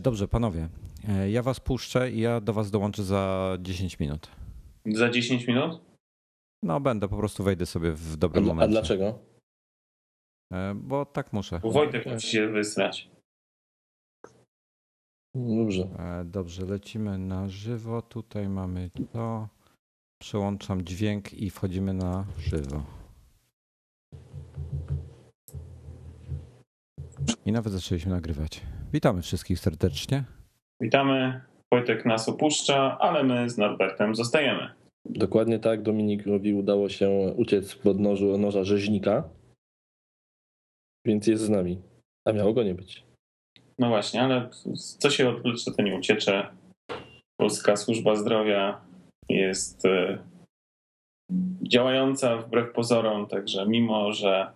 Dobrze, panowie. E, Ja was puszczę i ja do was dołączę za 10 minut. Za 10 minut? No, będę, po prostu wejdę sobie w A, dobrym a momencie. dlaczego? E, Bo tak muszę. Bo Wojtek musi się wysrać. Dobrze. E, Dobrze, lecimy na żywo. Tutaj mamy to. Przełączam dźwięk i wchodzimy na żywo. I nawet zaczęliśmy nagrywać. Witamy wszystkich serdecznie. Witamy. Wojtek nas opuszcza, ale my z Norbertem zostajemy. Dokładnie tak. Dominikowi udało się uciec w podnożu noża rzeźnika. Więc jest z nami. A miało go nie być. No właśnie, ale co się odwlecze, to nie uciecze. Polska służba zdrowia jest e, działająca wbrew pozorom, także mimo, że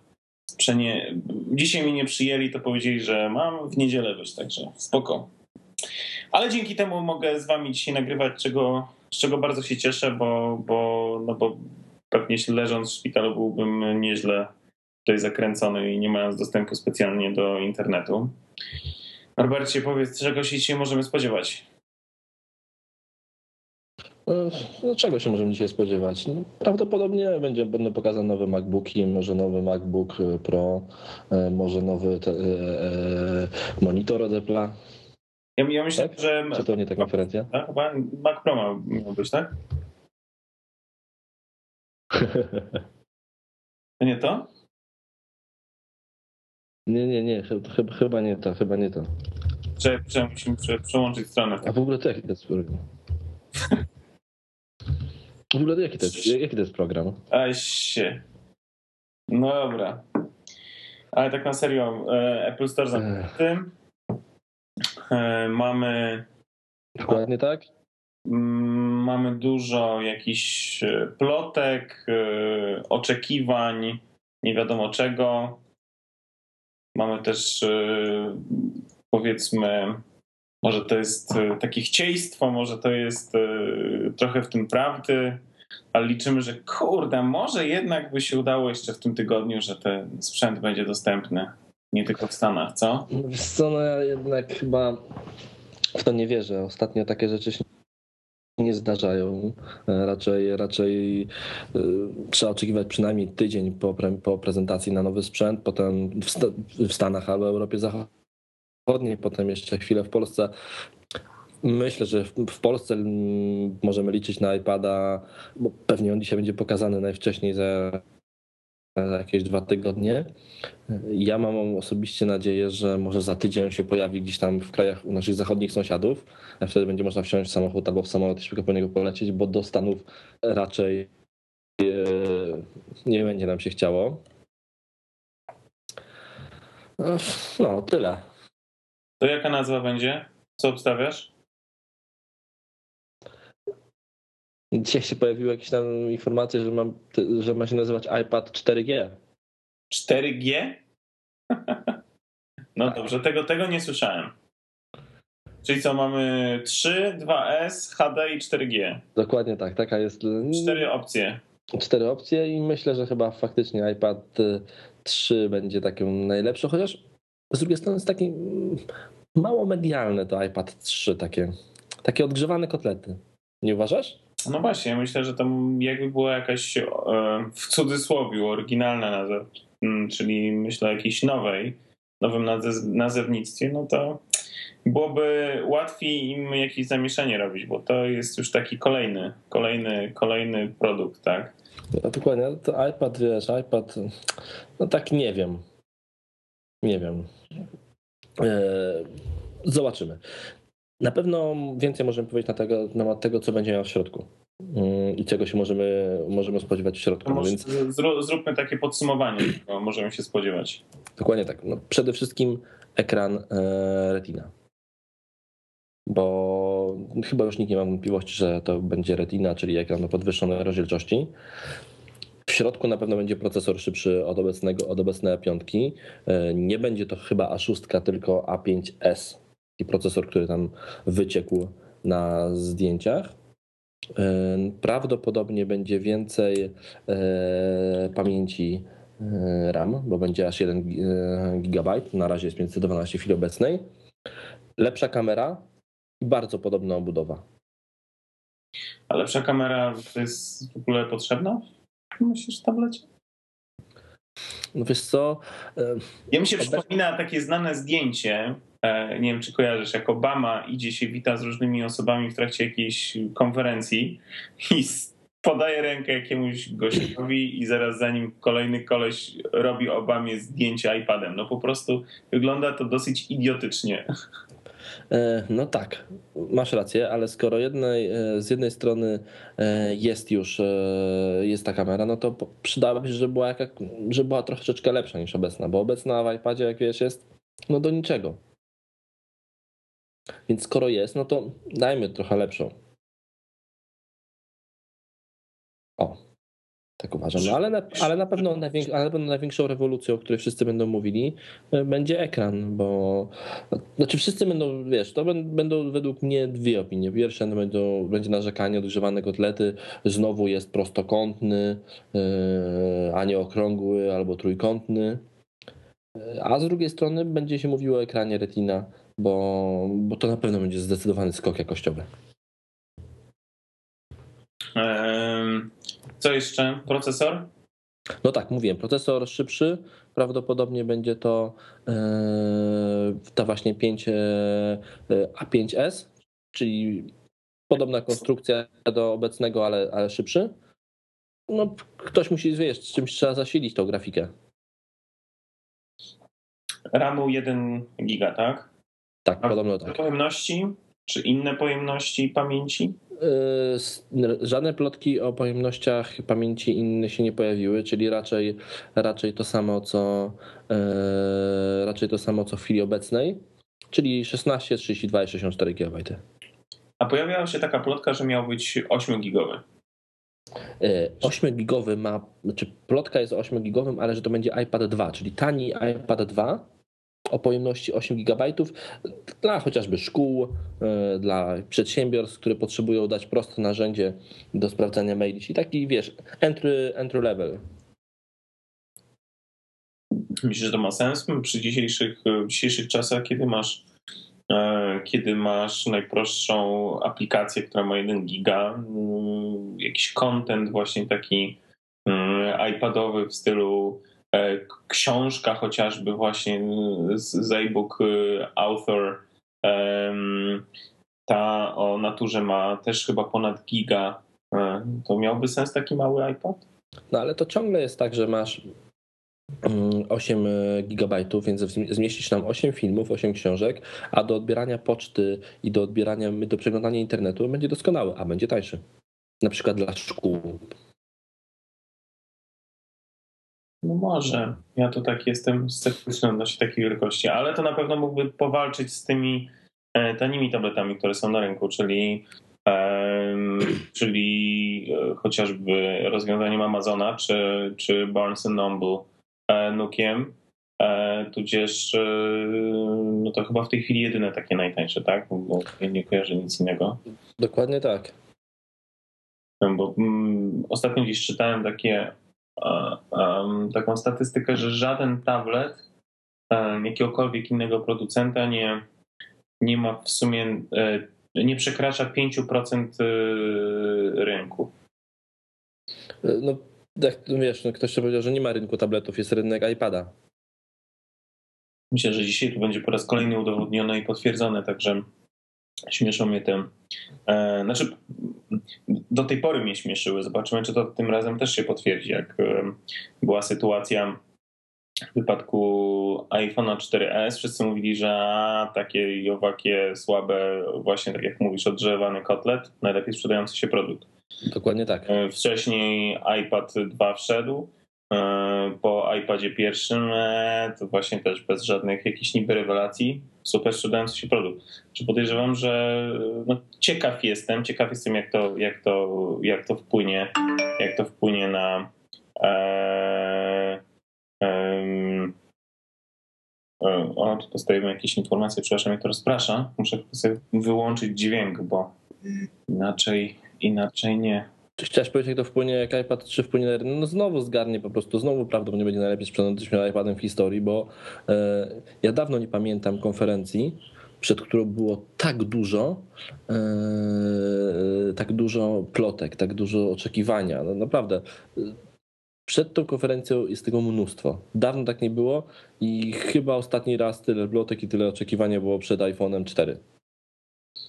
przenie... dzisiaj mi nie przyjęli, to powiedzieli, że mam w niedzielę być, także spoko. Ale dzięki temu mogę z wami dzisiaj nagrywać, czego, z czego bardzo się cieszę, bo, bo, no bo pewnie leżąc w szpitalu byłbym nieźle tutaj zakręcony i nie mając dostępu specjalnie do internetu. Norbercie, powiedz, czego się dzisiaj możemy spodziewać? No, czego się możemy dzisiaj spodziewać? No, prawdopodobnie będzie, będą pokazane nowe MacBooki, może nowy MacBook Pro, e, może nowy te, e, e, monitor od Apple'a. Ja, ja myślę, Tak? że Czy to nie ta konferencja? tak, chyba Mac Pro ma- być, tak? Nie to? nie, nie, nie. chy- Chyba, chyba nie to, chyba nie to. Że musimy prze, przełączyć stronę. A w ogóle to jaki to jest? W ogóle jaki to jest, jaki to jest program? A się. No dobra. Ale tak na serio, e, Apple Store zamknięty. E, Mamy Dokładnie tak? Mm, Mamy dużo jakichś e, plotek, oczekiwań, nie wiadomo czego. Mamy też powiedzmy, może to jest e, takie chcieństwo, może to jest e, trochę w tym prawdy, ale liczymy, że kurde, może jednak by się udało jeszcze w tym tygodniu, że ten sprzęt będzie dostępny. Nie tylko w Stanach, co? Wiesz co, no ja jednak chyba w to nie wierzę. Ostatnio takie rzeczy się nie zdarzają. E, Raczej, raczej trzeba oczekiwać przynajmniej tydzień po, po prezentacji na nowy sprzęt, potem w, w Stanach albo Europie Zachodniej, potem jeszcze chwilę w Polsce. Myślę, że w, Polsce mm, możemy liczyć na iPada, bo pewnie on dzisiaj będzie pokazany najwcześniej za, jakieś dwa tygodnie. Ja mam osobiście nadzieję, że może za tydzień się pojawi gdzieś tam w krajach u naszych zachodnich sąsiadów. Wtedy będzie można wsiąść w samochód albo w samolot i szybko po niego polecieć, bo do Stanów raczej e, nie będzie nam się chciało. No, tyle. To jaka nazwa będzie? Co obstawiasz? Dzisiaj się pojawiły jakieś tam informacje, że, mam, że ma się nazywać iPad 4G. 4G? No dobrze, tego, tego nie słyszałem. Czyli co, mamy 3, 2S, HD i 4G. Dokładnie tak, taka jest. Cztery opcje. cztery opcje i myślę, że chyba faktycznie iPad y, 3 będzie taką najlepszą, chociaż z drugiej strony jest taki mm, mało medialne to iPad 3, takie, takie odgrzewane kotlety. Nie uważasz? No właśnie, ja myślę, że tam jakby była jakaś e, w cudzysłowie oryginalna nazwa, mm, czyli myślę o jakiejś nowej, nowym naze- nazewnictwie, no to byłoby łatwiej im jakieś zamieszanie robić, bo to jest już taki kolejny, kolejny, kolejny produkt, tak? No, dokładnie, to iPad, wiesz, iPad, no tak nie wiem. Nie wiem. Eee, zobaczymy. Na pewno więcej możemy powiedzieć na, tego, na temat tego, co będzie miał w środku mm, i czego się możemy, możemy spodziewać w środku. No No więc Zróbmy takie podsumowanie, czego możemy się spodziewać. dokładnie tak. No, przede wszystkim ekran e, Retina. Bo chyba już nikt nie ma wątpliwości, że to będzie Retina, czyli ekran o podwyższonej rozdzielczości. Środku na pewno będzie procesor szybszy od, obecnego, od obecnej A5. E, Nie będzie to chyba A6, tylko A5S. I procesor, który tam wyciekł na zdjęciach. E, Prawdopodobnie będzie więcej e, pamięci RAM, bo będzie aż 1 GB. Na razie jest 512 w chwili obecnej. Lepsza kamera i bardzo podobna obudowa. A lepsza kamera jest w ogóle potrzebna? Myślisz w tablecie? No wiesz co? e, Ja mi się Obecnie- przypomina takie znane zdjęcie, e, nie wiem czy kojarzysz, jak Obama idzie się wita z różnymi osobami w trakcie jakiejś konferencji i podaje rękę jakiemuś gościowi i zaraz za nim kolejny koleś robi Obamie zdjęcie iPadem. No po prostu wygląda to dosyć idiotycznie. E, No tak, masz rację, ale skoro jednej, e, z jednej strony e, jest już jest ta kamera, no to przydałoby się, żeby była, jaka, była troszeczkę lepsza niż obecna, bo obecna w iPadzie, jak wiesz, jest no do niczego. Więc skoro jest, no to dajmy trochę lepszą. O, tak uważam. No, ale, na, ale, na pewno najwięk, ale na pewno największą rewolucją, o której wszyscy będą mówili, e, będzie ekran, bo znaczy wszyscy będą, wiesz, to bę- będą według mnie dwie opinie. Pierwsze to będą, będzie narzekanie odgrzewane kotlety, znowu jest prostokątny, e, a nie okrągły albo trójkątny. E, A z drugiej strony będzie się mówiło o ekranie Retina, bo, bo to na pewno będzie zdecydowany skok jakościowy. Em, Co jeszcze? Procesor? No tak, mówiłem, procesor szybszy, prawdopodobnie będzie to e, ta właśnie 5 e, A5S, czyli podobna konstrukcja do obecnego, ale, ale szybszy. No, ktoś musi, wiesz, z czymś trzeba zasilić tą grafikę. RAMu 1 giga, tak? Tak, A podobno tak. Pojemności? Czy inne pojemności pamięci? S- Żadne plotki o pojemnościach pamięci innych się nie pojawiły, czyli raczej, raczej to samo, co e, raczej to samo, co w chwili obecnej, czyli 16, 32 i 64 GB. A pojawiała się taka plotka, że miał być 8-gigowy. 8-gigowy E, ma, znaczy plotka jest o 8-gigowym, ale że to będzie iPad 2, czyli tani iPad 2 o pojemności 8 GB dla chociażby szkół, e, dla przedsiębiorstw, które potrzebują dać proste narzędzie do sprawdzania maili, czyli taki, wiesz, entry, entry level. Myślisz, że to ma sens przy dzisiejszych, w dzisiejszych czasach, kiedy masz e, kiedy masz najprostszą aplikację, która ma 1 giga, mm, jakiś content właśnie taki mm, iPadowy w stylu e, książka chociażby właśnie z, e-book e, author ta o naturze ma też chyba ponad giga. E, To miałby sens taki mały iPad? No ale to ciągle jest tak, że masz mm, 8 gigabajtów, więc zmi- zmieścisz tam 8 filmów, 8 książek, a do odbierania poczty i do odbierania, do przeglądania internetu będzie doskonały, a będzie tańszy. Na przykład dla szkół. No może. Ja to tak jestem sceptyczny odnośnie takiej wielkości, ale to na pewno mógłby powalczyć z tymi e, tanimi tabletami, które są na rynku, czyli, czyli e, chociażby rozwiązaniem Amazona czy, czy Barnes Noble e, Nukiem, tudzież no to chyba w tej chwili jedyne takie najtańsze, tak? Bo nie kojarzę nic innego. Dokładnie tak. Bo mm, ostatnio gdzieś czytałem takie, taką statystykę, że żaden tablet jakiegokolwiek innego producenta nie, nie ma w sumie, e, nie przekracza 5% e, rynku. No, jak wiesz, no, ktoś powiedział, że nie ma rynku tabletów, jest rynek iPada. Myślę, że dzisiaj to będzie po raz kolejny udowodnione i potwierdzone, także śmieszą mnie te. E, znaczy, do tej pory mnie śmieszyły. Zobaczymy, czy to tym razem też się potwierdzi. Jak e, była sytuacja w wypadku iPhone'a 4S, wszyscy mówili, że a, takie i owakie słabe, właśnie tak jak mówisz, odgrzewany kotlet, najlepiej sprzedający się produkt. Dokładnie tak. E, Wcześniej iPad 2 wszedł. E, Po iPadzie pierwszym e, to właśnie też bez żadnych jakichś niby rewelacji super sprzedający się produkt. Czy podejrzewam, że no, ciekaw jestem, ciekaw jestem jak to, jak to, jak to wpłynie, jak to wpłynie na e, e, o, tu dostajemy jakieś informacje, przepraszam, mnie to rozprasza. Muszę sobie wyłączyć dźwięk, bo inaczej, inaczej nie. Czy chciałeś powiedzieć, jak to wpłynie, jak iPad 3 wpłynie na rynek? No znowu zgarnie po prostu, znowu prawdopodobnie będzie najlepiej sprzedającym iPadem w historii, bo e, ja dawno nie pamiętam konferencji, przed którą było tak dużo, e, tak dużo plotek, tak dużo oczekiwania. No naprawdę. Przed tą konferencją jest tego mnóstwo. Dawno tak nie było i chyba ostatni raz tyle plotek i tyle oczekiwania było przed iPhone'em 4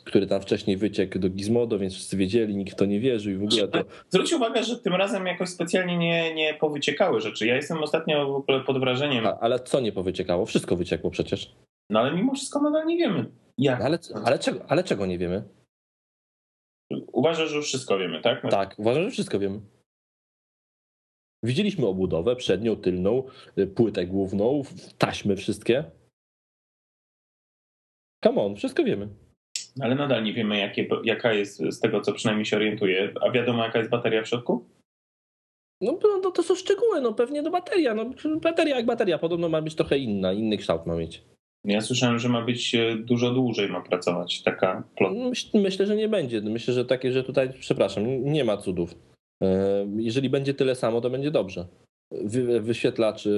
który tam wcześniej wyciekł do Gizmodo, więc wszyscy wiedzieli, nikt w to nie wierzył i w ogóle to... Zwróć uwagę, że tym razem jakoś specjalnie nie, nie powyciekały rzeczy. Ja jestem ostatnio w ogóle pod wrażeniem, A, ale co nie powyciekało? Wszystko wyciekło przecież. no ale mimo wszystko nadal nie wiemy. Jak? Ale, ale, czego, ale czego nie wiemy? Uważasz, że już wszystko wiemy, tak? Tak, uważam, że wszystko wiemy. Widzieliśmy obudowę przednią, tylną, y, płytę główną, taśmy wszystkie. Come on, wszystko wiemy. Ale nadal nie wiemy, jakie, jaka jest, z tego co przynajmniej się orientuję. A wiadomo, jaka jest bateria w środku? No, no to, to są szczegóły, no pewnie no bateria. No, bateria jak bateria, podobno ma być trochę inna, inny kształt ma mieć. Ja słyszałem, że ma być e, dużo dłużej, ma pracować taka plotka. Myśl, myślę, że nie będzie. Myślę, że takie, że tutaj, przepraszam, nie ma cudów. E, Jeżeli będzie tyle samo, to będzie dobrze. Wy, wyświetlacz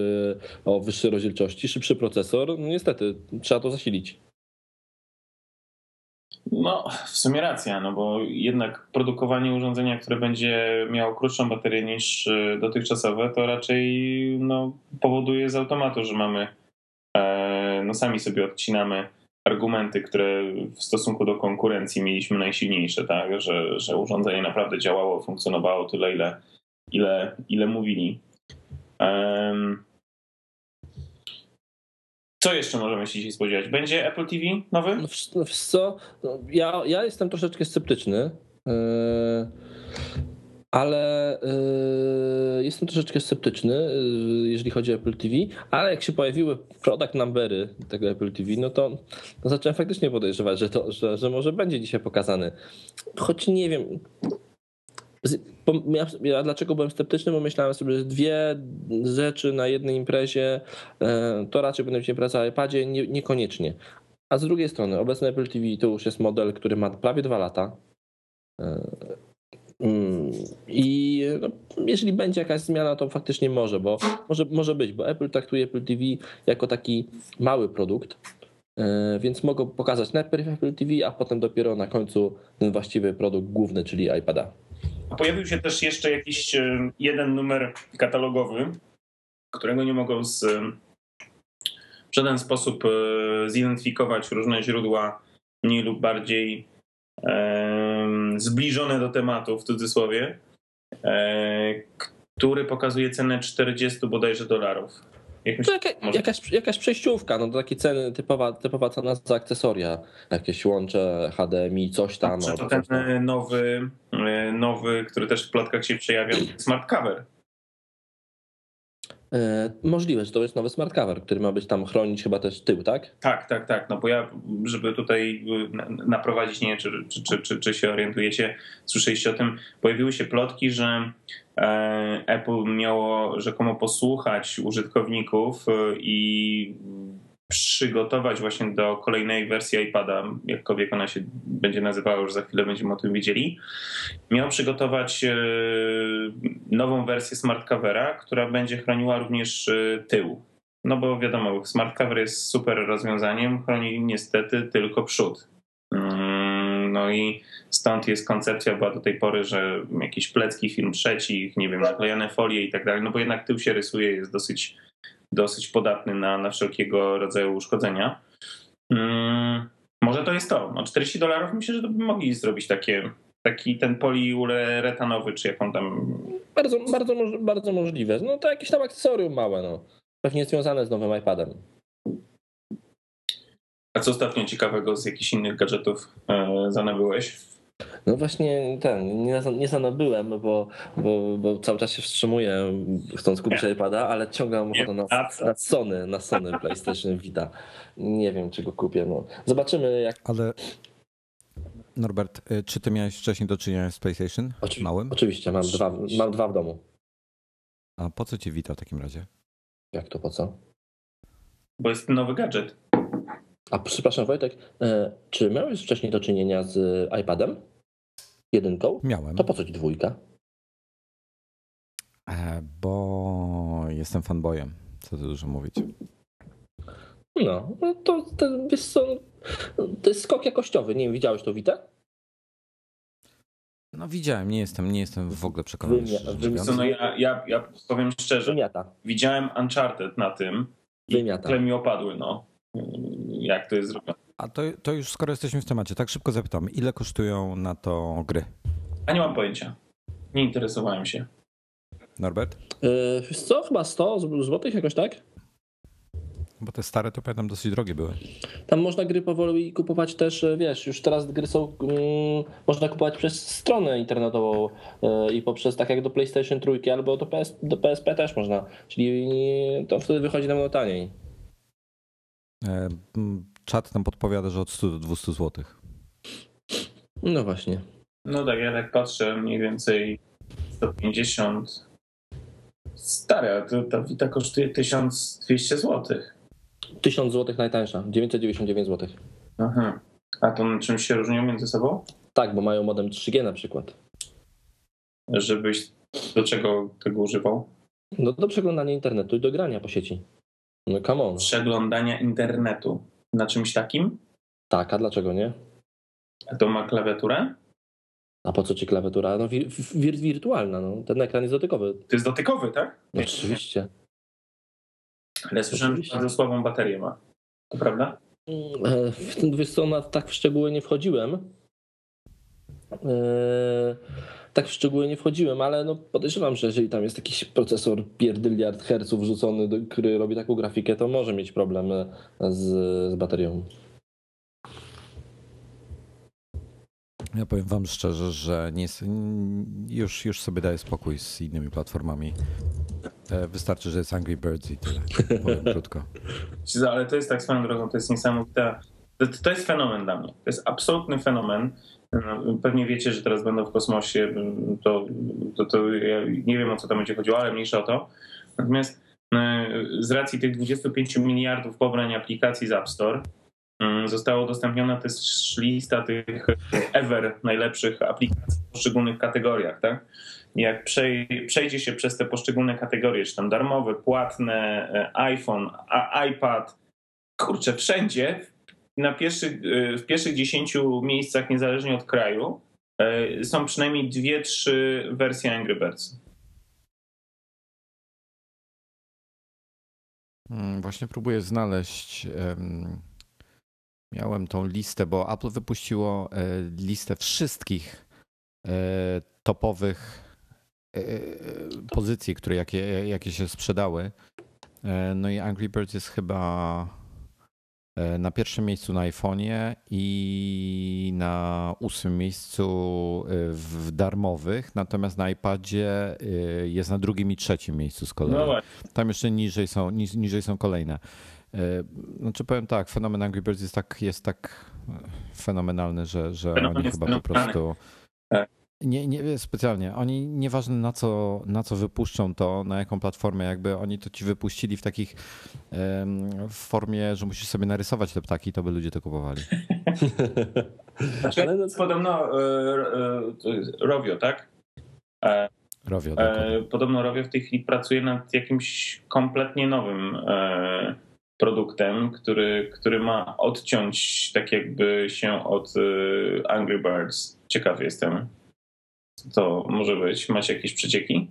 o wyższej rozdzielczości, szybszy procesor, no niestety trzeba to zasilić. No, w sumie racja, no bo jednak produkowanie urządzenia, które będzie miało krótszą baterię niż e, dotychczasowe, to raczej no, powoduje z automatu, że mamy, e, no sami sobie odcinamy argumenty, które w stosunku do konkurencji mieliśmy najsilniejsze, tak, że, że urządzenie naprawdę działało, funkcjonowało tyle, ile, ile, ile mówili. Em, co jeszcze możemy się dzisiaj spodziewać? Będzie Apple TV nowy? No, no, wiesz co, no, ja, ja jestem troszeczkę sceptyczny, yy, ale yy, jestem troszeczkę sceptyczny, yy, jeżeli chodzi o Apple TV, ale jak się pojawiły product numbery tego Apple TV, no to, to zacząłem faktycznie podejrzewać, że, to, że, że może będzie dzisiaj pokazany. Choć nie wiem, ja, ja dlaczego byłem sceptyczny, bo myślałem sobie, że dwie rzeczy na jednej imprezie e, to raczej będą się impreza na iPadzie, nie, niekoniecznie. A z drugiej strony, obecny Apple TV to już jest model, który ma prawie dwa lata. E, mm, I no, jeżeli będzie jakaś zmiana, to faktycznie może, bo może, może być, bo Apple traktuje Apple TV jako taki mały produkt, e, więc mogą pokazać najpierw Apple TV, a potem dopiero na końcu ten właściwy produkt główny, czyli iPada. Pojawił się też jeszcze jakiś e, jeden numer katalogowy, którego nie mogą z, w żaden sposób e, zidentyfikować różne źródła mniej lub bardziej zbliżone do tematu, w cudzysłowie, e, który pokazuje cenę 40 bodajże dolarów. To jaka, może- jakaś, jakaś przejściówka, no to takie ceny, typowa, typowa cena za akcesoria, jakieś łącze, HDMI, coś tam. Czy to ten tam. e, nowy, e, nowy, który też w plotkach się przejawia, smart cover. E, możliwe, że to jest nowy smart cover, który ma być tam chronić chyba też tył, tak? Tak, tak, tak. No bo ja, żeby tutaj na- naprowadzić, nie wiem, czy, czy, czy, czy, się orientujecie, słyszeliście o tym, pojawiły się plotki, że e, Apple miało rzekomo posłuchać użytkowników y, i przygotować właśnie do kolejnej wersji iPada, jakkolwiek ona się będzie nazywała, już za chwilę będziemy o tym wiedzieli, miał przygotować e, nową wersję smart covera, która będzie chroniła również e, tył. No bo wiadomo, smart cover jest super rozwiązaniem, chroni niestety tylko przód. No i stąd jest koncepcja była do tej pory, że jakieś plecki film trzecich, nie wiem, naklejane folie i tak dalej, no bo jednak tył się rysuje, jest dosyć dosyć podatny na, na wszelkiego rodzaju uszkodzenia. Mm, może to jest to. No 40 dolarów myślę, że to by mogli zrobić takie, taki ten poliuretanowy, czy jak on tam... Bardzo, bardzo, bardzo możliwe. No to jakieś tam akcesorium małe, no. Pewnie związane z nowym iPadem. A co ostatnio ciekawego z jakichś innych gadżetów e, zanabyłeś? No właśnie ten, nie, nie zanabyłem, bo, bo, bo cały czas się wstrzymuję, chcąc kupić iPada, ale ciągle mam ochotę na, na Sony, na Sony PlayStation Vita. Nie wiem, czy go kupię. No. Zobaczymy, jak. Ale Norbert, y, czy ty miałeś wcześniej do czynienia z PlayStation? Oczywi- Małym? Oczywiście, mam dwa, mam dwa w domu. A po co ci wita w takim razie? Jak to po co? Bo jest nowy gadżet. A przepraszam, Wojtek, e, czy miałeś wcześniej do czynienia z iPadem? Jedynką? Miałem, To po co ci dwójka? e, bo jestem fanboyem. Co tu dużo mówić. No, no to, to, wiesz co, to jest skok jakościowy. Nie wiem, widziałeś to Witę? No widziałem, nie jestem, nie jestem w ogóle przekonany. Wymia-. Co, no ja, ja, ja powiem szczerze, Wymiata. widziałem Uncharted na tym i Wymiata. tyle mi opadły, no. Jak to jest zrobione. A to, to już skoro jesteśmy w temacie, tak szybko zapytam, ile kosztują na to gry? A nie mam pojęcia. Nie interesowałem się. Norbert? Yy, co, chyba 100 złotych jakoś tak? Bo te stare to pamiętam dosyć drogie były. Tam można gry powoli kupować też, e, wiesz, już teraz gry są, mm, można kupować przez stronę internetową e, i poprzez, tak jak do PlayStation trójki albo do, PS, do PSP też można, czyli to wtedy wychodzi nam taniej. E, Czat nam podpowiada, że od 100 do 200 zł. No właśnie. No tak, ja tak patrzę, mniej więcej 150. Stare, to ta Vita kosztuje 1200 zł. 1000 zł najtańsza, 999 zł. Aha. A to na czym się różnią między sobą? Tak, bo mają modem 3G na przykład. Żebyś do czego tego używał? No do przeglądania internetu i do grania po sieci. No come on. Przeglądania internetu. Na czymś takim? Tak, a dlaczego nie? A to ma klawiaturę? A po co ci klawiatura? No wir, wir, wirtualna, no. Ten ekran jest dotykowy. To jest dotykowy, tak? No, oczywiście. Ale słyszałem, że bardzo słabą baterię ma. To prawda? E, W ten wiesz co, na, tak w szczegóły nie wchodziłem. E, Tak w szczegóły nie wchodziłem, ale no podejrzewam, że jeżeli tam jest jakiś procesor pierdyliard herców wrzucony, który robi taką grafikę, to może mieć problem z, z baterią. Ja powiem wam szczerze, że nie, już, już sobie daję spokój z innymi platformami. E, Wystarczy, że jest Angry Birds i tyle. Powiem krótko. Ale to jest tak swoją drogą, to jest niesamowite. To, to jest fenomen dla mnie. To jest absolutny fenomen. Pewnie wiecie, że teraz będą w kosmosie, to, to, to ja nie wiem o co tam będzie chodziło, ale mniejsza o to. Natomiast e, z racji tych 25 miliardów pobrań aplikacji z App Store mm, została udostępniona też lista tych ever najlepszych aplikacji w poszczególnych kategoriach, tak? Jak przej- przejdzie się przez te poszczególne kategorie, czy tam darmowe, płatne, e, iPhone, iPad, kurczę, wszędzie na pierwszych, e, w pierwszych 10 miejscach, niezależnie od kraju, e, są przynajmniej dwie, trzy wersje Angry Birds. Mm, Właśnie próbuję znaleźć. em, Miałem tą listę, bo Apple wypuściło e, listę wszystkich e, topowych e, pozycji, które jakie, jakie się sprzedały. No i Angry Birds jest chyba na pierwszym miejscu na iPhone'ie i na ósmym miejscu e, w darmowych, natomiast na iPadzie e, jest na drugim i trzecim miejscu z kolei. No. Tam jeszcze niżej są, niż, niżej są kolejne. E, Znaczy powiem tak, fenomen Angry Birds jest tak, jest tak e, fenomenalny, że, że Fenomen oni chyba po fenomenalny. prostu... Nie, nie specjalnie. Oni nieważne na co, na co wypuszczą to, na jaką platformę, jakby oni to ci wypuścili w takich w formie, że musisz sobie narysować te ptaki, to by ludzie to kupowali. Znaczy, no- podobno e, e, Rovio, tak? E, Rovio, dokładnie. Podobno Rovio w tej chwili pracuje nad jakimś kompletnie nowym produktem, który, który ma odciąć tak jakby się od Angry Birds. Ciekawy jestem. Co to może być? Macie jakieś przecieki?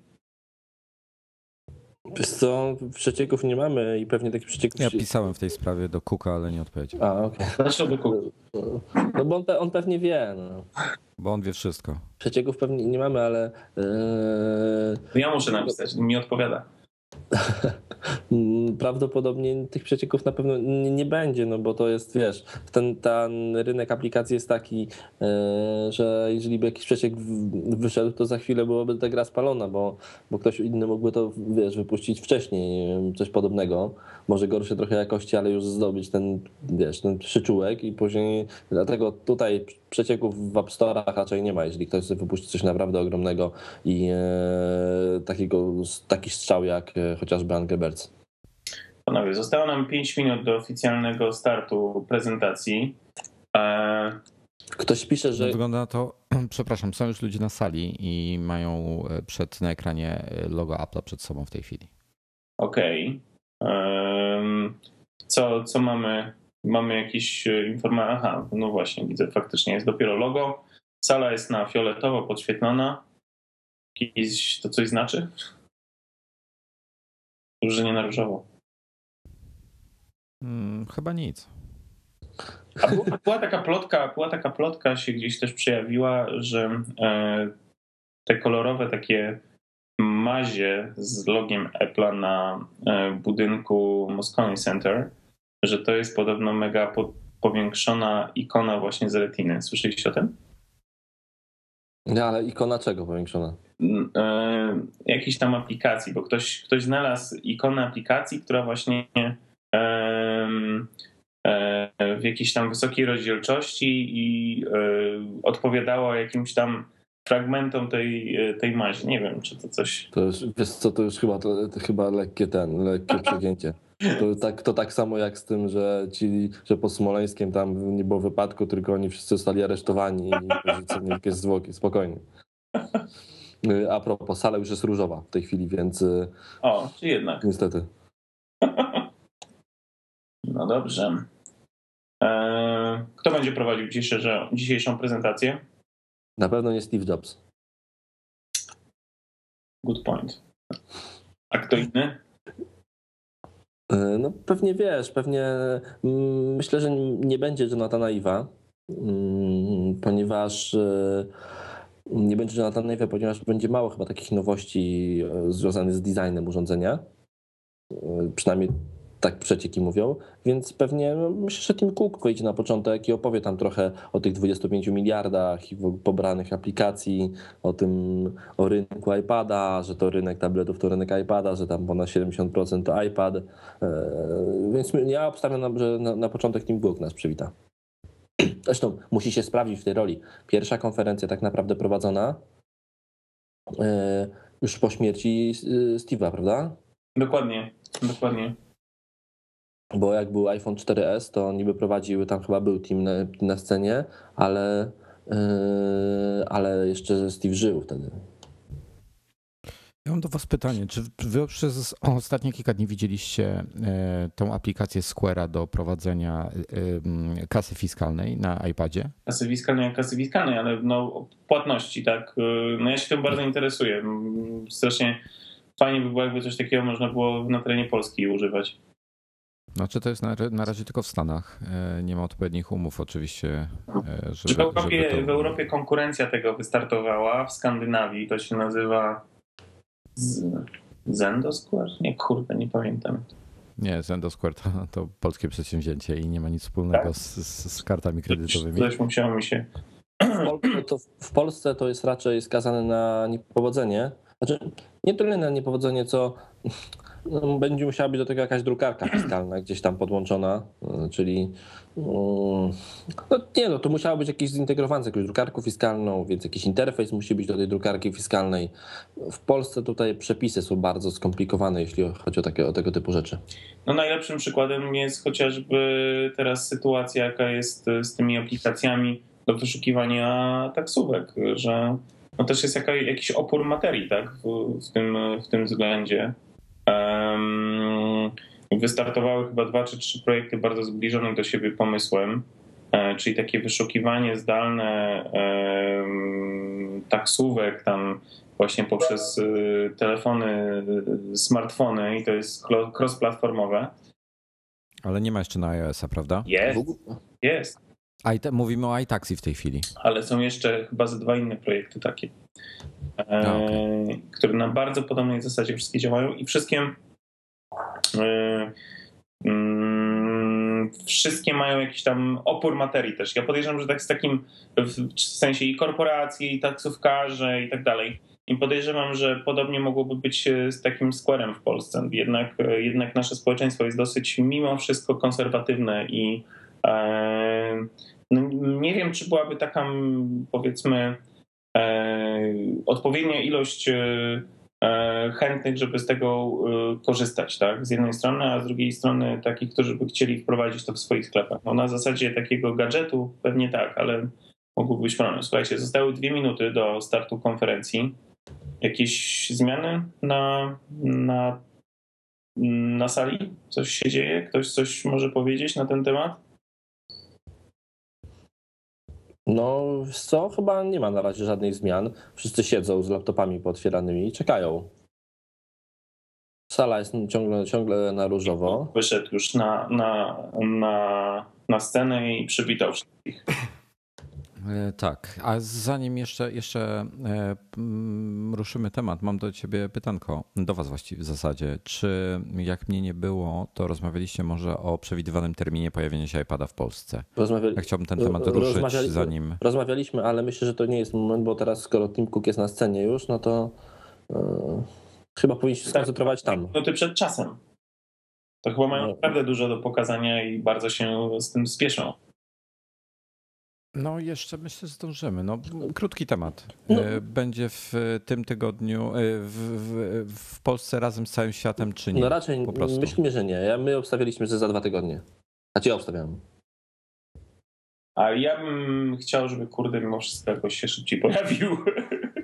Wiesz co, przecieków nie mamy i pewnie takich przecieków... Ja pisałem w tej sprawie do Kuka, ale nie odpowiedział, A, okej. Dlaczego Cook? No bo on, pe- on pewnie wie, no. bo on wie wszystko. Przecieków pewnie nie mamy, ale... Yy, Ja muszę napisać, mi odpowiada. Mm, Prawdopodobnie tych przecieków na pewno nie, będzie, no bo to jest, wiesz, ten, ten rynek aplikacji jest taki, e, że jeżeli by jakiś przeciek wyszedł, to za chwilę byłaby ta gra spalona, bo, bo ktoś inny mógłby to, wiesz, wypuścić wcześniej, coś podobnego, może gorsze trochę jakości, ale już zdobyć ten, wiesz, ten przyczółek i później, dlatego tutaj przecieków w App Store'ach raczej nie ma, jeżeli ktoś chce wypuścić coś naprawdę ogromnego i e, takiego, taki strzał jak e, chociażby Angry Birds. Panowie, zostało nam 5 minut do oficjalnego startu prezentacji. E, Ktoś pisze, że Wygląda na to, przepraszam, są już ludzie na sali i mają e, przed na ekranie e, logo Apple'a przed sobą w tej chwili. Okej. Em, Co, co mamy? Mamy jakieś informacje? Aha, no właśnie, widzę, faktycznie jest dopiero logo. Sala jest na fioletowo podświetlona. Jakieś, to coś znaczy? Że nie na różowo. Hmm, chyba nic. A była, była taka plotka, była taka plotka się gdzieś też przejawiła, że e, te kolorowe takie mazie z logiem Apple'a na e, budynku Moscone Center, że to jest podobno mega po, powiększona ikona właśnie z retiny. Słyszeliście o tym? Nie, ale ikona czego powiększona? Mm, E, jakiejś tam aplikacji, bo ktoś, ktoś znalazł ikonę aplikacji, która właśnie e, w jakiejś tam wysokiej rozdzielczości i odpowiadała jakimś tam fragmentom tej, e, tej mazi. Nie wiem, czy to coś. To już, wiesz co, to już chyba, to, to chyba lekkie ten, lekkie przegięcie. To tak, to tak samo jak z tym, że ci, że pod Smoleńskiem tam nie było wypadku, tylko oni wszyscy zostali aresztowani i wyrzuceni w jakieś zwłoki. Spokojnie. Y, A propos, sala już jest różowa w tej chwili, więc y, O, czy jednak. niestety. No dobrze. E, Kto będzie prowadził dzisiejszą prezentację? Na pewno nie Steve Jobs. Good point. A kto inny? Y, No pewnie wiesz, pewnie mm, myślę, że nie będzie Jonathana Iwa, mm, ponieważ y, nie będzie Jonathana Iwa, ponieważ będzie mało chyba takich nowości y, związanych z designem urządzenia. Przynajmniej tak przecieki mówią, więc pewnie no, myślę, że Tim Cook wyjdzie na początek i opowie tam trochę o tych 25 miliardach i pobranych aplikacji, o tym, o rynku iPada, że to rynek tabletów to rynek iPada, że tam ponad 70% to iPad. E, Więc ja obstawiam, że na, na początek Tim Cook nas przywita. Zresztą musi się sprawdzić w tej roli. Pierwsza konferencja tak naprawdę prowadzona e, już po śmierci e, Steve'a, prawda? Dokładnie, dokładnie. Bo jak był iPhone 4S, to niby prowadził, tam chyba był team na, na scenie, ale, e, ale jeszcze Steve żył wtedy. Ja mam do Was pytanie, czy Wy przez ostatnie kilka dni widzieliście e, tą aplikację Square'a do prowadzenia e, em, kasy fiskalnej na iPadzie? kasy fiskalnej kasy fiskalnej, ale no, płatności, tak. Y, No ja się tym bardzo interesuję. Mm, Strasznie fajnie by było, jakby coś takiego można było na terenie Polski używać. Znaczy to jest na, na razie tylko w Stanach. E, Nie ma odpowiednich umów oczywiście, e, Czy żeby, w, Europie, żeby to... w Europie konkurencja tego wystartowała, w Skandynawii to się nazywa Z- Zendosquare? Nie, kurde, nie pamiętam. Nie, Zendo Square to, to polskie przedsięwzięcie i nie ma nic wspólnego Tak? z, z, z kartami kredytowymi. coś musiało mi się... W Polsce, to, w Polsce to jest raczej skazane na niepowodzenie. Znaczy, nie tyle na niepowodzenie, co będzie musiała być do tego jakaś drukarka fiskalna gdzieś tam podłączona, y, czyli mm, no nie no, to musiało być jakieś zintegrowane z jakąś drukarką fiskalną, więc jakiś interfejs musi być do tej drukarki fiskalnej. W Polsce tutaj przepisy są bardzo skomplikowane, jeśli chodzi o, takie, o tego typu rzeczy. No najlepszym przykładem jest chociażby teraz sytuacja, jaka jest z tymi aplikacjami do wyszukiwania taksówek, że no też jest jaka, jakiś opór materii tak, w, w, tym, w tym względzie. Wystartowały chyba dwa czy trzy projekty bardzo zbliżone do siebie pomysłem, e, czyli takie wyszukiwanie zdalne taksówek, tam właśnie poprzez y, telefony, y, smartfony i to jest cross-platformowe. Ale nie ma jeszcze na iOS-a, prawda? Jest, jest. A te, mówimy o iTaxi w tej chwili. Ale są jeszcze chyba ze dwa inne projekty takie, e, okay. które na bardzo podobnej zasadzie wszystkie działają i wszystkie e, mm, wszystkie mają jakiś tam opór materii też. Ja podejrzewam, że tak z takim w sensie i korporacje, i taksówkarze i tak dalej. I podejrzewam, że podobnie mogłoby być z takim Squarem w Polsce. Jednak, jednak nasze społeczeństwo jest dosyć mimo wszystko konserwatywne i e, no nie wiem, czy byłaby taka powiedzmy e, odpowiednia ilość e, chętnych, żeby z tego korzystać, tak? Z jednej strony, a z drugiej strony takich, którzy by chcieli wprowadzić to w swoich sklepach. No na zasadzie takiego gadżetu pewnie tak, ale mógłby być problem. Słuchajcie, zostały dwie minuty do startu konferencji. Jakieś zmiany na, na, na sali? Coś się dzieje? Ktoś coś może powiedzieć na ten temat? No, co? Chyba nie ma na razie żadnych zmian. Wszyscy siedzą z laptopami pootwieranymi i czekają. Sala jest ciągle, ciągle na różowo. Wyszedł już na, na, na, na scenę i przywitał wszystkich. E, tak, a zanim jeszcze, jeszcze e, ruszymy temat, mam do ciebie pytanko, do was właściwie w zasadzie. Czy jak mnie nie było, to rozmawialiście może o przewidywanym terminie pojawienia się iPada w Polsce? Rozmawiali... Ja chciałbym ten temat ruszyć Rozmawiali... zanim... Rozmawialiśmy, ale myślę, że to nie jest moment, bo teraz skoro Tim Cook jest na scenie już, no to yy, chyba powinniśmy się skoncentrować tam. No ty przed czasem. To chyba mają no. naprawdę dużo do pokazania i bardzo się z tym spieszą. No, jeszcze myślę, że zdążymy. No, krótki temat. No. E, będzie w tym tygodniu e, w, w, w, Polsce razem z całym światem, czy nie? No raczej po prostu. myślimy, że nie. My obstawialiśmy, że za dwa tygodnie. A ci obstawiam. A ja bym chciał, żeby kurde mimo wszystko jakoś się szybciej pojawił.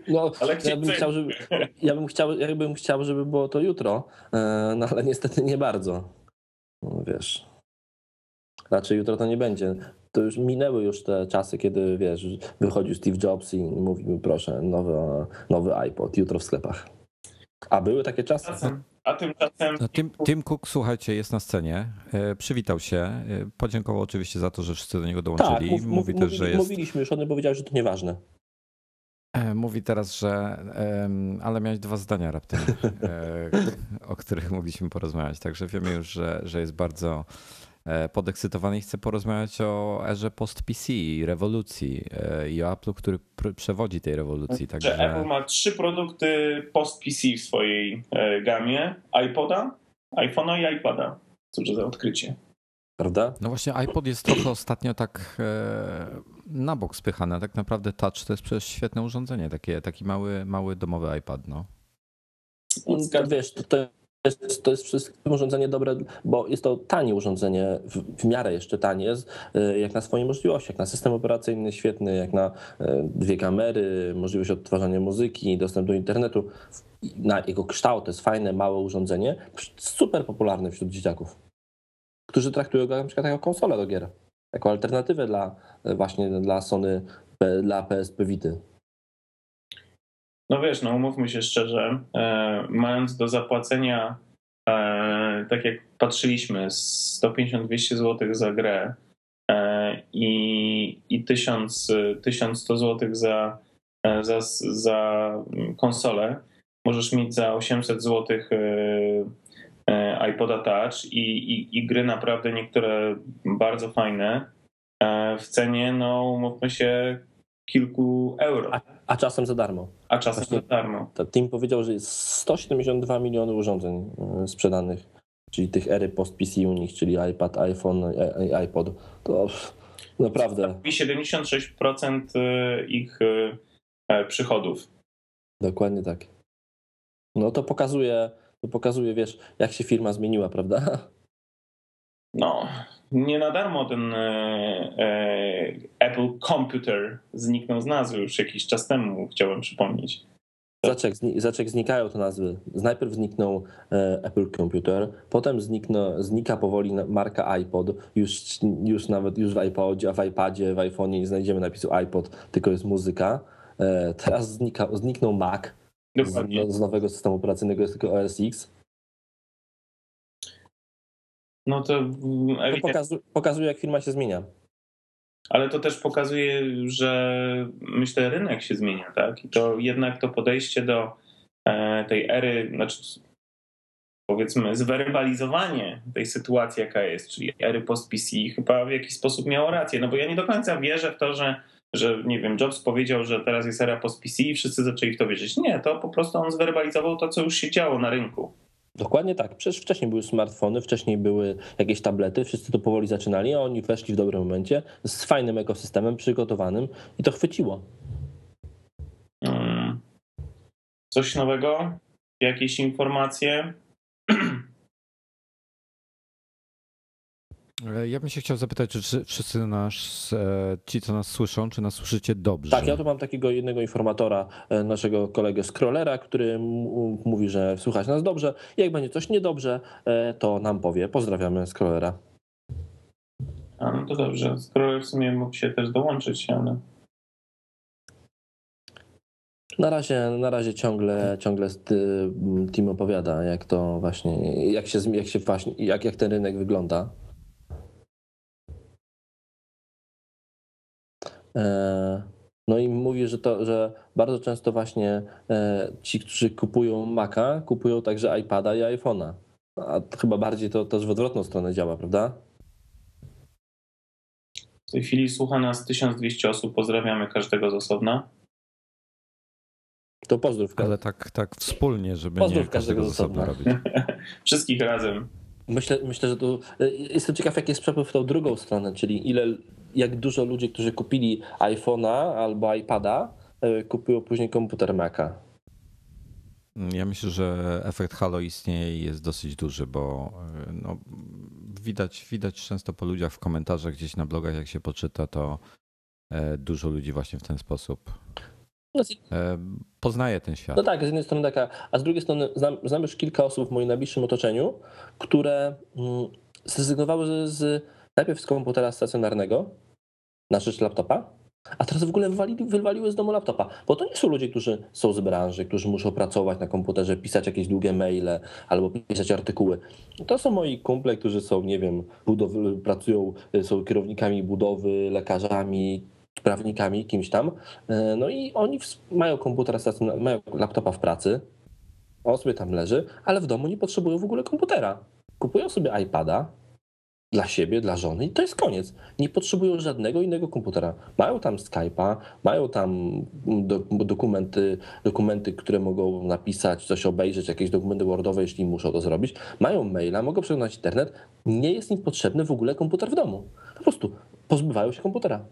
No, ale ja bym, chciał, żeby, ja, bym chciał, ja bym chciał, żeby było to jutro, e, no ale niestety nie bardzo. No, wiesz. Raczej jutro to nie będzie to już minęły już te czasy, kiedy wiesz, wychodził Steve Jobs i mówił proszę, nowy, nowy iPod jutro w sklepach. A były takie czasy. A tymczasem. No, Tim, Tim Cook, słuchajcie, jest na scenie. E, przywitał się. E, podziękował oczywiście za to, że wszyscy do niego dołączyli. Tak, mów, mówi też, że jest... Mówiliśmy już o tym, powiedział, że to nieważne. E, mówi teraz, że ale miałeś dwa zdania raptem, o których mogliśmy porozmawiać. Także wiemy już, że, że jest bardzo podekscytowany i chcę porozmawiać o erze post-PC, rewolucji e, i o Apple'u, który przewodzi tej rewolucji. Także... Apple ma trzy produkty post-PC w swojej e, gamie. iPoda, iPhone'a i iPada. Cóż za odkrycie. Prawda? No właśnie iPod jest trochę ostatnio tak na bok spychany. Tak naprawdę Touch to jest przecież świetne urządzenie. Takie, taki mały, mały domowy iPad. No. Wiesz, to jest, to jest wszystko urządzenie dobre, bo jest to tanie urządzenie, w, w, miarę jeszcze tanie, y, jak na swoje możliwości, jak na system operacyjny świetny, jak na y, dwie kamery, możliwość odtwarzania muzyki, dostęp do internetu. Na jego kształt to jest fajne, małe urządzenie, super popularne wśród dzieciaków, którzy traktują go na przykład jako konsolę do gier, jako alternatywę dla właśnie dla Sony, dla PSP Vity. No wiesz, no umówmy się szczerze, e, mając do zapłacenia, e, tak jak patrzyliśmy, 150-200 zł za grę e, i, i 1000, 1100 zł za, e, za, za konsolę, możesz mieć za 800 zł e, e, iPoda Touch i, i, i gry naprawdę niektóre bardzo fajne w cenie, no umówmy się, kilku euro. A, a czasem za darmo. A czasem Właśnie, za darmo. Team powiedział, że jest 172 miliony urządzeń e, sprzedanych, czyli tych ery post-PC u nich, czyli iPad, iPhone, iPod. To naprawdę. I 76% e, ich e, przychodów. Dokładnie tak. No to pokazuje, to pokazuje, wiesz, jak się firma zmieniła, prawda? No, nie na darmo ten e, e, Apple Computer zniknął z nazwy już jakiś czas temu, chciałbym przypomnieć. Zaczek, zaczek znikają te nazwy. Najpierw zniknął e, Apple Computer, potem znikno, znika powoli marka iPod. Już, już nawet już w iPodzie, w iPadzie, w iPhone'ie nie znajdziemy napisu iPod, tylko jest muzyka. Teraz znika, zniknął Mac z, z nowego systemu operacyjnego, jest tylko OS X. No to To ewidentnie pokazu, pokazuje, jak firma się zmienia. Ale to też pokazuje, że myślę, rynek się zmienia, tak? I to jednak to podejście do e, tej ery, znaczy powiedzmy zwerbalizowanie tej sytuacji, jaka jest, czyli ery post-PC, chyba w jakiś sposób miało rację. No bo ja nie do końca wierzę w to, że, że nie wiem, Jobs powiedział, że teraz jest era post-PC i wszyscy zaczęli w to wierzyć. Nie, to po prostu on zwerbalizował to, co już się działo na rynku. Dokładnie tak. Przecież wcześniej były smartfony, wcześniej były jakieś tablety, wszyscy to powoli zaczynali, a oni weszli w dobrym momencie z fajnym ekosystemem przygotowanym i to chwyciło. Mm. Coś nowego? Jakieś informacje? Ja bym się chciał zapytać, czy wszyscy- nas, e, ci co nas słyszą, czy nas słyszycie dobrze? Tak, ja tu mam takiego jednego informatora, e, naszego kolegę Scrollera, który mówi, że słuchać nas dobrze. Jak będzie coś niedobrze, e, to nam powie. Pozdrawiamy Scrollera. A no to dobrze. Skoro w sumie mógł się też dołączyć, ale. Na razie, na razie ciągle, ciągle ty- Tim opowiada, jak to właśnie, jak się, jak się właśnie, jak, jak ten rynek wygląda. No i mówi, że to, że bardzo często właśnie e, ci, którzy kupują Maca, kupują także iPada i iPhone'a. A chyba bardziej to też w odwrotną stronę działa, prawda? W tej chwili słucha nas 1200 osób. Pozdrawiamy każdego z osobna. To pozdrów. Ale tak, tak wspólnie, żeby Pozdrów nie każdego każdego z osobna. robić. Wszystkich razem. Myślę, myślę, że tu e, jestem ciekaw, jaki jest przepływ w tą drugą stronę, czyli ile, jak dużo ludzi, którzy kupili iPhone'a albo iPada, e, kupują później komputer Maca. Ja myślę, że efekt halo istnieje i jest dosyć duży, bo e, no, widać, widać często po ludziach w komentarzach gdzieś na blogach, jak się poczyta, to e, dużo ludzi właśnie w ten sposób No, poznaje ten świat. no tak, z jednej strony taka, a z drugiej strony znam, znam już kilka osób w moim najbliższym otoczeniu, które mm, zrezygnowały z, z najpierw z komputera stacjonarnego na rzecz laptopa, a teraz w ogóle wywalili, wywaliły z domu laptopa, bo to nie są ludzie, którzy są z branży, którzy muszą pracować na komputerze, pisać jakieś długie maile albo pisać artykuły. To są moi kumple, którzy są, nie wiem, budowy, pracują, są kierownikami budowy, lekarzami, prawnikami, kimś tam. E, No i oni mają komputer stacjonar- mają laptopa w pracy, on sobie tam leży, ale w domu nie potrzebują w ogóle komputera. Kupują sobie iPada dla siebie, dla żony i to jest koniec. Nie potrzebują żadnego innego komputera. Mają tam Skype'a, mają tam do, dokumenty, dokumenty, które mogą napisać, coś obejrzeć, jakieś dokumenty Wordowe, jeśli muszą to zrobić. Mają maila, mogą przeglądać internet. Nie jest im potrzebny w ogóle komputer w domu. Po prostu pozbywają się komputera.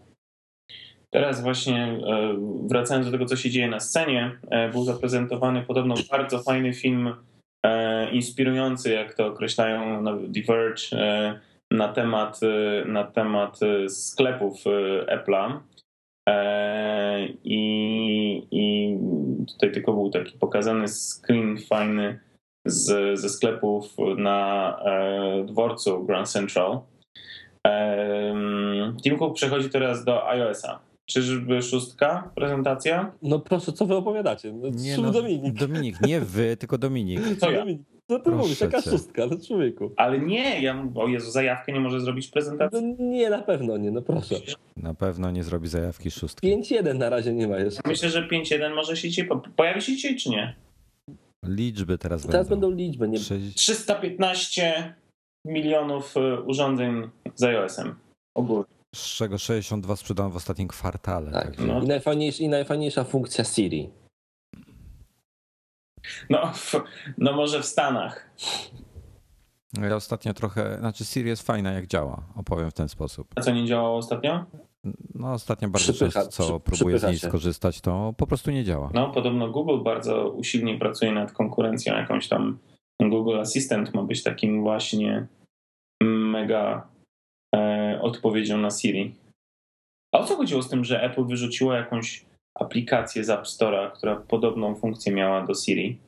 Teraz właśnie e, wracając do tego, co się dzieje na scenie, e, był zaprezentowany podobno bardzo fajny film e, inspirujący, jak to określają na The Verge, e, na temat, e, na temat e, sklepów e, Apple'a. E, I, I tutaj tylko był taki pokazany screen fajny z, ze sklepów na e, dworcu Grand Central. Em, Tim Cook przechodzi teraz do iOS-a. Czyżby szóstka prezentacja? No proszę, co wy opowiadacie? No, Nie, no, Dominik? Dominik, nie wy, tylko Dominik. Co ja? Dominik, co ty Proszę mówisz? Jaka cię. szóstka, no człowieku. Ale nie, ja, o Jezu, zajawkę nie może zrobić prezentacji. No nie, na pewno nie, no proszę. Na pewno nie zrobi zajawki szóstki. 5-1 na razie nie ma jeszcze. Myślę, że 5.1 może się dzisiaj, po- pojawi się dzisiaj czy nie? Liczby teraz Teraz będą. będą liczby, nie... Sześć- 315 milionów y, urządzeń z iOS-em. Ogólnie. z czego 62 sprzedano w ostatnim kwartale. Tak. Także No. I, najfajniejsza, I najfajniejsza funkcja Siri. No, no może w Stanach. Ja ostatnio trochę, znaczy Siri jest fajna jak działa, opowiem w ten sposób. A co nie działało ostatnio? No ostatnio bardzo Przypycha- często co przy- próbuję z niej się. skorzystać, to po prostu nie działa. No, podobno Google bardzo usilnie pracuje nad konkurencją jakąś tam. Google Assistant ma być takim właśnie mega e, odpowiedzią na Siri. A o co chodziło z tym, że Apple wyrzuciło jakąś aplikację z App Store'a, która podobną funkcję miała do Siri?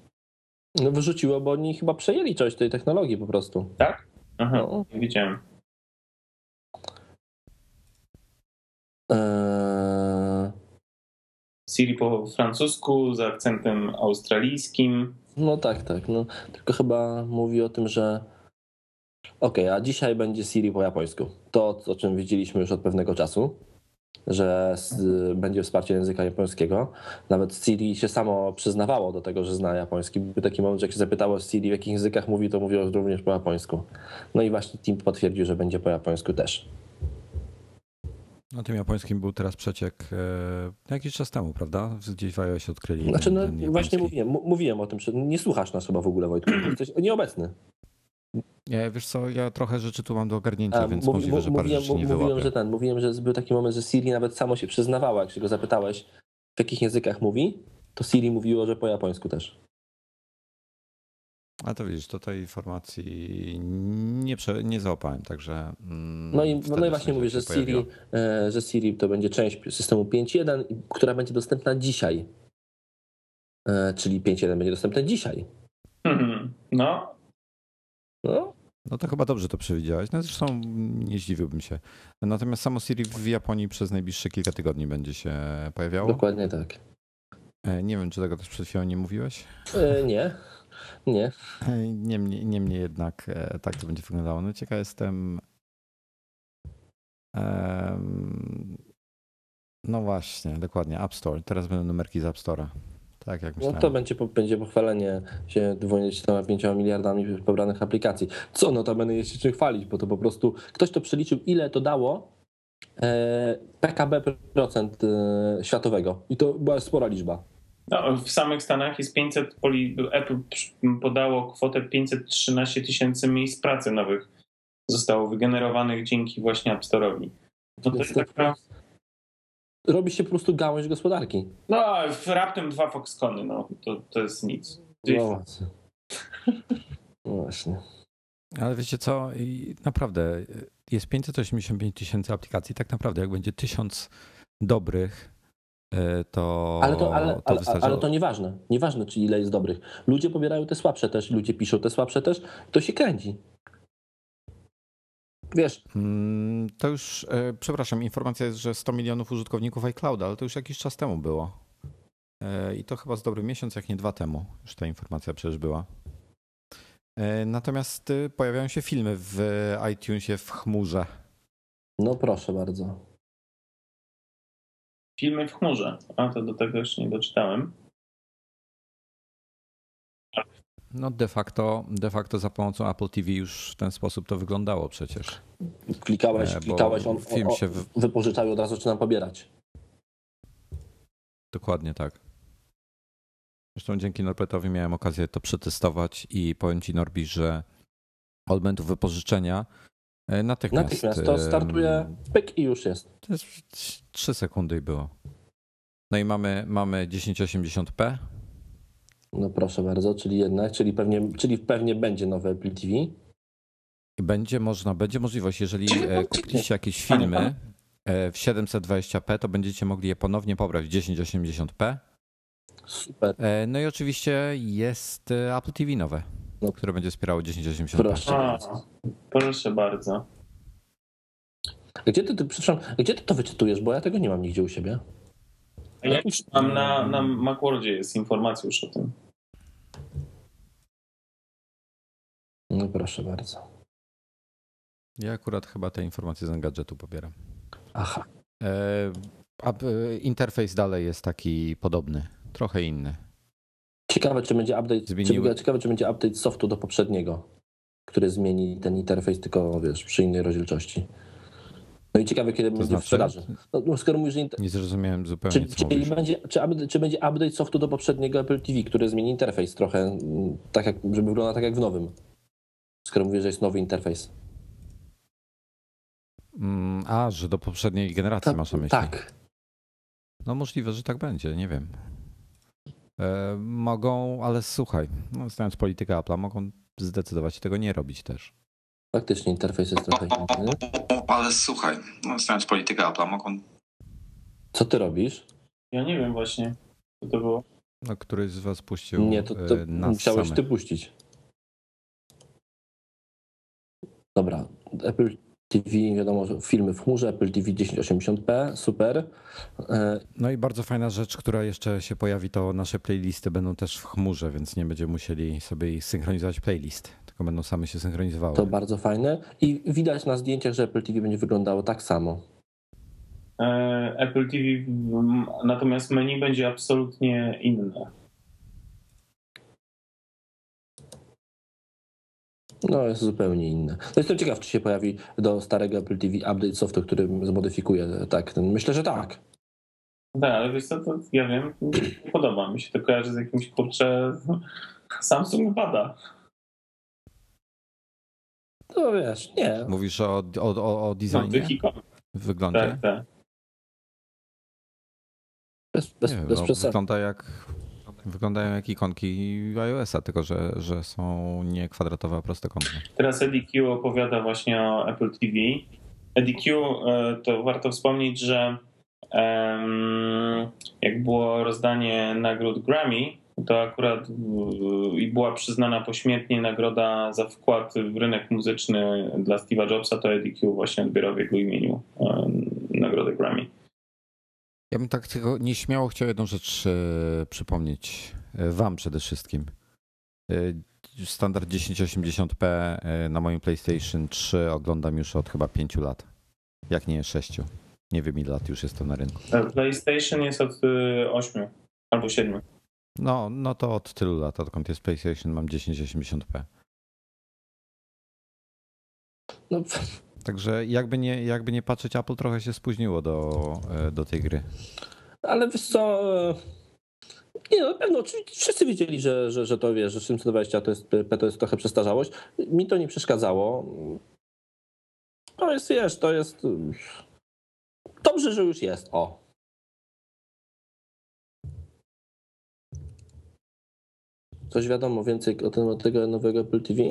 No wyrzuciło, bo oni chyba przejęli coś tej technologii po prostu. Tak? Aha, No. nie wiedziałem. Eee, Siri po francusku z akcentem australijskim. No tak, tak. No, tylko chyba mówi o tym, że okej, a dzisiaj będzie Siri po japońsku. To, o czym widzieliśmy już od pewnego czasu, że s- będzie wsparcie języka japońskiego. Nawet Siri się samo przyznawało do tego, że zna japoński. Był taki moment, że jak się zapytało Siri, w jakich językach mówi, to mówiło również po japońsku. No i właśnie Tim potwierdził, że będzie po japońsku też. No tym japońskim był teraz przeciek e, jakiś czas temu, prawda? Gdzieś w iOS odkryli. Znaczy, no właśnie mówiłem, mówiłem o tym, że nie słuchasz nas chyba w ogóle, Wojtku. Jesteś nieobecny. Nie, wiesz co, ja trochę rzeczy tu mam do ogarnięcia, A, więc mówi- możliwe, że parę mówiłem, rzeczy nie mówiłem, wyłapię. że ten, mówiłem, że był taki moment, że Siri nawet samo się przyznawała, jak się go zapytałeś, w jakich językach mówi, to Siri mówiło, że po japońsku też. A to widzisz, to tej informacji nie, prze, nie załapałem, także... mm, No i, no i właśnie mówię, że. Siri, e, że Siri to będzie część systemu 5.1, i- która będzie dostępna dzisiaj. E, czyli 5.1 będzie dostępna dzisiaj. Mhm. No, No, No to chyba dobrze to przewidziałeś. No zresztą nie zdziwiłbym się. Natomiast samo Siri w Japonii przez najbliższe kilka tygodni będzie się pojawiało. dokładnie tak. E, Nie wiem, czy tego też przed chwilą nie mówiłeś. E, nie, nie. E, Niemniej, niemniej jednak tak to będzie wyglądało. No ciekaw jestem. Em, No właśnie, dokładnie. App Store. Teraz będą numerki z App Store'a. Tak jak No myślałem. to będzie, będzie pochwalenie się 25 miliardami pobranych aplikacji. Co notabene jest się czym chwalić, bo to po prostu ktoś to przeliczył, ile to dało e, PKB procent e, światowego. I to była spora liczba. no, w samych Stanach jest 500, poli- Apple podało kwotę 513 tysięcy miejsc pracy nowych zostało wygenerowanych dzięki właśnie App Store'owi. No to jest taka, Robi się po prostu gałąź gospodarki. no w- raptem dwa Foxcony, no to, to jest nic. No właśnie. No właśnie. Ale wiecie co? I naprawdę jest 585 tysięcy aplikacji. Tak naprawdę, jak będzie tysiąc dobrych, e, to. Ale to, ale, ale, wystarczy. ale to nieważne. Nieważne, czy ile jest dobrych. Ludzie pobierają te słabsze też, ludzie piszą te słabsze też. To się kręci. Wiesz, Mm, To już, e, przepraszam, informacja jest, że 100 milionów użytkowników iClouda, ale to już jakiś czas temu było. E, I to chyba z dobry miesiąc, jak nie dwa temu, już ta informacja przecież była. E, Natomiast e, pojawiają się filmy w iTunesie w chmurze. no proszę bardzo. Filmy w chmurze, a to do tego jeszcze nie doczytałem. No de facto, de facto za pomocą Apple TV już w ten sposób to wyglądało przecież. Klikałeś, E, klikałeś, on, film się w- wypożyczał i od razu zaczynam pobierać. Dokładnie tak. Zresztą dzięki Norbertowi miałem okazję to przetestować i powiem ci Norbi, że od momentu wypożyczenia e, natychmiast. Natychmiast to startuje, pyk i już jest. To jest 3 sekundy i było. No i mamy, mamy 1080p. No proszę bardzo, czyli jednak, czyli pewnie, czyli pewnie będzie nowe Apple TV. Będzie można, będzie możliwość, jeżeli e, kupiliście jakieś filmy e, w 720p, to będziecie mogli je ponownie pobrać w 1080p. Super, E, No i oczywiście jest Apple TV nowe, No. które będzie wspierało 1080p. proszę A, bardzo. proszę bardzo. Gdzie ty, ty, przepraszam, gdzie ty to wyczytujesz, bo ja tego nie mam nigdzie u siebie. Ja już mam na, na Macworldzie jest informacja już o tym. No proszę bardzo. Ja akurat chyba te informacje z gadżetu pobieram. Aha. E, a, e, interfejs dalej jest taki podobny, trochę inny. Ciekawe, czy będzie update, Zmieniły- czy, ciekawe, czy będzie update softu do poprzedniego, który zmieni ten interfejs, tylko wiesz, przy innej rozdzielczości. No i ciekawe, kiedy To będzie w znaczy, sprzedaży. No, no, skoro mówisz, że inter... nie zrozumiałem zupełnie, czy, czy, będzie, czy, update- czy będzie update softu do poprzedniego Apple TV, który zmieni interfejs trochę, mm, tak jak, żeby wyglądał tak jak w nowym. Skoro mówisz, że jest nowy interfejs. Mm, A, że do poprzedniej generacji Ta- masz na myśli. Tak. No możliwe, że tak będzie, nie wiem. E, mogą, ale słuchaj, no, znając politykę Apple'a, mogą zdecydować się tego nie robić też. Faktycznie interfejs jest trochę inny. Ale słuchaj, no, znając politykę Apple'a, mogą... Co ty robisz? Ja nie wiem właśnie, co to było. No, któryś z was puścił Nie, to, to e, nas musiałeś samych. ty puścić. Dobra, Apple TV, wiadomo, filmy w chmurze, Apple TV 1080p, super. E, No i bardzo fajna rzecz, która jeszcze się pojawi, to nasze playlisty będą też w chmurze, więc nie będziemy musieli sobie synchronizować playlist, tylko będą same się synchronizowały. To bardzo fajne. I widać na zdjęciach, że Apple TV będzie wyglądało tak samo. E, Apple TV, mm, natomiast menu będzie absolutnie inne. No, jest zupełnie inne. No jestem ciekaw, czy się pojawi do starego Apple TV update softu, który zmodyfikuje tak. ten- Myślę, że tak. Tak, ale wiesz co, to ja wiem, nie podoba mi się. To kojarzy z jakimś, kurczę, Samsung pada. To wiesz, nie. Mówisz o, o, o, o No, designie, w wyglądzie? Tak, tak. Bez, bez, Nie bez no, wygląda jak, wyglądają jak ikonki iOS-a, tylko że, że są nie kwadratowe, a prostokątne. Teraz EDQ opowiada właśnie o Apple TV. EDQ e, to warto wspomnieć, że jak było rozdanie nagród Grammy, to akurat i była przyznana pośmiertnie nagroda za wkład w rynek muzyczny dla Steve'a Jobsa, to EDQ właśnie odbierał w jego imieniu. Ja bym tak tylko nieśmiało chciał jedną rzecz e, przypomnieć e, wam przede wszystkim. E, Standard 1080p e, na moim PlayStation 3 oglądam już od chyba 5 lat. Jak nie 6. Nie wiem ile lat już jest to na rynku. PlayStation jest od 8 albo 7. No, no to od tylu lat, odkąd jest PlayStation mam 1080p. No, Także jakby nie, jakby nie patrzeć, Apple trochę się spóźniło do, e, do tej gry. ale wiesz co... e, Nie no, pewno, wszyscy wiedzieli, że, że, że to wiesz, że 720 to jest, P to jest trochę przestarzałość. Mi to nie przeszkadzało. To jest, wiesz, to jest... Dobrze, że już jest, o. Coś wiadomo więcej o tym, od tego nowego Apple TV?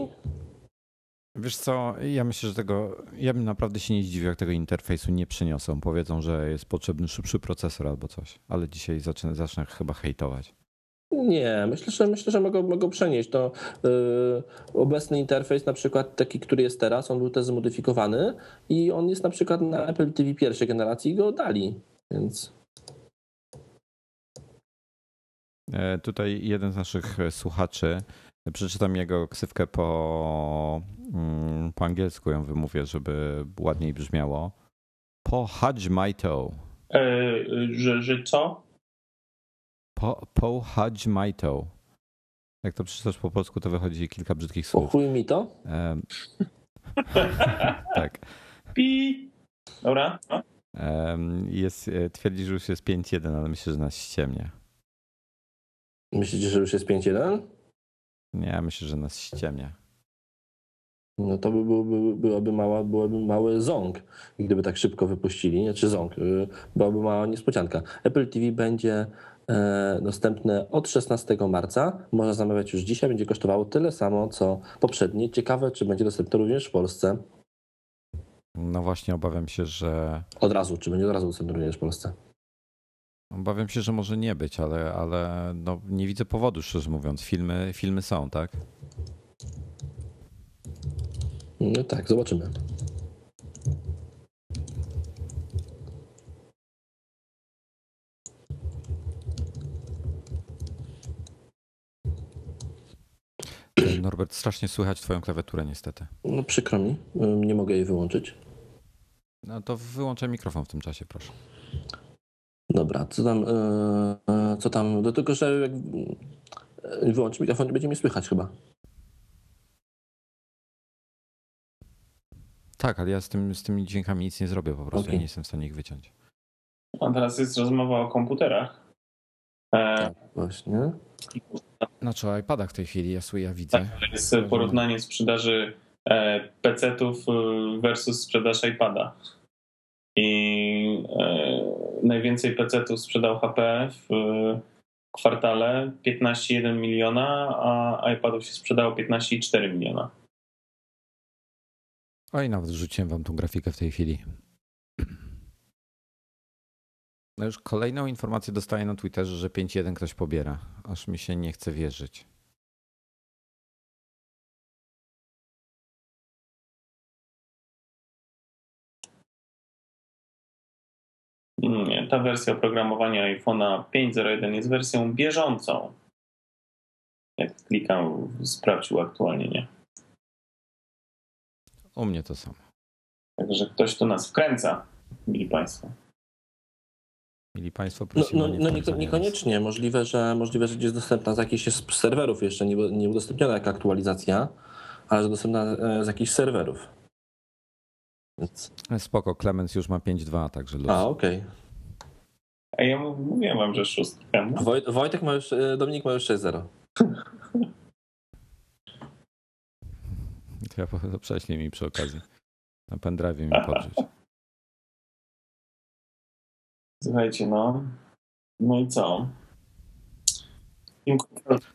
Wiesz co, ja myślę, że tego, ja bym naprawdę się nie zdziwił, jak tego interfejsu nie przyniosą. Powiedzą, że jest potrzebny szybszy procesor albo coś, ale dzisiaj zacznę, zacznę chyba hejtować. Nie, myślę, że myślę, że mogą, mogą przenieść. To yy, obecny interfejs, na przykład taki, który jest teraz, on był też zmodyfikowany i on jest na przykład na Apple TV pierwszej generacji i go dali. Więc E, Tutaj jeden z naszych e, słuchaczy, przeczytam jego ksywkę po, mm, po angielsku, ją wymówię, żeby ładniej brzmiało. Po Hajmaito. E, że, że co? Po, po Hajmaito. Jak to przeczytasz po polsku, to wychodzi kilka brzydkich słów. chuj mi to. Em, tak. Pi. Dobra. No. Em, Jest, e, twierdzi, że już jest 5-1, ale myślę, że nas ściemnia. Myślicie, że już jest 5.1? Nie, myślę, że nas ściemnia. No to by byłoby, byłaby, mała, byłaby mały ząg, gdyby tak szybko wypuścili. Znaczy ząg, yy, byłaby mała niespodzianka. Apple TV będzie e, dostępne od 16 marca. Można zamawiać już dzisiaj. Będzie kosztowało tyle samo, co poprzednie. Ciekawe, czy będzie dostępne również w Polsce. No właśnie, obawiam się, że Od razu, czy będzie od razu dostępne również w Polsce. Obawiam się, że może nie być, ale, ale no, nie widzę powodu, szczerze mówiąc. Filmy, filmy są, tak? No tak, zobaczymy. Norbert, strasznie słychać twoją klawiaturę niestety. No przykro mi, nie mogę jej wyłączyć. No to wyłączę mikrofon w tym czasie, proszę. Dobra, co tam, yy, co tam, do tego, że jak yy, wyłączy mikrofon, nie będzie mnie słychać chyba. Tak, ale ja z, tym, z tymi dźwiękami nic nie zrobię po prostu. Okej. Ja nie jestem w stanie ich wyciąć. A teraz jest rozmowa o komputerach. E, Tak, właśnie. Znaczy o iPadach w tej chwili, ja, ja widzę. tak, to jest porównanie sprzedaży e, PC-ów e, versus sprzedaż iPada. I e, najwięcej PC-ów sprzedał HP w e, kwartale 15,1 miliona, a iPadów się sprzedało 15,4 miliona. Oj, nawet wrzuciłem wam tą grafikę w tej chwili. No już kolejną informację dostaję na Twitterze, że 5.1 ktoś pobiera. Aż mi się nie chce wierzyć. Ta wersja oprogramowania iPhone'a 5.01 jest wersją bieżącą. Jak klikam, sprawdził aktualnie, nie. U mnie to samo. Także ktoś tu nas wkręca, mili Państwo. Mieli Państwo, No, prosimy no, no nieko- nas. niekoniecznie. Możliwe, że możliwe, że jest dostępna z jakichś serwerów jeszcze, nie, nie udostępniona jako aktualizacja, ale że dostępna e, z jakichś serwerów. Więc... Spoko, Clemens już ma 5.2, także luz. A, okej. A ja mów- mówiłem wam, że szóstka. No. Woj- Wojtek ma już, e, Dominik ma już 6-0. To ja po- prześlij mi przy okazji. Na pendrive mi podrzuć. Słuchajcie, no. No i co?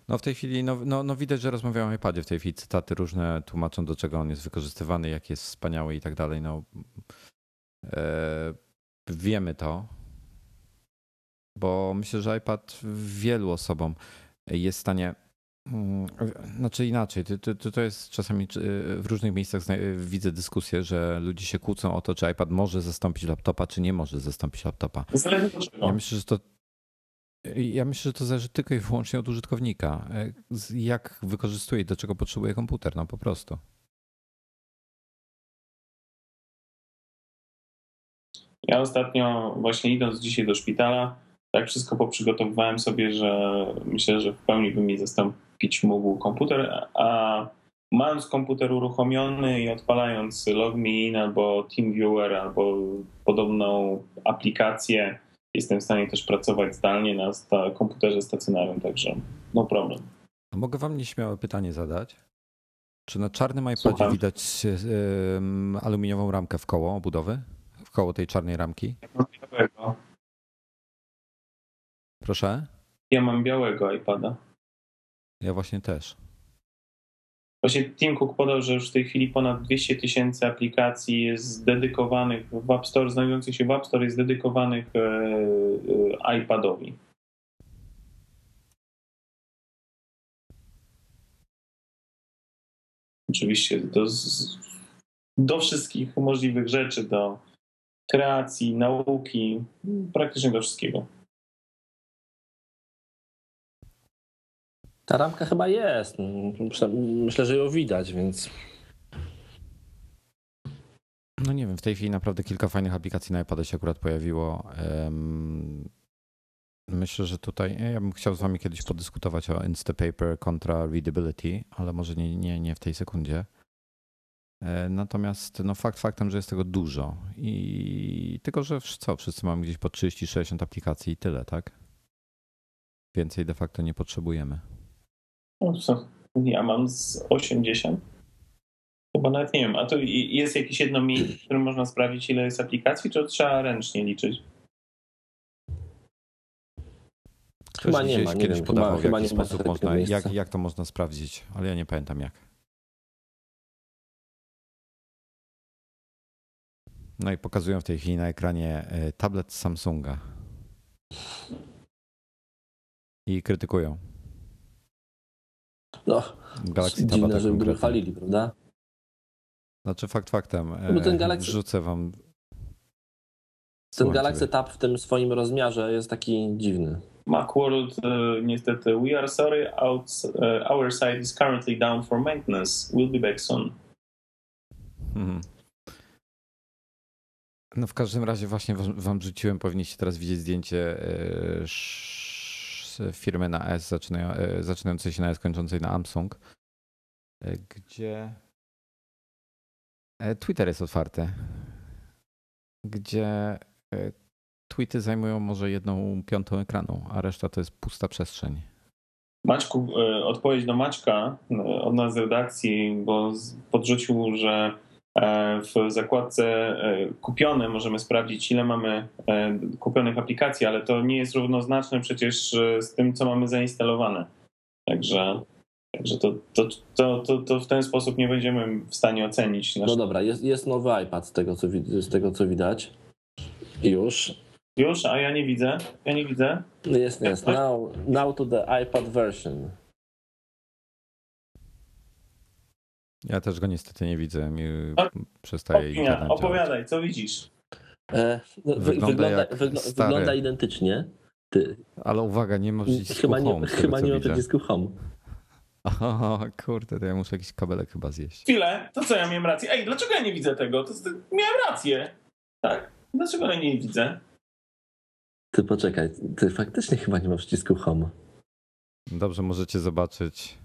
No w tej chwili, no, no, no widać, że rozmawiamy o iPadzie. W tej chwili cytaty różne tłumaczą, do czego on jest wykorzystywany, jak jest wspaniały i tak dalej. No, e, wiemy to, bo myślę, że iPad wielu osobom jest w stanie. mm, Znaczy inaczej, to, to, to jest czasami w różnych miejscach widzę dyskusję, że ludzie się kłócą o to, czy iPad może zastąpić laptopa, czy nie może zastąpić laptopa. Ja myślę, że to. Ja myślę, że to zależy tylko i wyłącznie od użytkownika. E, Jak wykorzystuje i do czego potrzebuje komputer, no po prostu. Ja ostatnio, właśnie idąc dzisiaj do szpitala, tak wszystko poprzygotowywałem sobie, że myślę, że w pełni by mi zastąpić mógł komputer, a mając komputer uruchomiony i odpalając LogMeIn albo TeamViewer albo podobną aplikację, jestem w stanie też pracować zdalnie na sta- komputerze stacjonarnym, także no problem. A mogę wam nieśmiałe pytanie zadać? Czy na czarnym iPadzie Słucham. widać aluminiową ramkę w koło obudowy? W koło tej czarnej ramki? Mam białego. Proszę? Ja mam białego iPada. Ja właśnie też. Właśnie Tim Cook podał, że już w tej chwili ponad 200 tysięcy aplikacji jest dedykowanych w App Store, znajdujących się w App Store, jest dedykowanych e, e, iPadowi. Oczywiście do, do wszystkich możliwych rzeczy, do kreacji, nauki, praktycznie do wszystkiego. Ta ramka chyba jest. Myślę, że ją widać, więc No nie wiem, w tej chwili naprawdę kilka fajnych aplikacji na iPada się akurat pojawiło. Myślę, że tutaj ja bym chciał z wami kiedyś podyskutować o Instapaper kontra Readability, ale może nie, nie, nie w tej sekundzie. E, Natomiast no fakt faktem, że jest tego dużo i tylko, że co, wszyscy mamy gdzieś po 30-60 aplikacji i tyle, tak? Więcej de facto nie potrzebujemy. No co? Ja mam z 80. Chyba nawet nie wiem. A to jest jakieś jedno miejsce, w którym można sprawdzić, ile jest aplikacji, czy trzeba ręcznie liczyć? Ktoś Chyba nie gdzieś ma, nie kiedyś wiem, podawał, chyba- w chyba jaki nie ma sposób można, jak, jak to można sprawdzić, ale ja nie pamiętam jak. No i pokazują w tej chwili na ekranie e, tablet Samsunga. I krytykują. No, Galaxy Tab dziwne, tak żeby chwalili, prawda? Znaczy fakt faktem. No bo ten e, Galaxy- Wrzucę wam. Ten Galaxy. Tab w tym swoim rozmiarze jest taki dziwny. Macworld, e, niestety, we are sorry, out, e, our site is currently down for maintenance. We'll be back soon. Mhm. No w każdym razie właśnie wam wam rzuciłem, powinniście teraz widzieć zdjęcie e, firmy na S, zaczynają, e, zaczynającej się na S, kończącej na Samsung, e, gdzie e, Twitter jest otwarty, gdzie tweety zajmują może jedną piątą ekranu, a reszta to jest pusta przestrzeń. Maćku, e, odpowiedź do Maćka e, od nas z redakcji, bo podrzucił, że w zakładce e, kupione możemy sprawdzić, ile mamy e, kupionych aplikacji, ale to nie jest równoznaczne przecież e, z tym, co mamy zainstalowane. Także, także to, to, to, to, to w ten sposób nie będziemy w stanie ocenić. No Nasz... dobra, jest, jest nowy iPad z tego, co, z tego, co widać. Już. Już, a ja nie widzę. Ja nie widzę. Jest, jest. Now, now to the iPad version. Ja też go niestety nie widzę, mi A- przestaje Opinia, działać. opowiadaj, co widzisz? E, no, wy, Wygląda wygląda, wygl- stary. wygląda identycznie. Ty, Ale uwaga, nie ma przycisku chyba nie, home. chyba nie ma przycisku home. Aha, kurde, to ja muszę jakiś kabelek chyba zjeść. Chwilę, to co ja miałem rację? Ej, dlaczego ja nie widzę tego? To, to, miałem rację. Tak, dlaczego ja nie widzę? Ty poczekaj, ty faktycznie chyba nie ma przycisku home. Dobrze, możecie zobaczyć.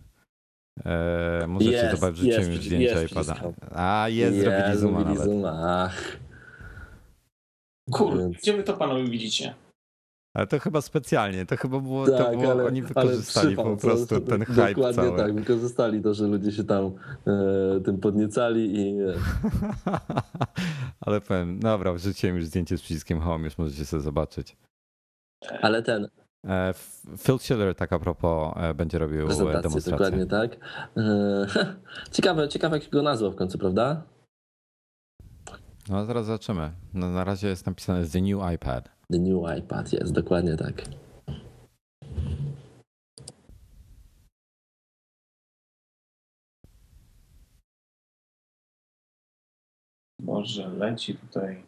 E, możecie Jest, zobaczyć, jest, już jest zdjęcia przycisk iPada. A, jest, zrobili zooma zrobili nawet. zooma, Ach, Kurde, Więc- gdzie wy to panowie widzicie? Ale to chyba specjalnie, to chyba było, to tak, było ale, oni wykorzystali przypał, po prostu co- ten hype Dokładnie cały. tak, wykorzystali to, że ludzie się tam e, tym podniecali i e, Ale powiem, dobra, wrzuciłem już zdjęcie z przyciskiem home, już możecie sobie zobaczyć. ale ten, Phil Schiller, tak a propos, e, będzie robił e, prezentację, demonstrację. dokładnie tak. E, ciekawe, ciekawe jak go nazwał w końcu, prawda? No a zaraz zobaczymy. No, na razie jest napisane The New iPad. The New iPad, jest, dokładnie tak. Może leci tutaj.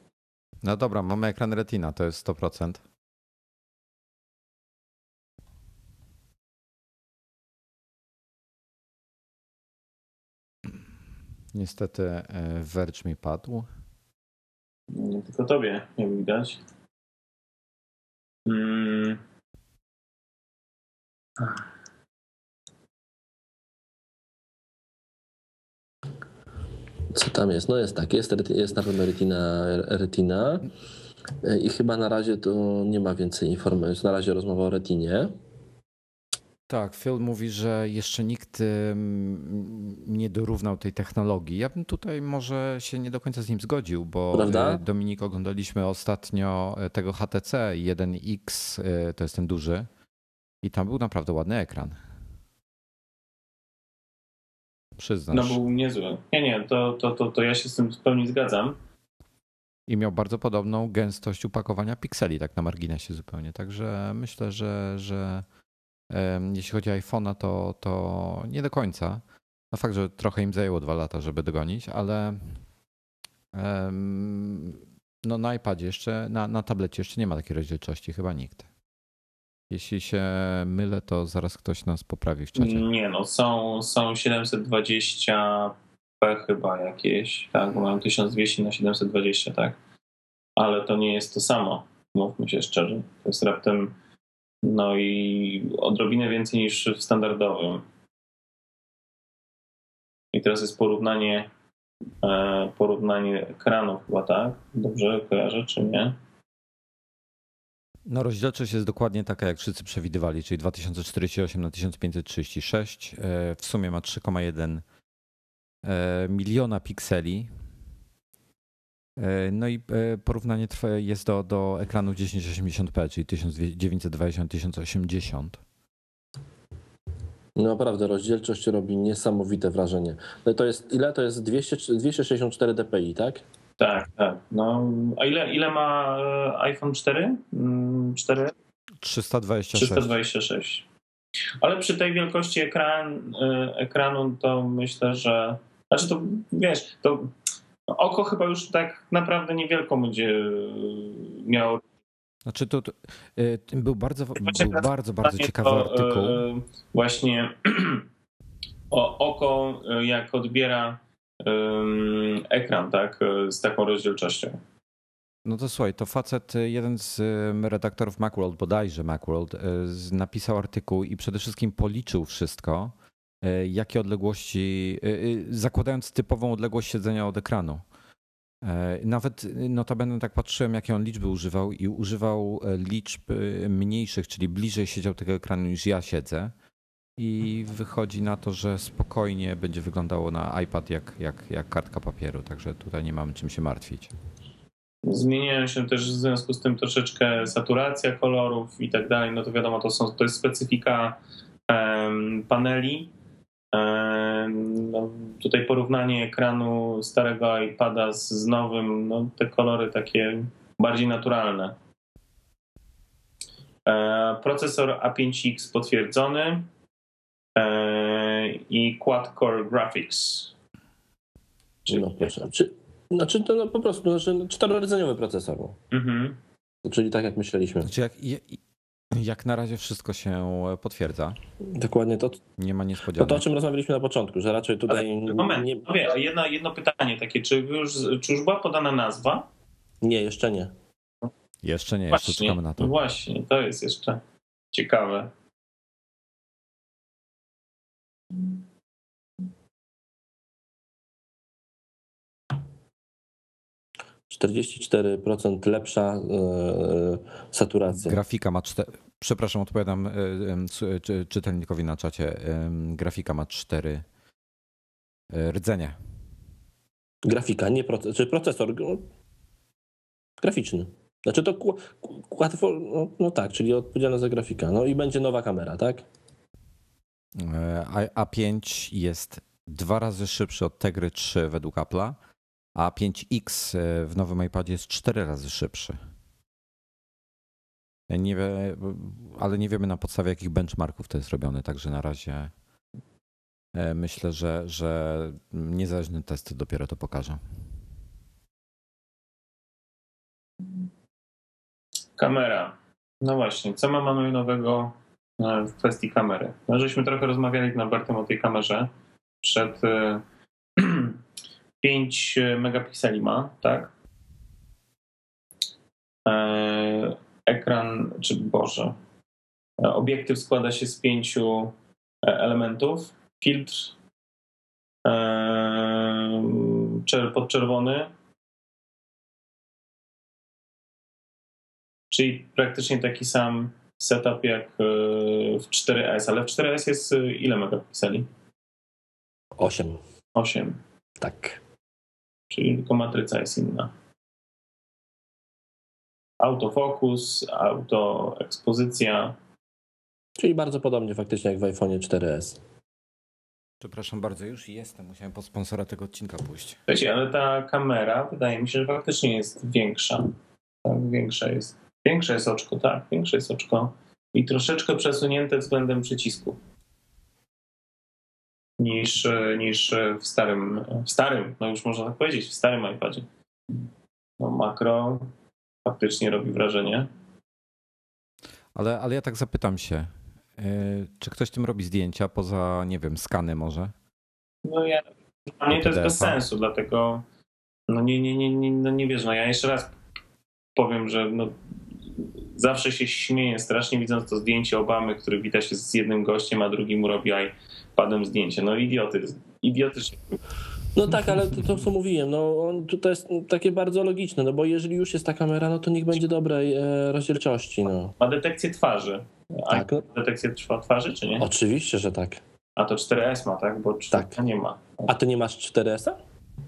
No dobra, mamy ekran Retina, to jest 100%. Niestety e, Verge mi padł. Nie tylko tobie, jak widać. Mm. Co tam jest? No jest tak, jest, jest na pewno retina, retina e, i chyba na razie to nie ma więcej informacji. Na razie rozmowa o retinie. Tak, Phil mówi, że jeszcze nikt nie dorównał tej technologii. Ja bym tutaj może się nie do końca z nim zgodził, bo Prawda? e, Dominik oglądaliśmy ostatnio e, tego HTC 1X, e, to jest ten duży, i tam był naprawdę ładny ekran. Przyznasz. No był niezły. Nie, nie, to, to, to, to ja się z tym w pełni zgadzam. I miał bardzo podobną gęstość upakowania pikseli, tak na marginesie zupełnie. Także myślę, że, że jeśli chodzi o iPhone'a, to, to nie do końca. No fakt, że trochę im zajęło dwa lata, żeby dogonić, ale no na iPadzie jeszcze, na, na tablecie jeszcze nie ma takiej rozdzielczości, chyba nikt. Jeśli się mylę, to zaraz ktoś nas poprawi w czacie. Nie no, są, są 720p chyba jakieś, tak, bo mają 1200 na 720, tak. Ale to nie jest to samo, mówmy się szczerze. To jest raptem no i odrobinę więcej niż w standardowym. I teraz jest porównanie e, porównanie ekranów chyba, tak? Dobrze kojarzę, czy nie? No rozdzielczość jest dokładnie taka, jak wszyscy przewidywali, czyli 2048 na 1536. E, W sumie ma 3,1 e, miliona pikseli. E, No i e, porównanie trwa, jest do, do ekranu 1080p, czyli 1920-1080. No Naprawdę, rozdzielczość robi niesamowite wrażenie. No to jest, ile to jest? 200, 264 dpi, tak? Tak, tak. No, a ile, ile ma e, iPhone 4? Mm, 4? 326. 326. Ale przy tej wielkości ekran, ekranu to myślę, że. Znaczy to wiesz, to oko chyba już tak naprawdę niewielką będzie e, miało. Znaczy to, to e, był bardzo, był bardzo, bardzo to, ciekawy artykuł. e, Właśnie o, oko, jak odbiera ekran, tak, z taką rozdzielczością. No to słuchaj, to facet, jeden z redaktorów Macworld, bodajże Macworld, napisał artykuł i przede wszystkim policzył wszystko, jakie odległości, y, y, zakładając typową odległość siedzenia od ekranu. Nawet notabene tak patrzyłem, jakie on liczby używał i używał liczb mniejszych, czyli bliżej siedział tego ekranu niż ja siedzę. I wychodzi na to, że spokojnie będzie wyglądało na iPad jak, jak, jak kartka papieru, także tutaj nie mamy czym się martwić. Zmieniają się też w związku z tym troszeczkę saturacja kolorów i tak dalej. No to wiadomo, to, są, to jest specyfika em, paneli. No, tutaj porównanie ekranu starego iPada z, z nowym, no, te kolory takie bardziej naturalne. E, procesor A5X potwierdzony e, i quad-core graphics. Czyli No proszę. Czy, Znaczy to no, po prostu znaczy, czterorodzeniowy procesor. Mhm. Czyli tak jak myśleliśmy. Znaczy jak, jak na razie wszystko się potwierdza. Dokładnie to. Nie ma To, niespodzianek. to o czym rozmawialiśmy na początku, że raczej tutaj Moment, nie, Panowie, jedno, jedno pytanie takie, czy już, czy już była podana nazwa? nie, jeszcze nie. Jeszcze nie, jeszcze czekamy na to. Właśnie, to jest jeszcze ciekawe. 44% lepsza yy, saturacja. Grafika ma 4. Przepraszam, odpowiadam czy- czytelnikowi na czacie. Grafika ma 4 rdzenie. Grafika, nie proces, czy procesor no, graficzny. Znaczy to łatwo, no, no tak, czyli odpowiedzialne za grafika. No i będzie nowa kamera, tak? E, A- A5 jest dwa razy szybszy od Tegry 3 według Apple'a, a 5X e, w nowym iPadzie jest cztery razy szybszy. Nie wie, ale nie wiemy na podstawie jakich benchmarków to jest robione, także na razie e, myślę, że, że niezależny test dopiero to pokaże. Kamera. No właśnie, co my mamy nowego e, w kwestii kamery? No, żeśmy trochę rozmawiali z Norbertem o tej kamerze. Przed e, 5 megapikseli ma, tak? E, Ekran, czy Boże, e, obiektyw składa się z pięciu e, elementów. Filtr e, czer- podczerwony, Czyli praktycznie taki sam setup jak e, w 4S, ale w 4S jest e, ile megapikseli? 8. 8, Tak. Czyli tylko matryca jest inna. Autofokus, autoekspozycja. Czyli bardzo podobnie faktycznie jak w iPhone 4S. Przepraszam bardzo, już jestem. Musiałem po sponsora tego odcinka pójść. Wiecie, ale ta kamera wydaje mi się, że faktycznie jest większa. Tak, większa jest. Większe jest oczko, tak, większe jest oczko. I troszeczkę przesunięte względem przycisku. Niż, e, niż w starym, w starym, no już można tak powiedzieć, w starym iPadzie. No, makro faktycznie robi wrażenie. Ale, ale ja tak zapytam się, yy, czy ktoś tym robi zdjęcia poza, nie wiem, skany może? No ja, dla mnie to jest bez sensu, dlatego no nie, nie, nie, nie, no nie wiesz, no ja jeszcze raz powiem, że no, zawsze się śmieję strasznie widząc to zdjęcie Obamy, który wita się z jednym gościem, a drugi mu robi iPadem zdjęcie. No idiotyzm. Idiotyczny. No tak, ale to, to co mówiłem, no on, to jest takie bardzo logiczne, no bo jeżeli już jest ta kamera, no to niech będzie dobrej e, rozdzielczości, no. Ma detekcję twarzy. A Tak, detekcję twarzy, czy nie? oczywiście, że tak. A to 4S ma, tak? Bo 4 Tak. nie ma. A ty nie masz 4S-a?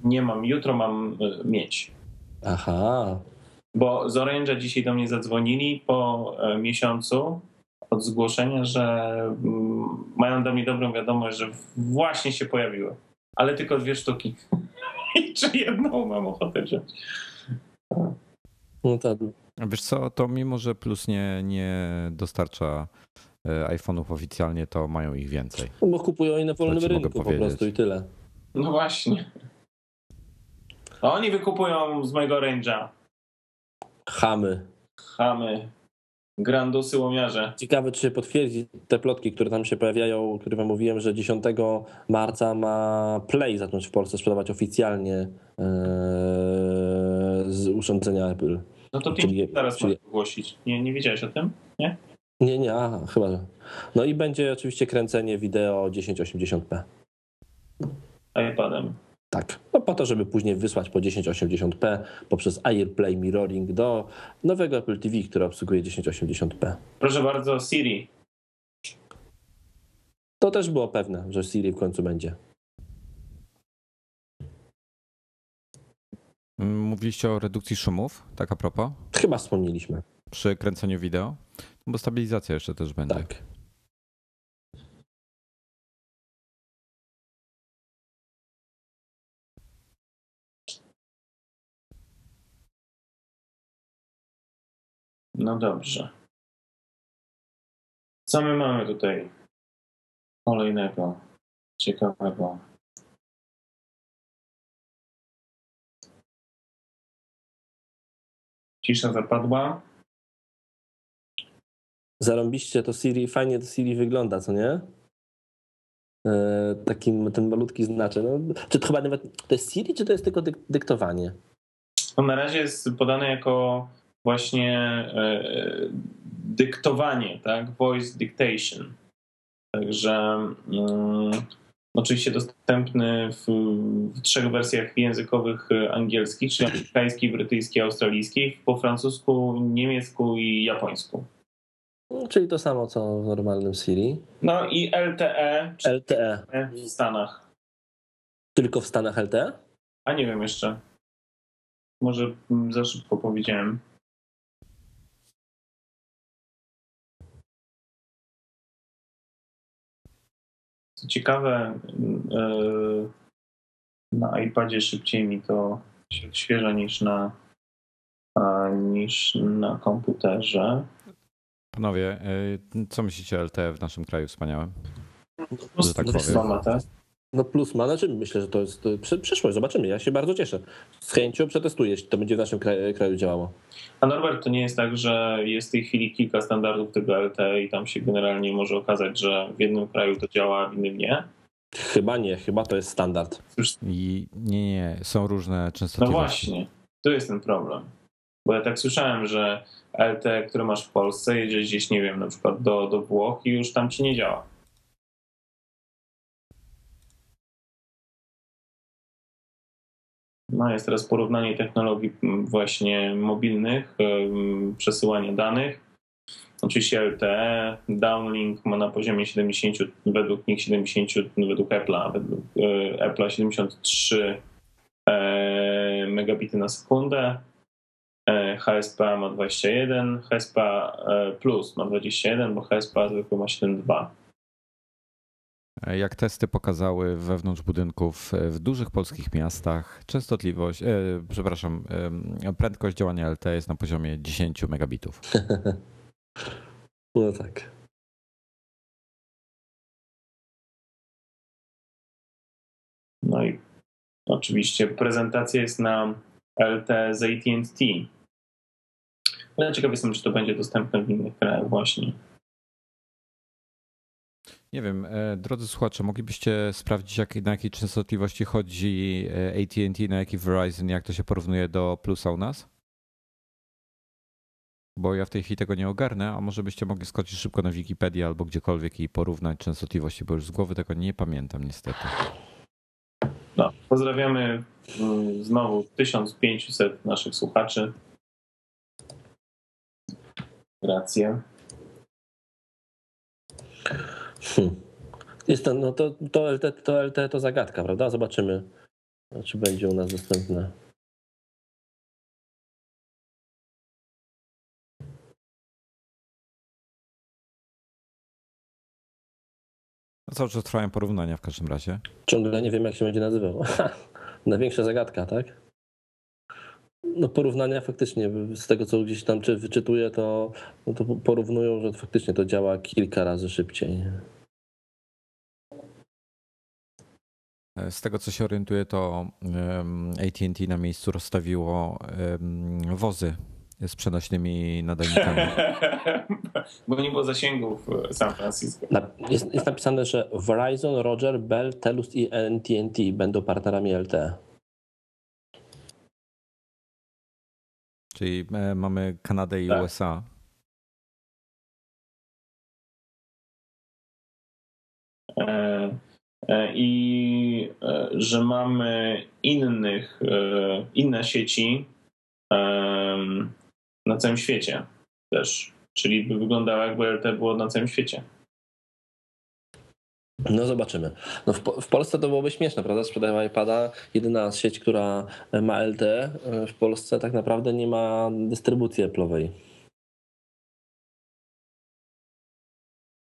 Nie mam. Jutro mam y, mieć. Aha, Bo z Orange'a dzisiaj do mnie zadzwonili po e, miesiącu od zgłoszenia, że mm, mają do mnie dobrą wiadomość, że właśnie się pojawiły. Ale tylko dwie sztuki. I czy jedną mam ochotę wziąć. no tak. Wiesz co, to mimo, że Plus nie, nie dostarcza e, iPhone'ów oficjalnie, to mają ich więcej. No bo kupują je na wolnym rynku po prostu i tyle. No właśnie. A oni wykupują z mojego Orange'a Chamy. chamy, grandusy, łomiarze. Ciekawe, czy się potwierdzi te plotki, które tam się pojawiają, o których mówiłem, że 10 marca ma Play zacząć w Polsce sprzedawać oficjalnie e, z urządzenia Apple. No to Czyli- zaraz czyli- ogłosić. Nie, nie wiedziałeś o tym? Nie? Nie, nie, aha, chyba. No i będzie oczywiście kręcenie wideo 1080p. iPadem. Tak, no po to, żeby później wysłać po 1080p poprzez AirPlay Mirroring do nowego Apple TV, które obsługuje 1080p. Proszę bardzo, Siri. To też było pewne, że Siri w końcu będzie. Mówiliście o redukcji szumów, tak a propos, Chyba wspomnieliśmy. przy kręceniu wideo, bo stabilizacja jeszcze też będzie. Tak. No dobrze. Co my mamy tutaj kolejnego, ciekawego? Cisza zapadła. Zarąbiście to Siri, fajnie to Siri wygląda, co nie? E, takim ten malutki znaczek. No, czy to chyba nawet to jest Siri, czy to jest tylko dyk- dyktowanie? No na razie jest podane jako właśnie e, dyktowanie, tak? Voice dictation. Także mm, oczywiście dostępny w, w, trzech wersjach językowych angielskich, czyli amerykańskiej, brytyjskiej, australijskiej, po francusku, niemiecku i japońsku. Czyli to samo co w normalnym Siri. No i LTE. LTE. W Stanach. Tylko w Stanach LTE? A nie wiem jeszcze. Może za szybko powiedziałem. Co ciekawe, e, na iPadzie szybciej mi to się odświeża niż na, niż na komputerze. Panowie, e, co myślicie o LTE w naszym kraju wspaniałym? Plus, tak powiem. No plus ma, znaczy myślę, że to jest przyszłość, zobaczymy, ja się bardzo cieszę. Z chęcią przetestuję, jeśli to będzie w naszym kraju, kraju działało. A Norbert, to nie jest tak, że jest w tej chwili kilka standardów tego LTE i tam się generalnie może okazać, że w jednym kraju to działa, a w innym nie? Chyba nie, chyba to jest standard. I nie, nie, są różne częstotliwości. No właśnie, tu jest ten problem. Bo ja tak słyszałem, że LTE, które masz w Polsce, jedziesz gdzieś, nie wiem, na przykład do, do Włoch i już tam ci nie działa. No, jest teraz porównanie technologii właśnie mobilnych, przesyłania danych. Oczywiście LTE, downlink ma na poziomie 70, według nich 70, według Apple'a, według e, Apple'a 73 e, megabity na sekundę. E, HSPA ma 21, HSPA Plus ma 21, bo HSPA zwykle ma 7,2. Jak testy pokazały wewnątrz budynków e, w dużych polskich miastach, częstotliwość, e, przepraszam, e, prędkość działania LTE jest na poziomie 10 megabitów. no tak. No i oczywiście prezentacja jest na LTE z AT&T. Ale ciekaw jestem, czy to będzie dostępne w innych krajach właśnie. Nie wiem, e, drodzy słuchacze, moglibyście sprawdzić, jak, na jakiej częstotliwości chodzi e, ATT, na jaki Verizon, jak to się porównuje do Plusa u nas? Bo ja w tej chwili tego nie ogarnę, a może byście mogli skoczyć szybko na Wikipedię albo gdziekolwiek i porównać częstotliwości, bo już z głowy tego nie pamiętam niestety. No, pozdrawiamy mm, znowu 1500 naszych słuchaczy. Rację. Hmm. Jest to, no to, to, LT, to LT to zagadka, prawda? Zobaczymy, czy będzie u nas dostępne. No cały czas trwają porównania w każdym razie. Ciągle nie wiem, jak się będzie nazywał. Największa zagadka, tak? No porównania faktycznie, z tego co gdzieś tam czy wyczytuję, to, no to porównują, że faktycznie to działa kilka razy szybciej. Z tego co się orientuję, to ATT na miejscu rozstawiło wozy z przenośnymi nadajnikami. Bo nie było zasięgów w San Francisco. Jest, jest napisane, że Verizon, Roger, Bell, Telus i AT&T będą partnerami LTE. Czyli e, mamy Kanadę i tak. USA. E, I że mamy innych, inne sieci na całym świecie też. Czyli by wyglądało jakby LTE było na całym świecie. No zobaczymy. No w, w, Polsce to byłoby śmieszne, prawda? Sprzedają iPada. Jedyna sieć, która ma LTE w Polsce tak naprawdę nie ma dystrybucji Apple'owej.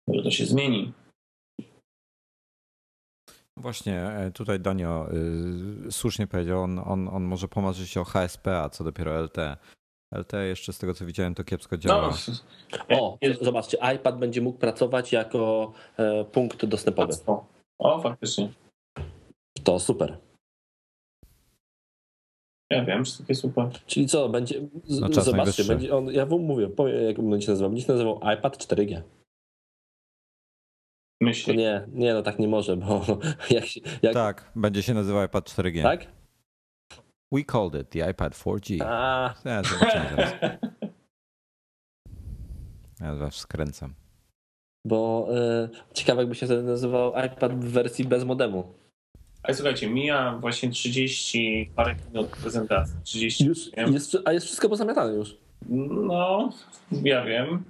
Może to się zmieni. Właśnie, e, tutaj Danio y, słusznie powiedział, on, on, on może pomarzyć o HSP, a co dopiero LTE. LTE jeszcze z tego co widziałem to kiepsko działa. No. O, zobaczcie, iPad będzie mógł pracować jako e, punkt dostępowy. O, faktycznie. To super. Ja wiem, że takie super. Czyli co, będzie. z- No, zobaczcie, będzie on, ja wam mówię, powiem, jak on będzie się nazywał. Będzie się nazywał iPad 4G. Myśli. nie, nie, no tak nie może, bo jak się. Jak, Tak, będzie się nazywał iPad 4G. tak? We called it the iPad 4G. A, Ja zaraz. Ja was skręcam. bo e, ciekawe, jakby się nazywał iPad w wersji bez modemu. Ale słuchajcie, mija właśnie 30 parę minut prezentacji. 30. Już, jest, a jest wszystko pozamiatane już. No, ja wiem.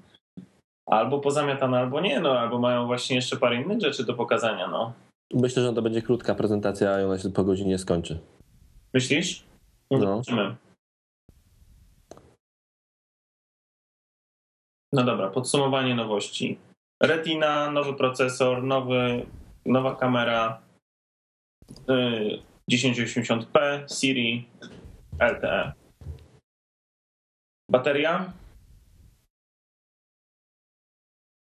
Albo pozamiatane, albo nie, no, albo mają właśnie jeszcze parę innych rzeczy do pokazania, no. Myślę, że to będzie krótka prezentacja i ona się po godzinie skończy. Myślisz? No. No. Zobaczymy. No dobra, podsumowanie nowości. Retina, nowy procesor, nowy, nowa kamera, y, 1080p, Siri, LTE. Bateria?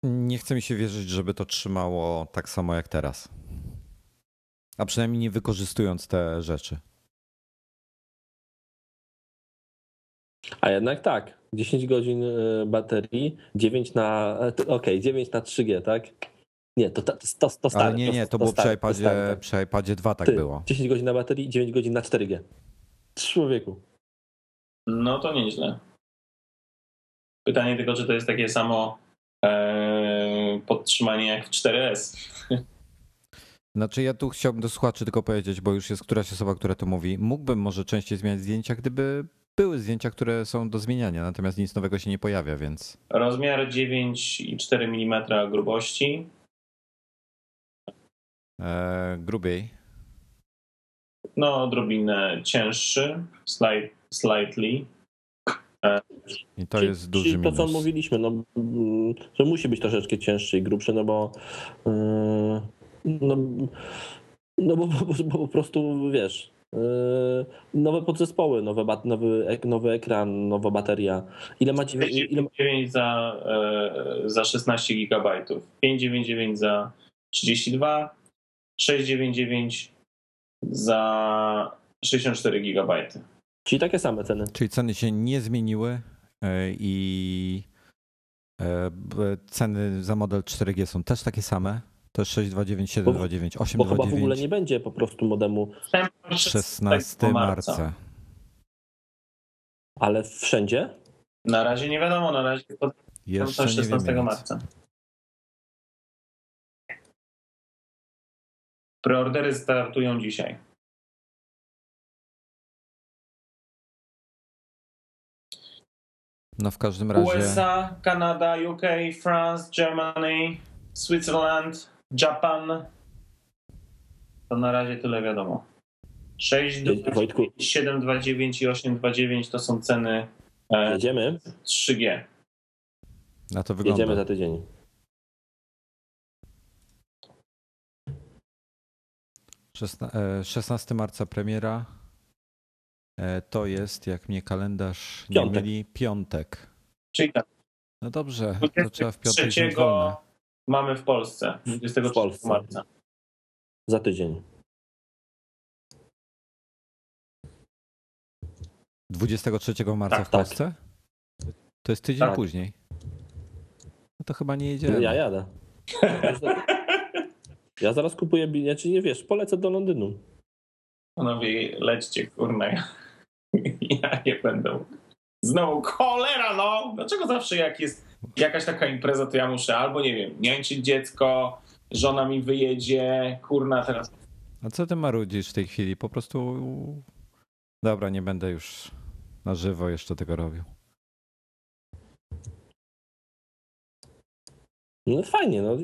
Nie chce mi się wierzyć, żeby to trzymało tak samo jak teraz. A przynajmniej nie wykorzystując te rzeczy. A jednak tak, 10 godzin e, baterii, 9 na. e, Okej, 9 na 3G, tak? Nie, to, to, to, to stare. Ale nie, nie, to było przy stare, iPadzie, stare, tak. przy iPadzie 2 tak Ty, było. 10 godzin na baterii, 9 godzin na 4G. Człowieku. No to nieźle. Pytanie tylko, czy to jest takie samo podtrzymanie jak w 4S. Znaczy ja tu chciałbym do słuchaczy tylko powiedzieć, bo już jest któraś osoba, która to mówi. Mógłbym może częściej zmieniać zdjęcia, gdyby były zdjęcia, które są do zmieniania, natomiast nic nowego się nie pojawia, więc Rozmiar 9,4 mm grubości. e, grubiej. No, odrobinę cięższy. Slight, slightly. I to Czyli- jest duży czyli to, minus. co mówiliśmy, no, mm, że musi być troszeczkę cięższy i grubszy, no bo. Yy, no, no bo, bo, bo po prostu wiesz. Yy, nowe podzespoły, nowe, bat- nowy, nowy ekran, nowa bateria. Ile ma, dziewię- ile, 5,99 za, e, za 16 GB. 5,99 za 32. 6,99 za 64 GB. Czyli takie same ceny. Czyli ceny się nie zmieniły e, i e, ceny za model 4G są też takie same. To jest 629, 729, Bo chyba w ogóle 829, nie będzie po prostu modemu, 16 marca. ale wszędzie. Na razie nie wiadomo, na razie pod Jeszcze to nie 16 wiemy nic. marca. Preordery startują dzisiaj. No w każdym razie USA, Kanada, UK, France, Germany, Switzerland, Japan. To na razie tyle wiadomo. 6, Wojtku, 729 i 829 to są ceny e, jedziemy? 3G. na to wygląda. Jedziemy za tydzień. Szesna- e, 16 marca premiera. E, To jest, jak mnie kalendarz nie Piątek. myli, piątek. Czyli tak, No dobrze, to trzeba w piątek wziąć 23 wolne. mamy w Polsce, 23 W Polsce. marca. Za tydzień. 23 marca Tak, w tak. Polsce? To jest tydzień Tak. później. No to chyba nie jedziemy. Ja jadę. Ja zaraz kupuję bilet, czy nie wiesz, polecę do Londynu. Panowie, lećcie, kurna. Ja nie będę. Znowu cholera, no! Dlaczego zawsze jak jest jakaś taka impreza, to ja muszę albo, nie wiem, niańczyć dziecko, żona mi wyjedzie, kurna, teraz A co ty marudzisz w tej chwili? Po prostu. Dobra, nie będę już na żywo jeszcze tego robił. No fajnie, no.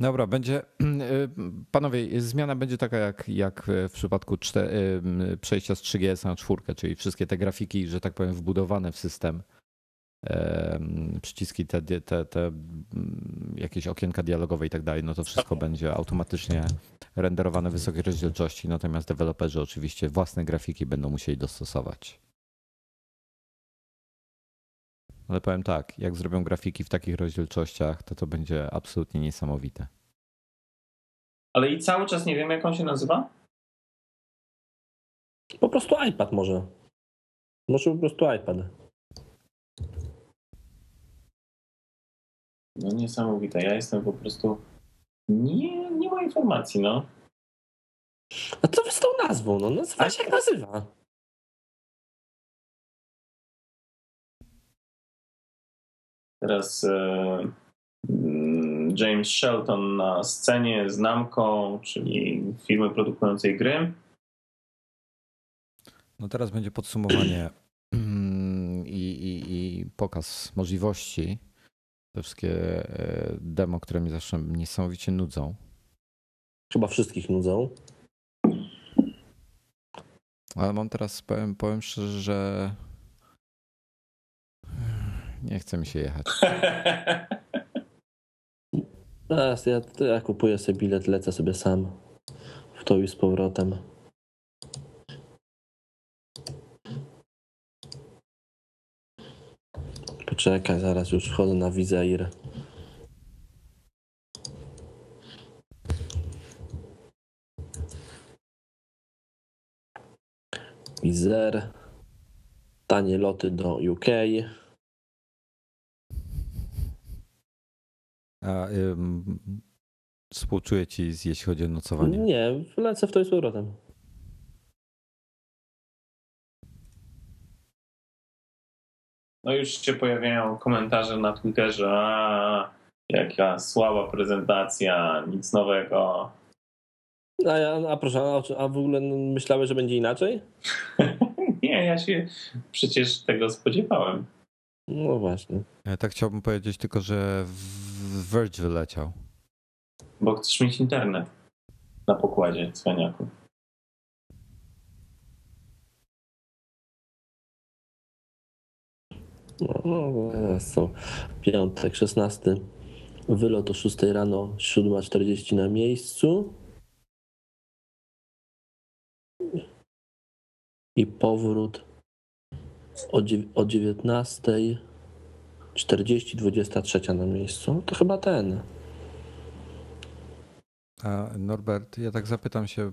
Dobra, będzie. Panowie, zmiana będzie taka jak, jak w przypadku y, przejścia z 3GS na 4, czyli wszystkie te grafiki, że tak powiem, wbudowane w system. em, Przyciski, te, te, te mm, jakieś okienka dialogowe i tak dalej, no to wszystko będzie automatycznie renderowane w wysokiej rozdzielczości, natomiast deweloperzy oczywiście własne grafiki będą musieli dostosować. Ale powiem tak, jak zrobią grafiki w takich rozdzielczościach, to to będzie absolutnie niesamowite. Ale i cały czas nie wiem, jak on się nazywa? Po prostu iPad może. Może po prostu iPad. No niesamowite. Ja jestem po prostu. Nie, nie ma informacji, no. A co z tą nazwą? No nazywa się jak nazywa. Teraz e, mm, James Shelton na scenie z Namco, czyli firmy produkującej gry. No teraz będzie podsumowanie i, i, i pokaz możliwości. Te wszystkie e, demo, które mnie zawsze niesamowicie nudzą. Chyba wszystkich nudzą. Ale mam teraz, powiem, powiem szczerze, że nie chce mi się jechać. Teraz ja, ja kupuję sobie bilet, lecę sobie sam w to i z powrotem. Poczekaj, zaraz już wchodzę na Wizair. Wizer. Tanie loty do UK. A ym, współczuję ci, jeśli chodzi o nocowanie. Nie, lecę w to i z powrotem. No już się pojawiają komentarze na Twitterze, a jaka słaba prezentacja, nic nowego. A, ja, a proszę, a, a w ogóle myślałeś, że będzie inaczej? Nie, ja się przecież tego spodziewałem. No właśnie. Ja tak chciałbym powiedzieć tylko, że w- w Verge wyleciał. Bo chcesz mieć internet na pokładzie, cwaniaku. No, no, no są. Piątek, 16. Wylot o 6 rano, 7.40 na miejscu. I powrót o, o 19. 40, 23 na miejscu, to chyba ten. A Norbert, ja tak zapytam się, e,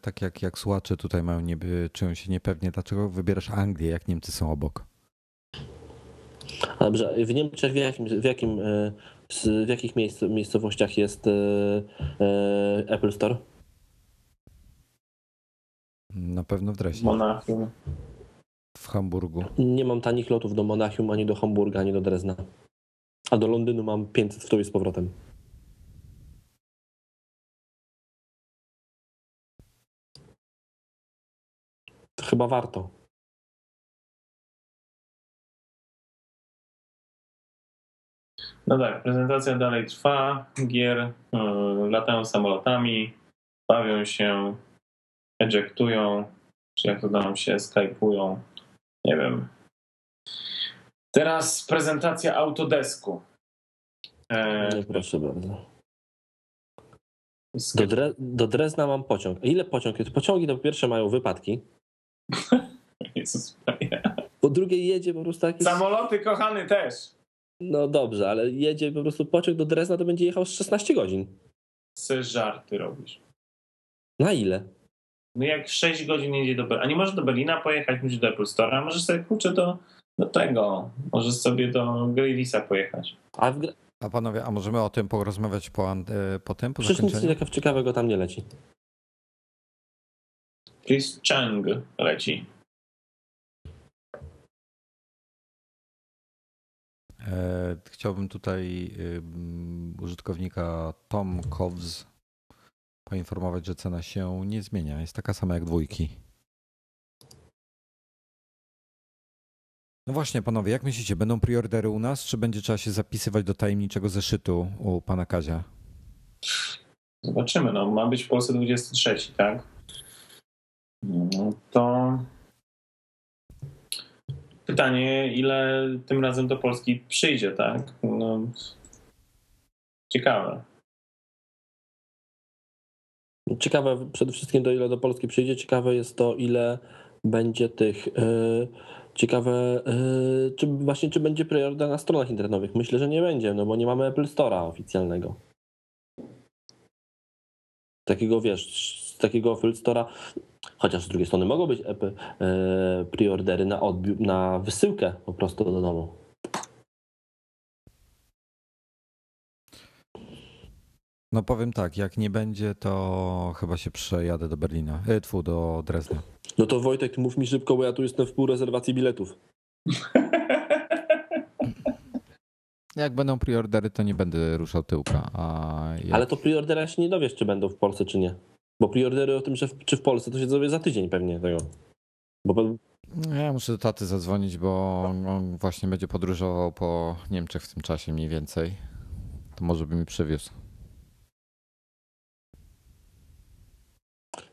tak jak, jak słuchacze tutaj mają nieby, czują się niepewnie, dlaczego wybierasz Anglię, jak Niemcy są obok? Dobrze, w Niemczech w jakim, w jakim e, w jakich miejscowościach jest e, Apple Store? Na pewno w Dreźnie. Monachium w Hamburgu. Nie mam tanich lotów do Monachium, ani do Hamburga, ani do Drezna. A do Londynu mam 500 w i z powrotem. To chyba warto. No tak, prezentacja dalej trwa. Gier y, latają samolotami, bawią się, ejectują, czy jak to tam się skypują. Nie wiem. Teraz prezentacja Autodesku. E, Nie, proszę bardzo. Do, Dre, do Drezna mam pociąg. Ile pociąg jest? Pociągi to po pierwsze mają wypadki. Jezus. Po drugie jedzie po prostu jakiś... Samoloty kochany też. No dobrze, ale jedzie po prostu pociąg do Drezna, to będzie jechał z 16 godzin. Se żarty robisz. Na ile? No jak 6 godzin jedzie do Berlina, a nie możesz do Berlina pojechać, musisz do Apple Store'a, możesz sobie kurczę do, do tego, możesz sobie do Gravisa pojechać. A w, A panowie, a możemy o tym porozmawiać po, e, po tym, po przecież nic zakończeniu? takiego ciekawego tam nie leci. Chris Chang leci. E, Chciałbym tutaj ym, użytkownika Tom Covs poinformować, że cena się nie zmienia. Jest taka sama jak dwójki. No właśnie, panowie, jak myślicie, będą preordery u nas, czy będzie trzeba się zapisywać do tajemniczego zeszytu u pana Kazia? Zobaczymy, no ma być w Polsce 23, tak? No to pytanie, ile tym razem do Polski przyjdzie, tak? No, ciekawe. Ciekawe przede wszystkim do ile do Polski przyjdzie, ciekawe jest to ile będzie tych yy, ciekawe yy, czy właśnie czy będzie preorder na stronach internetowych. Myślę, że nie będzie, no bo nie mamy Apple Store'a oficjalnego. Takiego wiesz, z takiego Field Store'a, chociaż z drugiej strony mogą być epy, e, na, na wysyłkę po prostu do domu. No powiem tak, jak nie będzie, to chyba się przejadę do Berlina. E, tfu, do Drezna. No to Wojtek, mów mi szybko, bo ja tu jestem w pół rezerwacji biletów. Jak będą preordery, to nie będę ruszał tyłka. A jak... Ale to preordera się nie dowiesz, czy będą w Polsce, czy nie. Bo preordery o tym, że w, czy w Polsce, to się dowie za tydzień pewnie tego. Bo pe- Ja muszę do taty zadzwonić, bo on właśnie będzie podróżował po Niemczech w tym czasie mniej więcej. To może by mi przywiózł.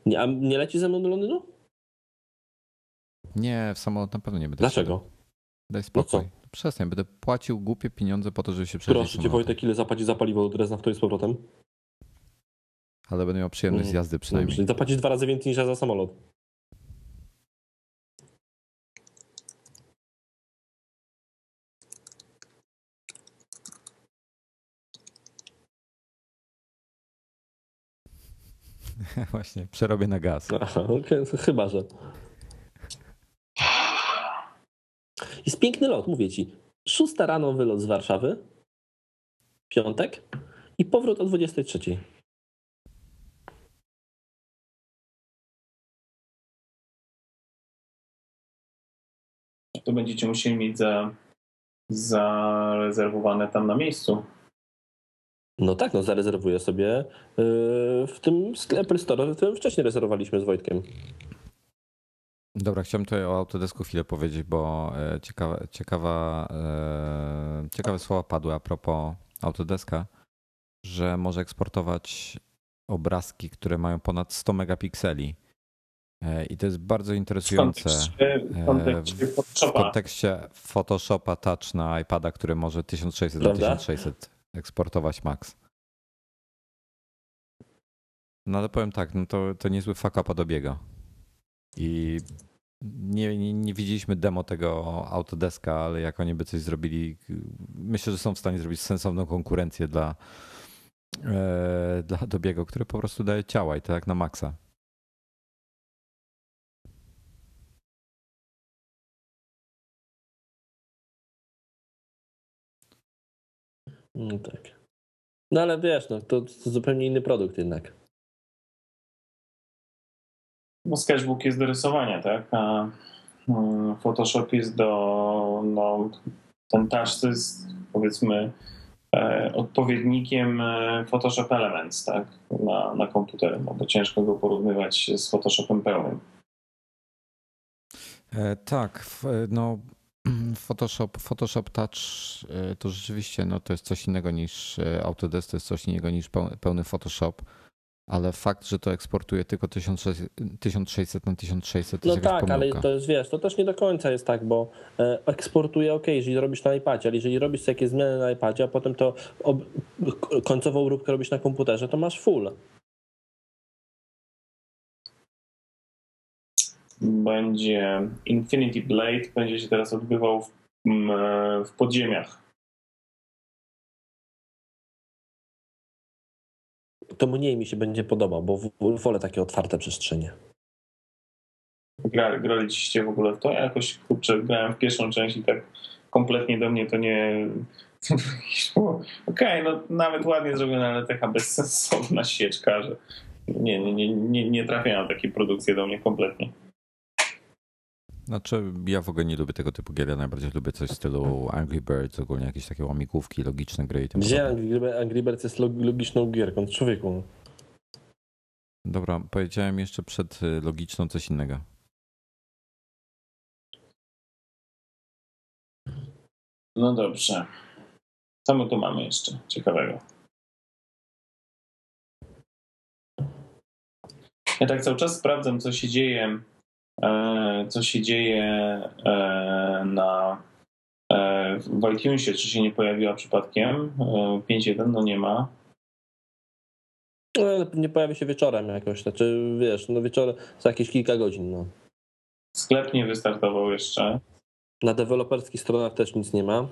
Nie, a nie leci ze mną do Londynu? Nie, w samolot na pewno nie będę Dlaczego? Daj No spokój. co? Przestań, będę płacił głupie pieniądze po to, żeby się przejeździć Proszę cię. Wojtek, ile zapłaci za paliwo do Drezna w to i z powrotem? Ale będę miał przyjemność z Mm. jazdy przynajmniej. Czyli zapłacisz dwa razy więcej niż ja za samolot. Właśnie, przerobię na gaz. Aha, okej, chyba, że. Jest piękny lot, mówię ci. Szósta rano wylot z Warszawy, piątek i powrót o 23. To będziecie musieli mieć za, zarezerwowane tam na miejscu. No tak, no zarezerwuję sobie yy, w tym sklepie Store, w którym wcześniej rezerwowaliśmy z Wojtkiem. Dobra, chciałem tutaj o Autodesku chwilę powiedzieć, bo e, ciekawa, ciekawa, e, ciekawe słowa padły a propos Autodeska, że może eksportować obrazki, które mają ponad 100 megapikseli. E, I to jest bardzo W interesujące kontekście, w kontekście w Photoshopa. kontekście Photoshopa Touch na iPada, który może 1600 na Prawda? 1600 eksportować max. No ale powiem tak, no to, to niezły fuck up dobiega. I nie, nie, nie widzieliśmy demo tego Autodeska, ale jak oni by coś zrobili, myślę, że są w stanie zrobić sensowną konkurencję dla, e, dla Adobiego, który po prostu daje ciała i to jak na maksa. No tak. No ale wiesz, no, to, to zupełnie inny produkt jednak. Bo sketchbook jest do rysowania, tak? A mm, Photoshop jest do. No, ten touch to jest powiedzmy e, odpowiednikiem e, Photoshop Elements, tak? Na, na komputer, no bo ciężko go porównywać z Photoshopem pełnym. E, tak, e, no Photoshop, Photoshop Touch e, to rzeczywiście no, to jest coś innego niż e, Autodesk, to jest coś innego niż peł- pełny Photoshop, ale fakt, że to eksportuje tylko 1600 1600 na 1600 to No tak, ale pomyłka. to jest, wiesz, to też nie do końca jest tak, bo e, eksportuje ok, jeżeli robisz na iPadzie, ale jeżeli robisz jakieś zmiany na iPadzie, a potem to końcową róbkę robisz na komputerze, to masz full. Będzie Infinity Blade, będzie się teraz odbywał w, e, w podziemiach. To mniej mi się będzie podobał, bo wolę takie otwarte przestrzenie. Gra, graliście w ogóle w to? Ja jakoś kurczę, grałem w pierwszą część i tak kompletnie do mnie to nie. Okej, no nawet ładnie zrobione, ale taka bezsensowna sieczka, że nie, nie, nie, nie, nie trafiają takie produkcje do mnie kompletnie. Znaczy, ja w ogóle nie lubię tego typu gier, ja najbardziej lubię coś w stylu Angry Birds, ogólnie jakieś takie łamigłówki, logiczne gry i tym Gdzie. Angry, Angry Birds jest log- logiczną gierką? Człowieku. Dobra, powiedziałem jeszcze przed y, logiczną coś innego. No dobrze. Co my tu mamy jeszcze ciekawego? Ja tak cały czas sprawdzam, co się dzieje, co się dzieje e, na e, w iTunesie, czy się nie pojawiła przypadkiem. E, 5.1 no nie ma. No, nie pojawi się wieczorem jakoś, znaczy wiesz, no wieczorem za jakieś kilka godzin, no. Sklep nie wystartował jeszcze. Na deweloperskich stronach też nic nie ma.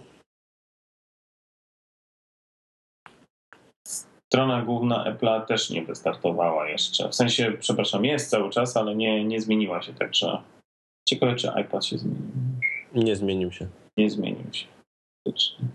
Strona główna Apple'a też nie wystartowała jeszcze. W sensie, przepraszam, jest cały czas, ale nie, nie zmieniła się, także ciekawe, czy iPad się zmienił. Nie zmienił się. Nie zmienił się. Faktycznie.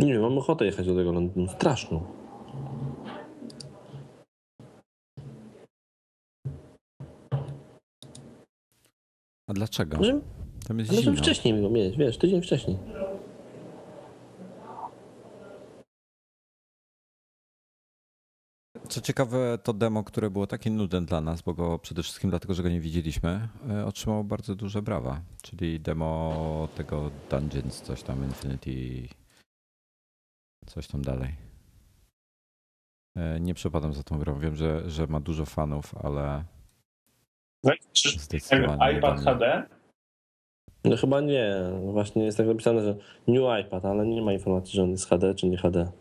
Nie wiem, mam ochotę jechać do tego Londynu. Straszną. A dlaczego? Może, Tam jest ale żeby wcześniej go mieć, wiesz, tydzień wcześniej. Co ciekawe, to demo, które było takie nudne dla nas, bo go przede wszystkim dlatego, że go nie widzieliśmy, e, otrzymało bardzo duże brawa. Czyli demo tego Dungeons, coś tam Infinity, coś tam dalej. E, Nie przepadam za tą grą. Wiem, że, że ma dużo fanów, ale Czy zdecydowanie nie iPad. HD? No chyba nie. Właśnie jest tak napisane, że New iPad, ale nie ma informacji, że on jest HD czy nie HD.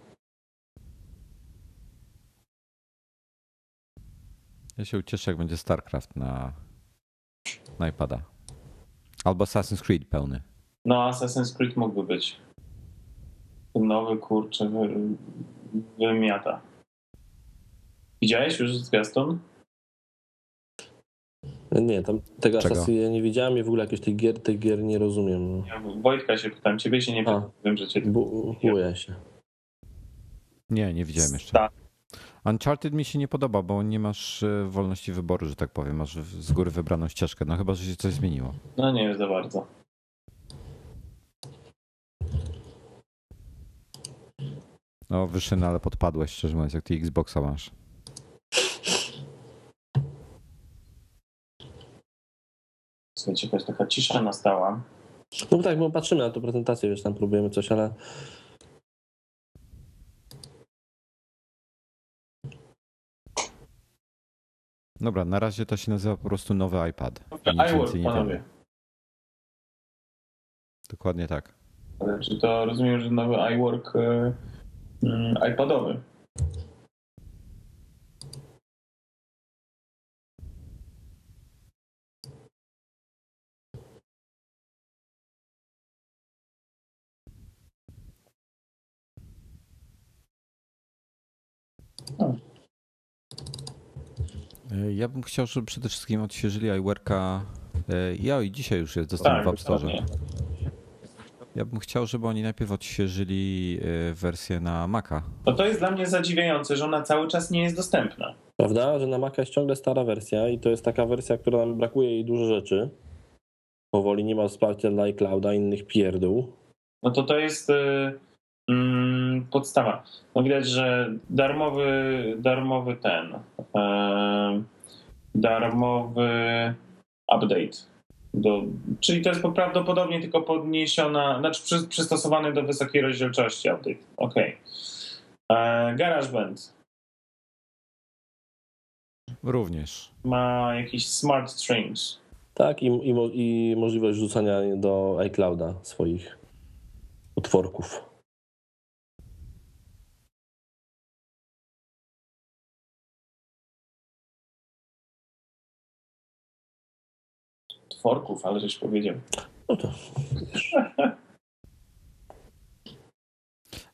Ja się ucieszę, jak będzie StarCraft na, na iPada. Albo Assassin's Creed pełny. No, Assassin's Creed mógłby być. Ten nowy, kurczę, wy, wymiata. Widziałeś już zwiastun? Nie, tam tego Czego? Assassin ja nie widziałem i w ogóle jakieś tych gier, tych gier nie rozumiem. No. Ja Wojtka się pytam, ciebie się nie A. pytam, wiem, że cię... Bu- Buję się. Nie, nie widziałem jeszcze. Tak. Uncharted mi się nie podoba, bo nie masz e, wolności wyboru, że tak powiem. Masz z góry wybraną ścieżkę. No chyba, że się coś zmieniło. No nie wiem za bardzo. No wyszyn, ale podpadłeś, szczerze mówiąc, jak ty Xboxa masz. Słuchajcie, jakaś taka cisza nastała. No tak, bo patrzymy na tę prezentację, wiesz, tam próbujemy coś, ale Dobra, na razie to się nazywa po prostu nowy iPad. IWork, panowie. wiemy. Dokładnie tak. Ale czy to rozumiem, że nowy iWork y, iPadowy? E, Ja bym chciał, żeby przede wszystkim odświeżyli iWorka. e, Ja i dzisiaj już jest dostępny Tak, w App Store. Ja bym chciał, żeby oni najpierw odświeżyli e, wersję na Maca. No to jest dla mnie zadziwiające, że ona cały czas nie jest dostępna. prawda, że na Maca jest ciągle stara wersja i to jest taka wersja, która nam brakuje jej dużo rzeczy. Powoli nie ma wsparcia dla iClouda, innych pierdół. No to to jest y, mm, podstawa. No widać, że darmowy, darmowy ten, e, darmowy update. Do, czyli to jest prawdopodobnie tylko podniesiona, znaczy przy, przystosowany do wysokiej rozdzielczości update. Okej. Okay. GarageBand Również. ma jakiś smart strings. Tak, i, i, i możliwość rzucania do iClouda swoich utworków. Tworków, ale żeś powiedział. No to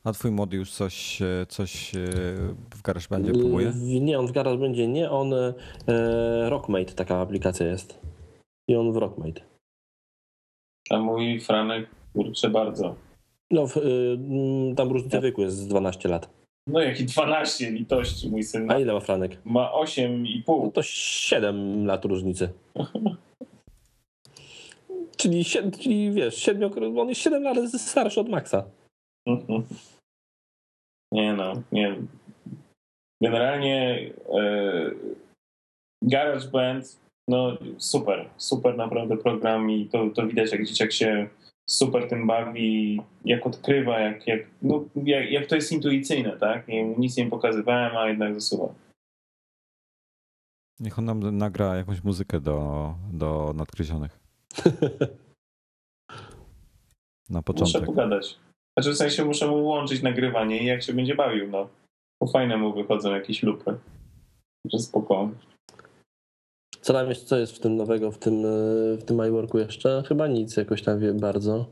A twój młody już coś, e, coś e, w GarageBandzie próbuje? W- Nie, on w Garage będzie nie, on e, Rockmate, taka aplikacja jest. I on w Rockmate. A mój Franek, kurczę bardzo. No, w, y, mm, tam różnica wieku jest z 12 lat. No jaki 12 litości, mój syn A ile ma Franek? ma No 8,5. to 7 lat różnicy. czyli, czyli wiesz, siedmiokro- on jest 7 lat starszy od Maxa. Nie no, nie. Generalnie e, GarageBand, no super, super naprawdę program i to, to widać jak dzieciak się super tym bawi, jak odkrywa, jak, jak, no, jak, jak to jest intuicyjne, tak? Nie, nic nie pokazywałem, a jednak zasuwa. Niech on nam nagra jakąś muzykę do, do nadgryzionych. Na Muszę początek. pogadać. Znaczy w sensie muszę mu włączyć nagrywanie i jak się będzie bawił, no. Po fajnemu wychodzą jakieś lupy. Że spoko. Co tam jest, co jest w tym nowego, w tym, e, w tym iWorku jeszcze? Chyba nic jakoś tam wie bardzo.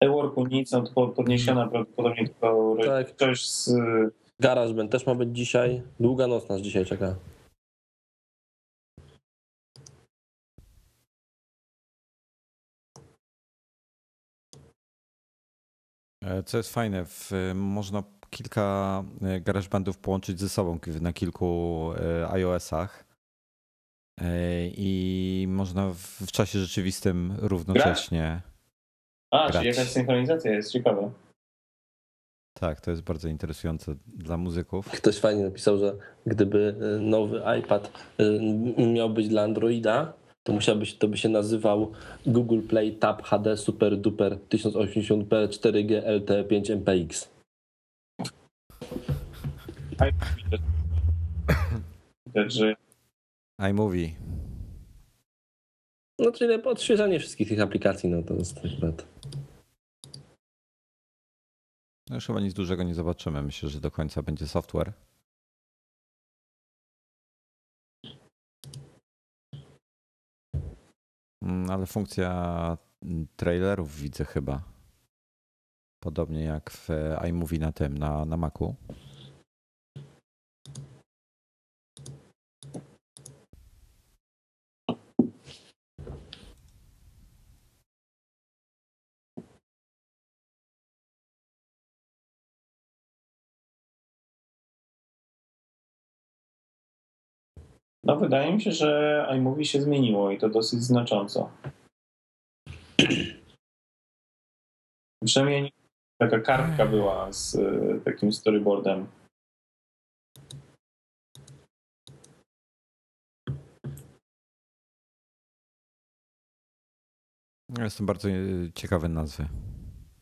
E-worku nic, no to podniesiona prawdopodobnie tylko Tak. coś z... GarageBand też ma być dzisiaj. Długa noc nas dzisiaj czeka. Co jest fajne, w, można kilka e, GarageBandów połączyć ze sobą na kilku e, iOS-ach E, i można w, w czasie rzeczywistym równocześnie. A, grać. czyli jakaś synchronizacja jest ciekawa. Tak, to jest bardzo interesujące dla muzyków. Ktoś fajnie napisał, że gdyby e, nowy iPad e, miał być dla Androida, to musiałby się, to by się nazywał Google Play Tab HD Super Duper 1080p 4G LTE 5 MPX. Widać, że iMovie. No czyli odświeżanie wszystkich tych aplikacji, no to jest akurat. No już chyba nic dużego nie zobaczymy. Myślę, że do końca będzie software. Ale funkcja mm, trailerów widzę chyba. Podobnie jak w iMovie na tym, na, na Macu. No wydaje mi się, że iMovie się zmieniło i to dosyć znacząco. Przynajmniej taka kartka była z e, takim storyboardem. Jestem bardzo e, ciekawy nazwy.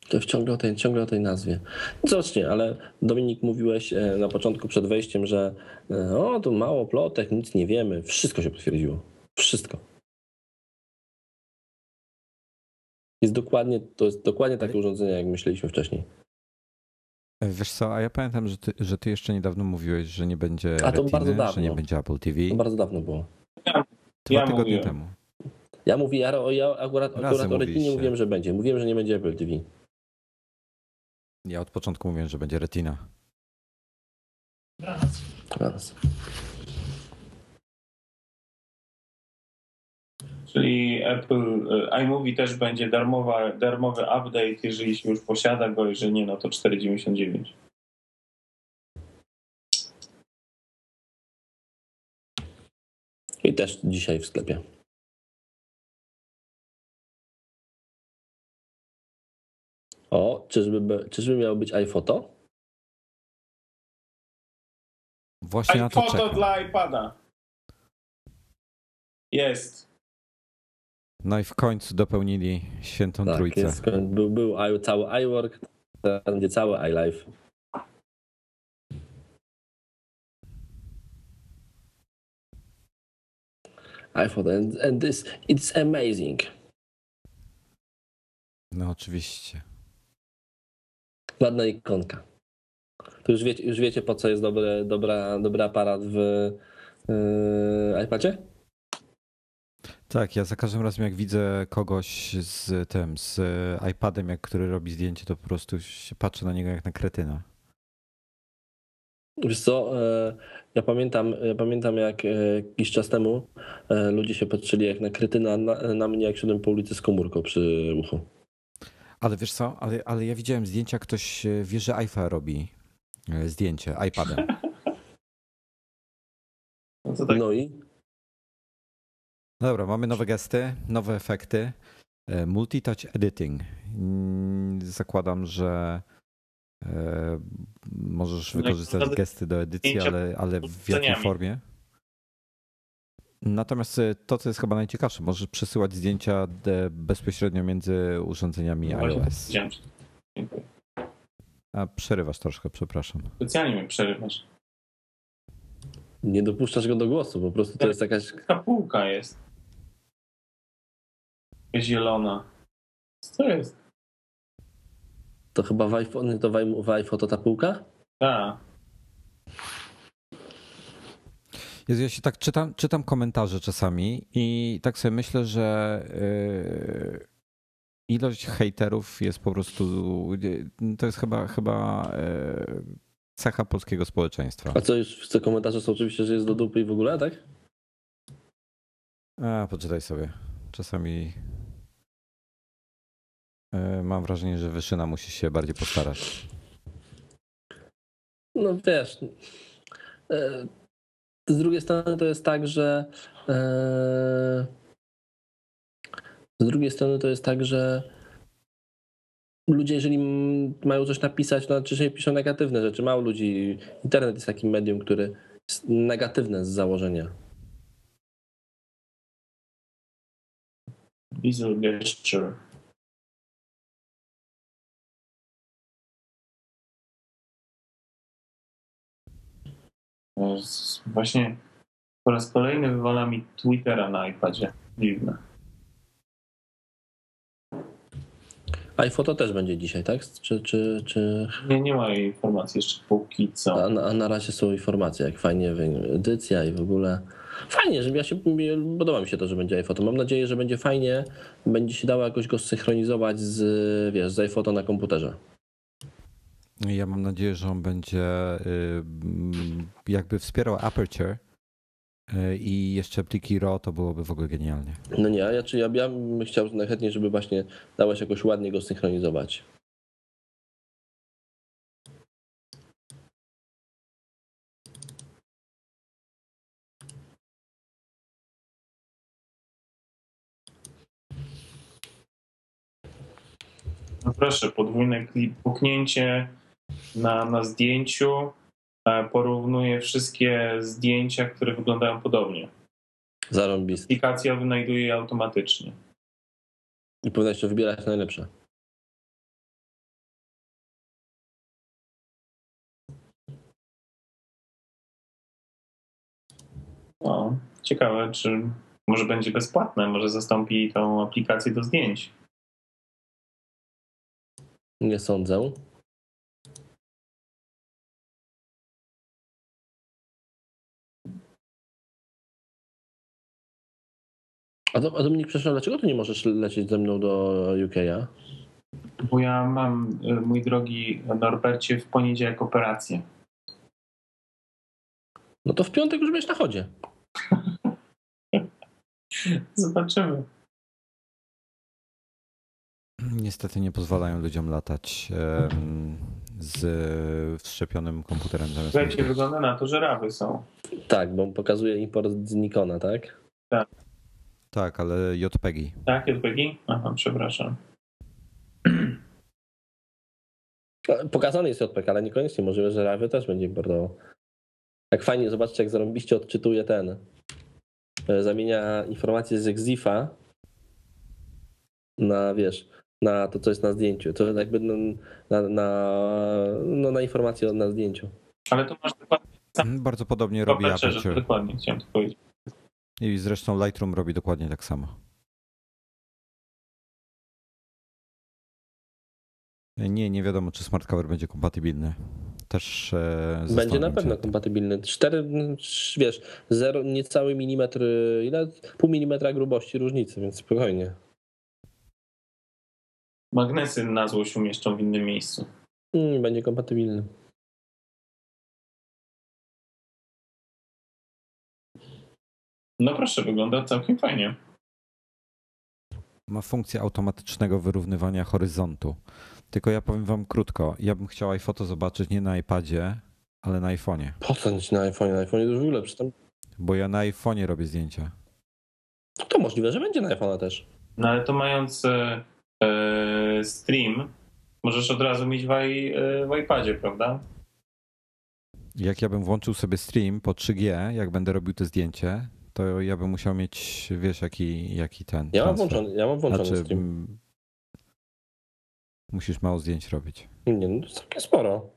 To ciągle o tej, ciągle o tej nazwie. Zobaczcie, ale Dominik mówiłeś e, na początku przed wejściem, że e, o, tu mało plotek, nic nie wiemy. Wszystko się potwierdziło. Wszystko. Jest dokładnie, to jest dokładnie takie urządzenie, jak myśleliśmy wcześniej. E, Wiesz co, a ja pamiętam, że ty, że ty jeszcze niedawno mówiłeś, że nie będzie A to Retiny, bardzo dawno. że nie będzie Apple TV. To bardzo dawno było. Dwa Ja tygodnie mówiłem. temu. Ja mówię, ja, ja akurat, Razem akurat o Retinie mówiłem, że będzie. Mówiłem, że nie będzie Apple TV. Ja od początku mówiłem, że będzie Retina. Raz. Czyli Apple, e, iMovie też będzie darmowa, darmowy update, jeżeli się już posiada go, jeżeli nie, no to 4,99. I też dzisiaj w sklepie. O, czyżby, czyżby miało być iPhoto? Właśnie na to iPhoto czekam. dla iPada. Jest. No i w końcu dopełnili świętą Tak, trójcę. jest, był, był i- cały iWork, teraz będzie cały iLife. iPhone and, and this, it's amazing. No oczywiście. Ładna ikonka. To już wiecie, już wiecie po co jest dobry, dobra, dobry aparat w yy, iPadzie? Tak, ja za każdym razem jak widzę kogoś z tym, z iPadem, jak który robi zdjęcie, to po prostu się patrzę na niego jak na kretyna. Wiesz co, e, ja pamiętam, ja pamiętam jak e, jakiś czas temu e, ludzie się patrzyli jak na krytyna na, na mnie, jak szedłem po ulicy z komórką przy uchu. Ale wiesz co, ale, ale ja widziałem zdjęcia, ktoś e, wie, że iPhone robi e, zdjęcie iPadem. No to tak. No i No dobra, mamy nowe gesty, nowe efekty. E, Multitouch editing. Mm, Zakładam, że możesz No, wykorzystać gesty do edycji, ale, ale w jakiej formie? Natomiast e, to, co jest chyba najciekawsze, możesz przesyłać zdjęcia bezpośrednio między urządzeniami No iOS. Dziękuję. A przerywasz troszkę, przepraszam. Specjalnie mnie przerywasz. nie dopuszczasz go do głosu, po prostu to jest jakaś... Ta półka jest. Zielona. Co jest? To chyba w iPhone, to w iPhone to ta półka? Tak. Jezu, ja się tak czytam, czytam komentarze czasami i tak sobie myślę, że yy, ilość hejterów jest po prostu. To jest chyba, chyba yy, cecha polskiego społeczeństwa. A co już te komentarze są oczywiście, że jest do dupy i w ogóle, tak? A, poczytaj sobie. Czasami yy, mam wrażenie, że Wyszyna musi się bardziej postarać. No wiesz. Z drugiej strony to jest tak, że. Yy, z drugiej strony to jest tak, że ludzie, jeżeli mają coś napisać, to najczęściej piszą negatywne rzeczy. Mało ludzi. Internet jest takim medium, który jest negatywne z założenia. Visual gesture. Właśnie po raz kolejny wywala mi Twittera na iPadzie. Dziwne. iPhone to też będzie dzisiaj, tak? Czy, czy, czy... Nie, nie ma informacji jeszcze póki co. A, a na razie są informacje, jak fajnie edycja i w ogóle. Fajnie, że ja się, podoba mi się to, że będzie iPhoto. Mam nadzieję, że będzie fajnie, będzie się dało jakoś go synchronizować z, wiesz, z iPhoto na komputerze. Ja mam nadzieję, że on będzie y, jakby wspierał Aperture y, i jeszcze pliki RAW, to byłoby w ogóle genialnie. No nie, ja, czy ja, ja bym chciał najchętniej, żeby właśnie dało się jakoś ładnie go synchronizować. No proszę, podwójne puknięcie na, na zdjęciu porównuje wszystkie zdjęcia, które wyglądają podobnie. Zarąbiste. Aplikacja wynajduje je automatycznie. I powinna jeszcze wybierać najlepsze. No, ciekawe, czy może będzie bezpłatne, może zastąpi tą aplikację do zdjęć. Nie sądzę. A, do, a Dominik, przepraszam, dlaczego ty nie możesz lecieć ze mną do UK'a? Bo ja mam, y, mój drogi Norbercie, w poniedziałek operację. No to w piątek już będziesz na chodzie. Zobaczymy. Niestety nie pozwalają ludziom latać z wszczepionym komputerem zamiast. Słuchajcie, wygląda na to, że rawy są. Tak, bo pokazuje import z Nikona, tak? Tak. Tak, ale JPEGi. Tak, JPEGi? Aha, przepraszam. Pokazany jest JPEG, ale niekoniecznie możliwe, że rawy też będzie importował. Jak fajnie, zobaczcie, jak zarąbiście odczytuje ten. Zamienia informacje z Exifa na, wiesz, na to, co jest na zdjęciu. To jakby na, na, na, no, na informację na zdjęciu. Ale to masz dokładnie sam. Bardzo podobnie robi Aperture. Dokładnie, chciałem to powiedzieć. I zresztą Lightroom robi dokładnie tak samo. Nie, nie wiadomo, czy smart cover będzie kompatybilny. Też e, Będzie na pewno kompatybilny. 4, wiesz, 0, niecały milimetr, ile? Pół milimetra grubości różnicy, więc spokojnie. Magnesy na złość umieszczą w innym miejscu. Mm, będzie kompatybilny. No proszę, wygląda całkiem fajnie. Ma funkcję automatycznego wyrównywania horyzontu. Tylko ja powiem wam krótko, ja bym chciał iPhoto zobaczyć nie na iPadzie, ale na iPhone'ie. Po co na iPhone? Na iPhone już w ogóle przystęp. Bo ja na iPhone'ie robię zdjęcia. To możliwe, że będzie na iPhone'a też. No ale to mając e, e, stream, możesz od razu mieć w, i, e, w iPadzie, prawda? Jak ja bym włączył sobie stream po 3G, jak będę robił to zdjęcie, to ja bym musiał mieć, wiesz, jaki, jaki ten. Ja mam włączony, ja mam włączony znaczy, stream. Musisz mało zdjęć robić. Nie, no to całkiem sporo.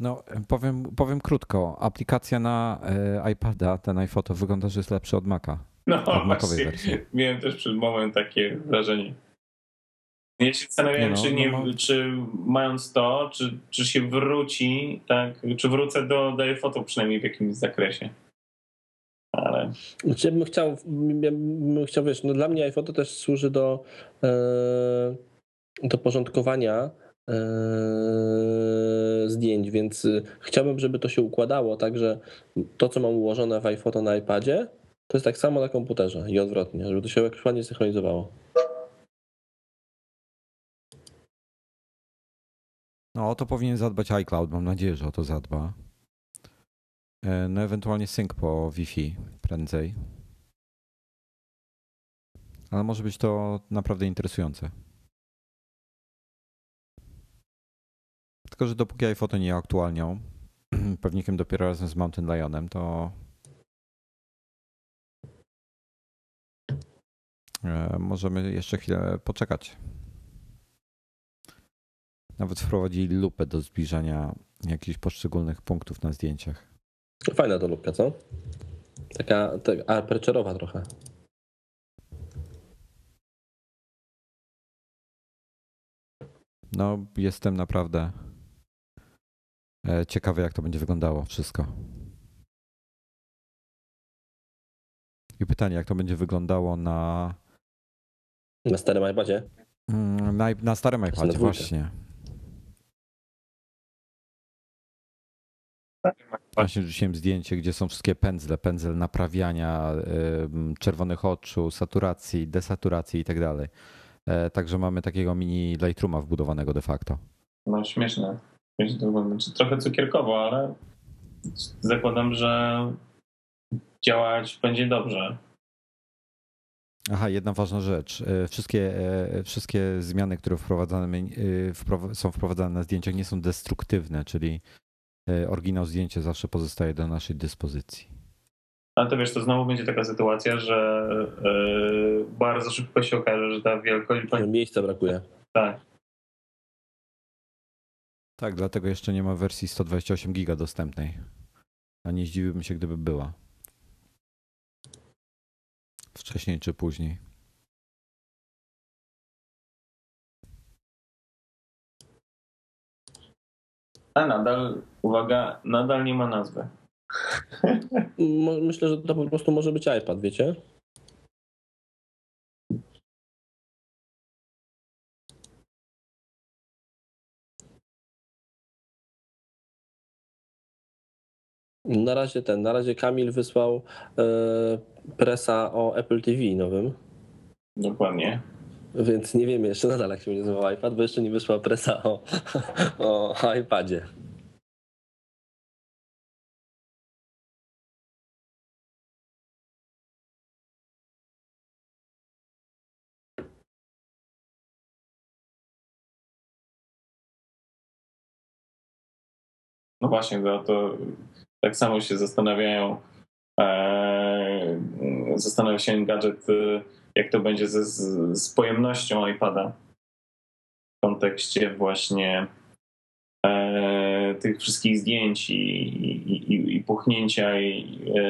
No, powiem, powiem krótko. Aplikacja na e, iPada, ten iPhoto, wygląda, że jest lepszy od Maca. No Od Macowej właśnie, wersji. miałem też przed momentem takie wrażenie. Ja się zastanawiałem, no, czy, nie, no ma- czy mając to, czy, czy się wróci, tak, czy wrócę do, do iPhoto przynajmniej w jakimś zakresie. Ale Znaczy, ja bym chciał, ja bym chciał, wiesz, no dla mnie iPhone też służy do, e, do porządkowania zdjęć, więc y, chciałbym, żeby to się układało tak, że to, co mam ułożone w iPhoto na iPadzie, to jest tak samo na komputerze i odwrotnie, żeby to się jakoś ładnie synchronizowało. No, o to powinien zadbać iCloud. Mam nadzieję, że o to zadba. E, No, ewentualnie sync po Wi-Fi prędzej. Ale może być to naprawdę interesujące. Tylko, że dopóki iPhoto nie aktualnią, pewnikiem dopiero razem z Mountain Lionem, to e, możemy jeszcze chwilę poczekać. Nawet wprowadzili lupę do zbliżania jakichś poszczególnych punktów na zdjęciach. Fajna to lubka, co? Taka, taka aperturowa trochę. No, jestem naprawdę e, ciekawy, jak to będzie wyglądało wszystko. I pytanie, jak to będzie wyglądało na, Na starym iPadzie. mm, na, na starym na iPadzie, dwójkę. właśnie. Właśnie rzuciłem zdjęcie, gdzie są wszystkie pędzle, pędzel naprawiania czerwonych oczu, saturacji, desaturacji i tak dalej. E, Także mamy takiego mini Lightrooma wbudowanego de facto. no śmieszne. Śmieszne to wygląda. Znaczy, trochę cukierkowo, ale zakładam, że działać będzie dobrze. Aha, jedna ważna rzecz. E, Wszystkie, e, wszystkie zmiany, które wprowadzane, e, są wprowadzane na zdjęciach, nie są destruktywne, czyli oryginał zdjęcia zawsze pozostaje do naszej dyspozycji. Ale to wiesz, to znowu będzie taka sytuacja, że yy, bardzo szybko się okaże, że ta wielkość będzie Miejsca brakuje. tak. Tak, dlatego jeszcze nie ma wersji 128 giga dostępnej. A nie zdziwiłbym się, gdyby była. Wcześniej czy później. A nadal, uwaga, nadal nie ma nazwy. Myślę, że to po prostu może być iPad, wiecie? Na razie ten, na razie Kamil wysłał e, presa o Apple TV nowym, Dokładnie. więc nie wiemy jeszcze nadal jak się będzie nazywał iPad, bo jeszcze nie wyszła presa o, o iPadzie. No właśnie, to, to tak samo się zastanawiają, e, zastanawia się gadżet, e, jak to będzie ze, z, pojemnością iPada w kontekście właśnie e, tych wszystkich zdjęć i, i, i, i puchnięcia i e,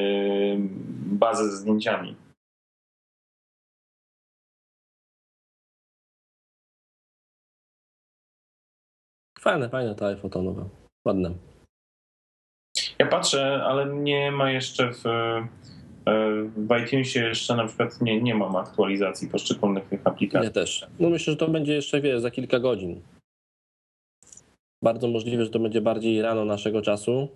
bazy ze zdjęciami. Fajne, fajne to iPhone nowe. Ładne. Ja patrzę, ale nie ma jeszcze w, e, w iTunesie jeszcze na przykład nie, nie mam aktualizacji poszczególnych tych aplikacji. Ja też. No myślę, że to będzie jeszcze, wiesz, za kilka godzin. Bardzo możliwe, że to będzie bardziej rano naszego czasu,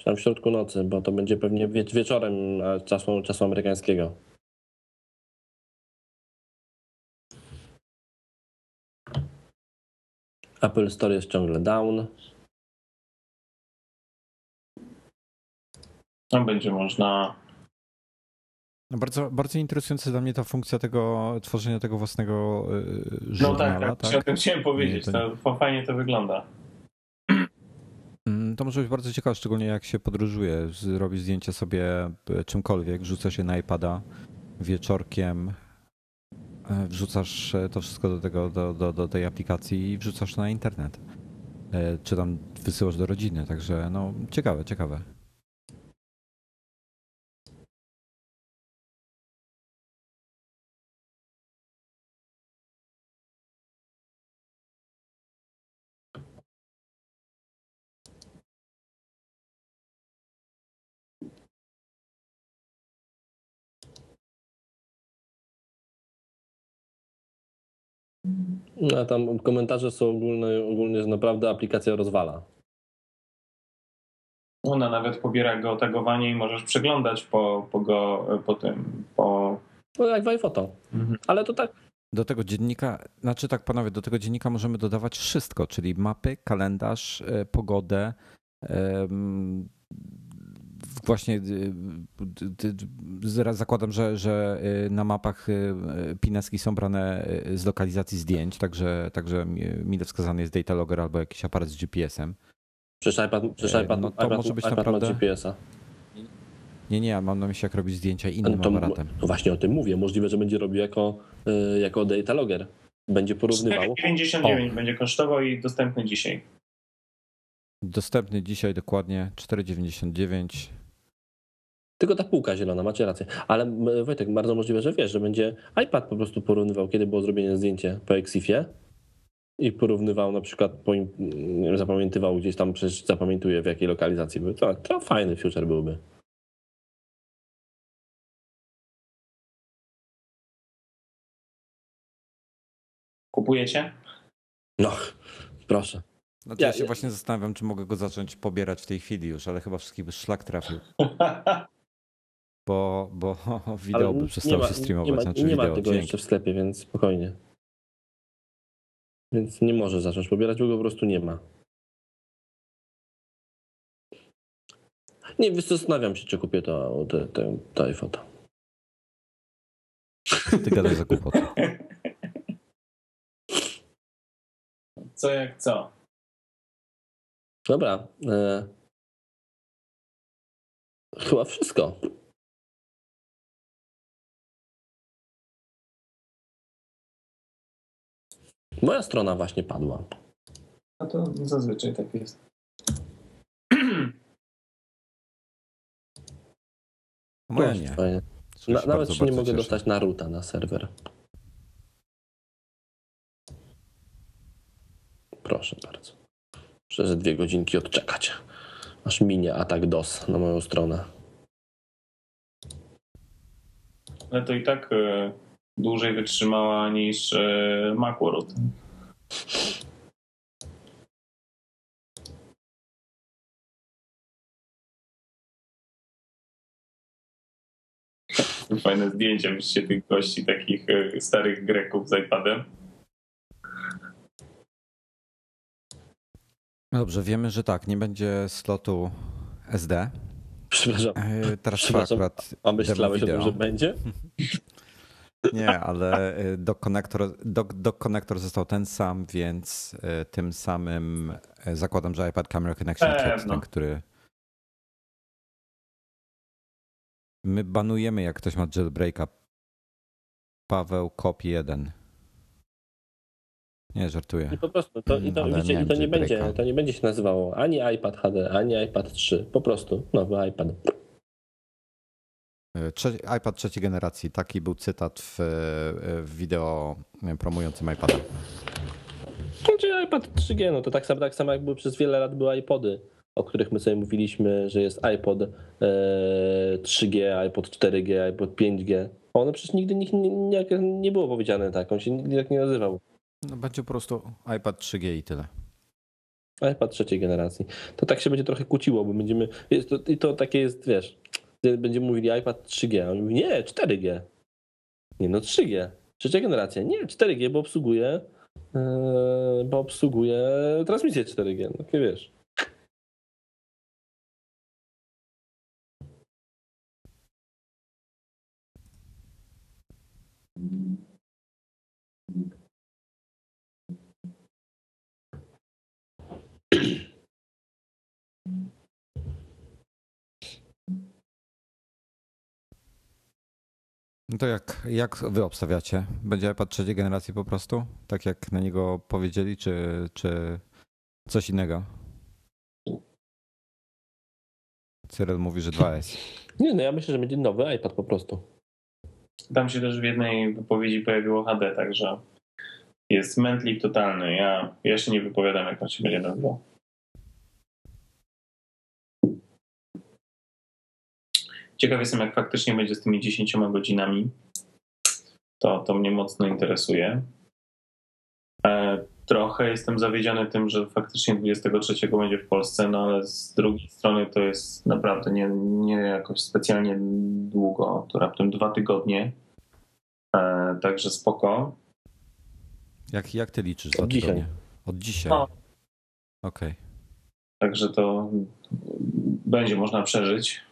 czy tam w środku nocy, bo to będzie pewnie wie- wieczorem e, czasu, czasu amerykańskiego. Apple Store jest ciągle down. No, będzie można No bardzo, bardzo interesująca dla mnie ta funkcja tego tworzenia tego własnego y, No żurnala. tak, tak, o tym chciałem powiedzieć. Nie, to to fajnie to wygląda. Mm, To może być bardzo ciekawe, szczególnie jak się podróżuje. Zrobi zdjęcie sobie e, czymkolwiek, wrzuca się na iPada wieczorkiem, e, wrzucasz e, to wszystko do, tego, do, do, do tej aplikacji i wrzucasz na internet. e, czy tam wysyłasz do rodziny. Także no ciekawe, ciekawe. No, a tam komentarze są ogólne, ogólnie, że naprawdę aplikacja rozwala. Ona nawet pobiera geotagowanie i możesz przeglądać po, po, go, po tym, po... No jak w iPhoto. Mhm. Ale to tak, Do tego dziennika, znaczy tak panowie, do tego dziennika możemy dodawać wszystko, czyli mapy, kalendarz, e, pogodę. Właśnie y, y, y, zaraz zakładam, że, że na mapach Pineski są brane z lokalizacji zdjęć, także, także mi- mile wskazany jest data logger albo jakiś aparat z GPS-em. przecież iPad, przecież E, iPad, no to iPad, może być iPad naprawdę- ma GPS-a. Nie, nie, ja mam na myśli jak robić zdjęcia innym To, aparatem. no właśnie o tym mówię. Możliwe, że będzie robił jako, jako data logger. Będzie porównywał. 4,99 będzie kosztował i dostępny dzisiaj. Dostępny dzisiaj dokładnie 4,99. Tylko ta półka zielona, macie rację. Ale Wojtek, bardzo możliwe, że wiesz, że będzie iPad po prostu porównywał, kiedy było zrobione zdjęcie po Exifie i porównywał na przykład, po, im- nie wiem, zapamiętywał gdzieś tam, przecież zapamiętuje w jakiej lokalizacji był. To, to fajny future byłby. Kupujecie? No, proszę. Znaczy, ja, Ja- się ja- właśnie zastanawiam, czy mogę go zacząć pobierać w tej chwili już, ale chyba wszystkich by szlak trafił, bo, bo wideo by przestało ma, się streamować, nie ma, znaczy nie ma wideo, tego dźwięk. jeszcze w sklepie, więc spokojnie. Więc nie może zacząć pobierać, bo go po prostu nie ma. Nie, zastanawiam się, czy kupię to, to, to, to iPhoto. Ty gadaj za kłopoty. Co jak co? Dobra. E... Chyba wszystko. Moja strona właśnie padła. No to zazwyczaj tak jest. Moja nie. Na, nawet bardzo, się nie mogę cieszę. dostać na ruta na serwer. Proszę bardzo. Muszę ze dwie godzinki odczekać. Aż minie atak DOS na moją stronę. Ale to i tak e, dłużej wytrzymała niż e, Macworld. Fajne zdjęcie wyście tych gości, takich e, starych Greków z iPadem. No Dobrze, wiemy, że tak, nie będzie slotu SD. Przepraszam, E, Teraz Przepraszam, akurat a myślałeś o tym, że będzie? Nie, ale e, dock konektor, dock, dock konektor został ten sam, więc e, tym samym e, zakładam, że iPad Camera Connection Pewno. ten, który my banujemy, jak ktoś ma jailbreaka. Paweł Kop 1. Nie, żartuję. I po prostu to, i to, Ale widzicie, i miałem to, nie będzie, to nie będzie się nazywało ani iPad HD, ani iPad 3. Po prostu nowy iPad. E, iPad trzeciej generacji. Taki był cytat w, e, w wideo promującym iPada. Znaczy iPad 3G, no to tak samo, tak samo jak były przez wiele lat były iPody, o których my sobie mówiliśmy, że jest iPod e, 3G, iPod 4G, iPod 5G. One przecież nigdy nie, nie, nie było powiedziane tak, on się nigdy tak nie nazywał. No, będzie po prostu iPad 3G i tyle. iPad trzeciej generacji. To tak się będzie trochę kłóciło, bo będziemy. Jest to, I to takie jest, wiesz, będziemy mówili iPad 3G, a on mówi, nie, 4G. Nie, no 3G. Trzecia generacja. Nie, 4G, bo obsługuje, yy, bo obsługuje transmisję 4G. No, takie wiesz. No to jak, jak wy obstawiacie? Będzie iPad trzeciej generacji po prostu? Tak jak na niego powiedzieli, czy, czy Coś innego. Cyril mówi, że 2S. Nie, no ja myślę, że będzie nowy iPad po prostu. Tam się też w jednej wypowiedzi pojawiło HD, także jest mętlik totalny. Ja, ja się nie wypowiadam, jak to się będzie nazywał. Ciekaw jestem, jak faktycznie będzie z tymi 10 godzinami. To, to mnie mocno interesuje. E, trochę jestem zawiedziony tym, że faktycznie 23 będzie w Polsce, no ale z drugiej strony to jest naprawdę nie, nie jakoś specjalnie długo, to raptem dwa tygodnie. E, także spoko. Jak, jak ty liczysz? Od dzisiaj. tygodnie? Od dzisiaj. No. Okej. Także to będzie można przeżyć.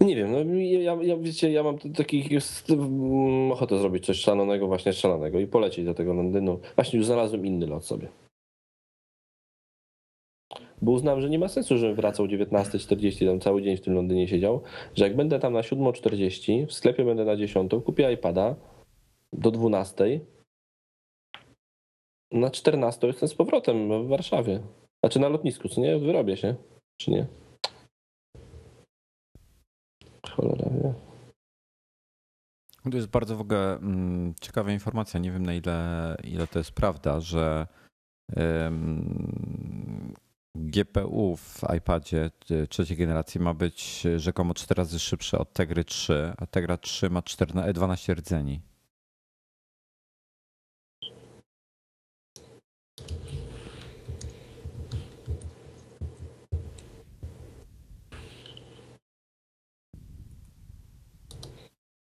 Nie wiem, no ja, ja wiecie, ja mam jest, mm, ochotę zrobić coś szalonego, właśnie szalonego i polecieć do tego Londynu. Właśnie już znalazłem inny lot sobie. Bo uznałem, że nie ma sensu, żebym wracał o 19.40, tam cały dzień w tym Londynie siedział, że jak będę tam na 7.40, w sklepie będę na 10, kupię iPada do 12, na 14 jestem z powrotem w Warszawie. Znaczy na lotnisku, co nie? Wyrobię się, czy nie? Cholera wie. To jest bardzo w ogóle mm, ciekawa informacja. Nie wiem na ile, ile to jest prawda, że ym, GPU w iPadzie trzeciej generacji ma być rzekomo 4 razy szybsze od Tegry 3, a Tegra 3 ma 14, 12 rdzeni.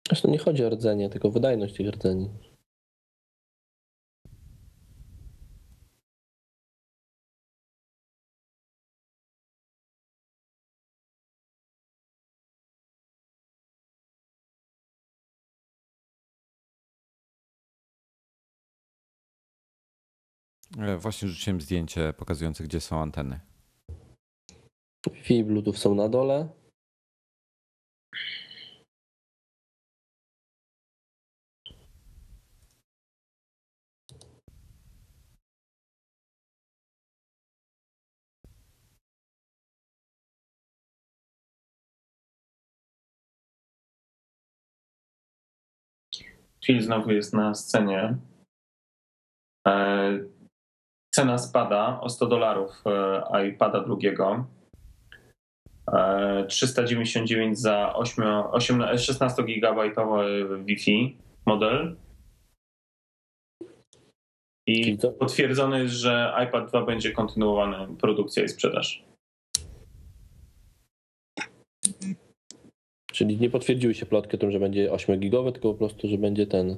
Zresztą nie chodzi o rdzenie, tylko wydajność tych rdzeni. E, Właśnie rzuciłem zdjęcie pokazujące, gdzie są anteny. Wi-Fi i Bluetooth są na dole. Phil znowu jest na scenie. E, Cena spada o 100 dolarów e, iPada drugiego. E, 399 za 8, 8, 16 gigabajtowy Wi-Fi model. I jest, że iPad 2 będzie kontynuowany produkcja i sprzedaż. Czyli nie potwierdziły się plotki o tym, że będzie 8 gigowy, tylko po prostu, że będzie ten.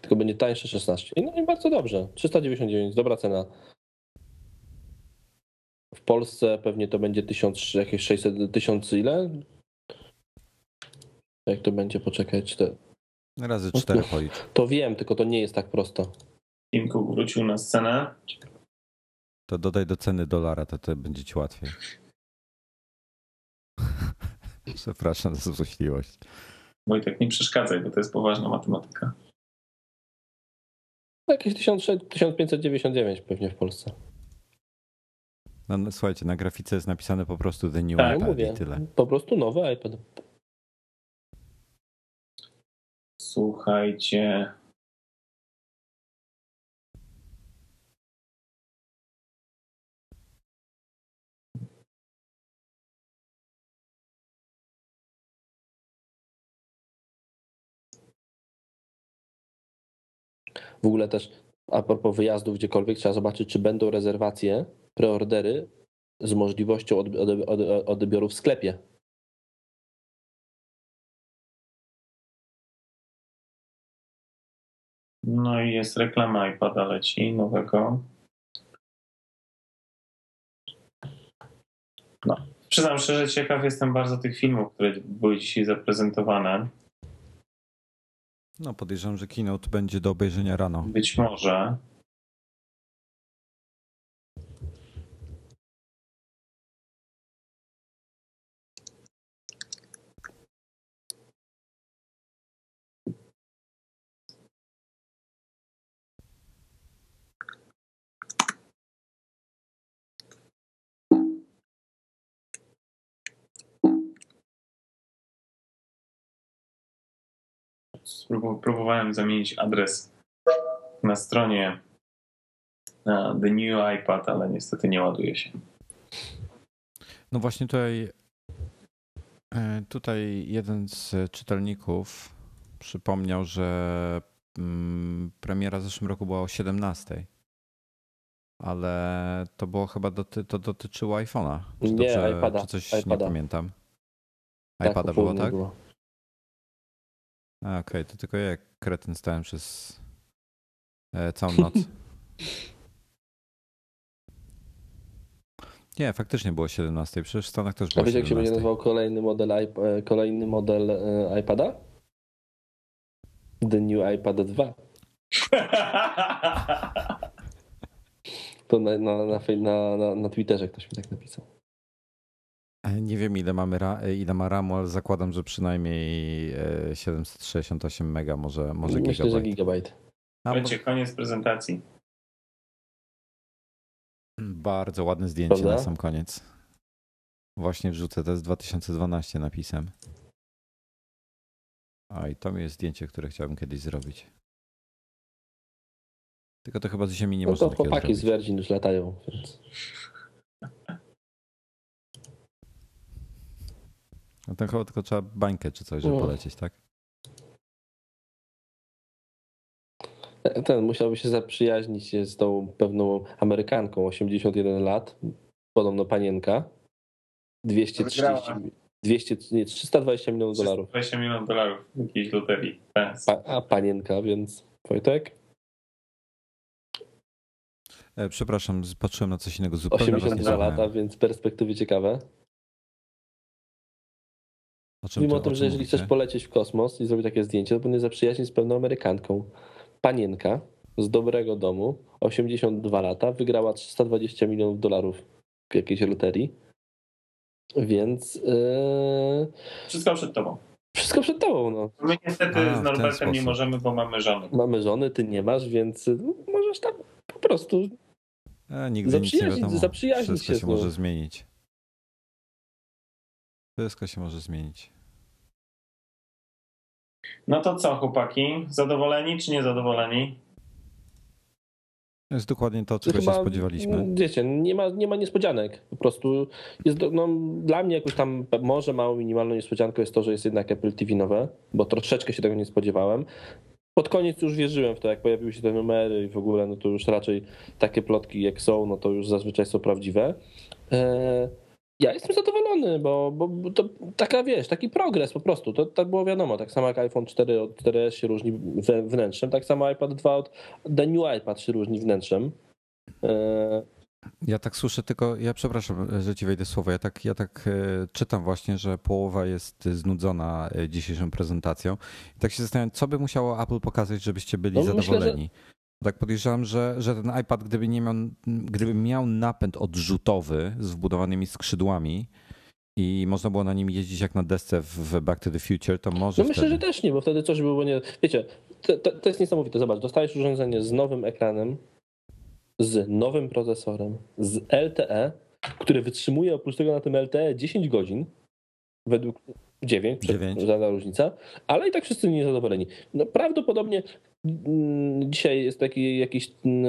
Tylko będzie tańsze 16. I No i bardzo dobrze. 399, dobra cena. W Polsce pewnie to będzie 1000, jakieś 600, 1000 ile? Jak to będzie, poczekać. To, Razy 4 policz. to wiem, tylko to nie jest tak prosto. Tim Cook wrócił na scenę. To dodaj do ceny dolara, to, to będzie ci łatwiej. Przepraszam za złośliwość. Wojtek, nie przeszkadzaj, bo to jest poważna matematyka. Jakieś 1600, 1599 pewnie w Polsce. No, no, słuchajcie, na grafice jest napisane po prostu The New Tak, iPad Mówię, i tyle. po prostu nowy iPad. Słuchajcie. W ogóle też a propos wyjazdów gdziekolwiek, trzeba zobaczyć, czy będą rezerwacje, preordery z możliwością odbioru w sklepie. No i jest reklama iPada leci nowego. No. Przyznam szczerze, ciekaw jestem bardzo tych filmów, które były dzisiaj zaprezentowane. No podejrzewam, że keynote będzie do obejrzenia rano. Być może. Próbowałem zamienić adres na stronie na The New iPad, ale niestety nie ładuje się. No właśnie tutaj, e, tutaj jeden z czytelników przypomniał, że mm, premiera w zeszłym roku była o 17. Ale to było chyba doty, to dotyczyło iPhone'a. Czy Nie, dobrze, iPada, Czy coś iPada. nie pamiętam. Tak, iPada o było, tak? było. A, Okej, to tylko ja jak kretyn stałem przez e, całą noc. Nie, faktycznie było 17. Przecież w Stanach też A było wiesz, jak się będzie 17. nazywał kolejny model, e, kolejny model e, iPada? The New iPad 2. To na, na, na, na, na Twitterze ktoś mi tak napisał. E, Nie wiem ile, mamy ra, e, ile ma RAMu, ale zakładam, że przynajmniej e, 768 mega, może, może Myślę, że gigabajt. gigabajt. A, Będzie koniec prezentacji. Bardzo ładne zdjęcie Prawda? na sam koniec. Właśnie wrzucę, to jest 2012 napisem. A i to jest zdjęcie, które chciałbym kiedyś zrobić. Tylko to chyba z ziemi nie No można to chłopaki z zrobić. Virgin już latają, więc No to chyba tylko trzeba bańkę czy coś, żeby No. polecieć, tak? ten musiałby się zaprzyjaźnić się z tą pewną Amerykanką, 81 lat, podobno panienka, 230, Wygrała. 200, nie, 320 milionów dolarów. 20 milionów dolarów w jakiejś loterii. Pa, a panienka, więc Wojtek? E, przepraszam, patrzyłem na coś innego zupełnie. was nie 82 słuchałem. lata, więc perspektywy ciekawe. O czym Mówimy ty- o tym, czym że jeżeli mówicie? chcesz polecieć w kosmos i zrobić takie zdjęcie, to powinien zaprzyjaźnić z pewną Amerykanką. Panienka z dobrego domu, 82 lata, wygrała 320 milionów dolarów w jakiejś loterii. Więc yy, Wszystko przed tobą. wszystko przed tobą. No. My niestety A, z Norbertem nie możemy, bo mamy żonę. Mamy żony, ty nie masz, więc yy, możesz tam po prostu. E, nigdy nic nie Zaprzyjaźnić- wiadomo. zaprzyjaźnić Wszystko się się może zmienić. Wszystko się może zmienić. No to co, chłopaki? Zadowoleni czy niezadowoleni? To jest dokładnie to, czego się spodziewaliśmy. mm, Wiecie, nie ma, nie ma niespodzianek. Po prostu jest, no, dla mnie jakoś tam może małą minimalną niespodzianką jest to, że jest jednak Apple TV nowe, bo troszeczkę się tego nie spodziewałem. Pod koniec już wierzyłem w to, jak pojawiły się te numery i w ogóle, no to już raczej takie plotki jak są, no to już zazwyczaj są prawdziwe. E, Ja jestem zadowolony, bo, bo bo to taka, wiesz, taki progres po prostu. To tak było wiadomo. Tak samo jak iPhone 4 od 4S się różni wnętrzem, tak samo iPad 2 od The New iPad się różni wnętrzem. E, Ja tak słyszę tylko, ja przepraszam, że ci wejdę słowo. Ja tak, ja tak e, czytam właśnie, że połowa jest znudzona e, dzisiejszą prezentacją. I tak się zastanawiam, co by musiało Apple pokazać, żebyście byli No, myślę, zadowoleni. Tak podejrzewam, że, że ten iPad, gdyby, nie miał, gdyby miał napęd odrzutowy z wbudowanymi skrzydłami i można było na nim jeździć jak na desce w- Back to the Future, to może No myślę, wtedy... że też nie, bo wtedy coś by było nie. Wiecie, to, to, to jest niesamowite. Zobacz, dostajesz urządzenie z nowym ekranem, z nowym procesorem, z LTE, które wytrzymuje oprócz tego na tym LTE 10 godzin, według 9, Dziewięć. żadna różnica, ale i tak wszyscy niezadowoleni. No prawdopodobnie dzisiaj jest taki jakiś mm,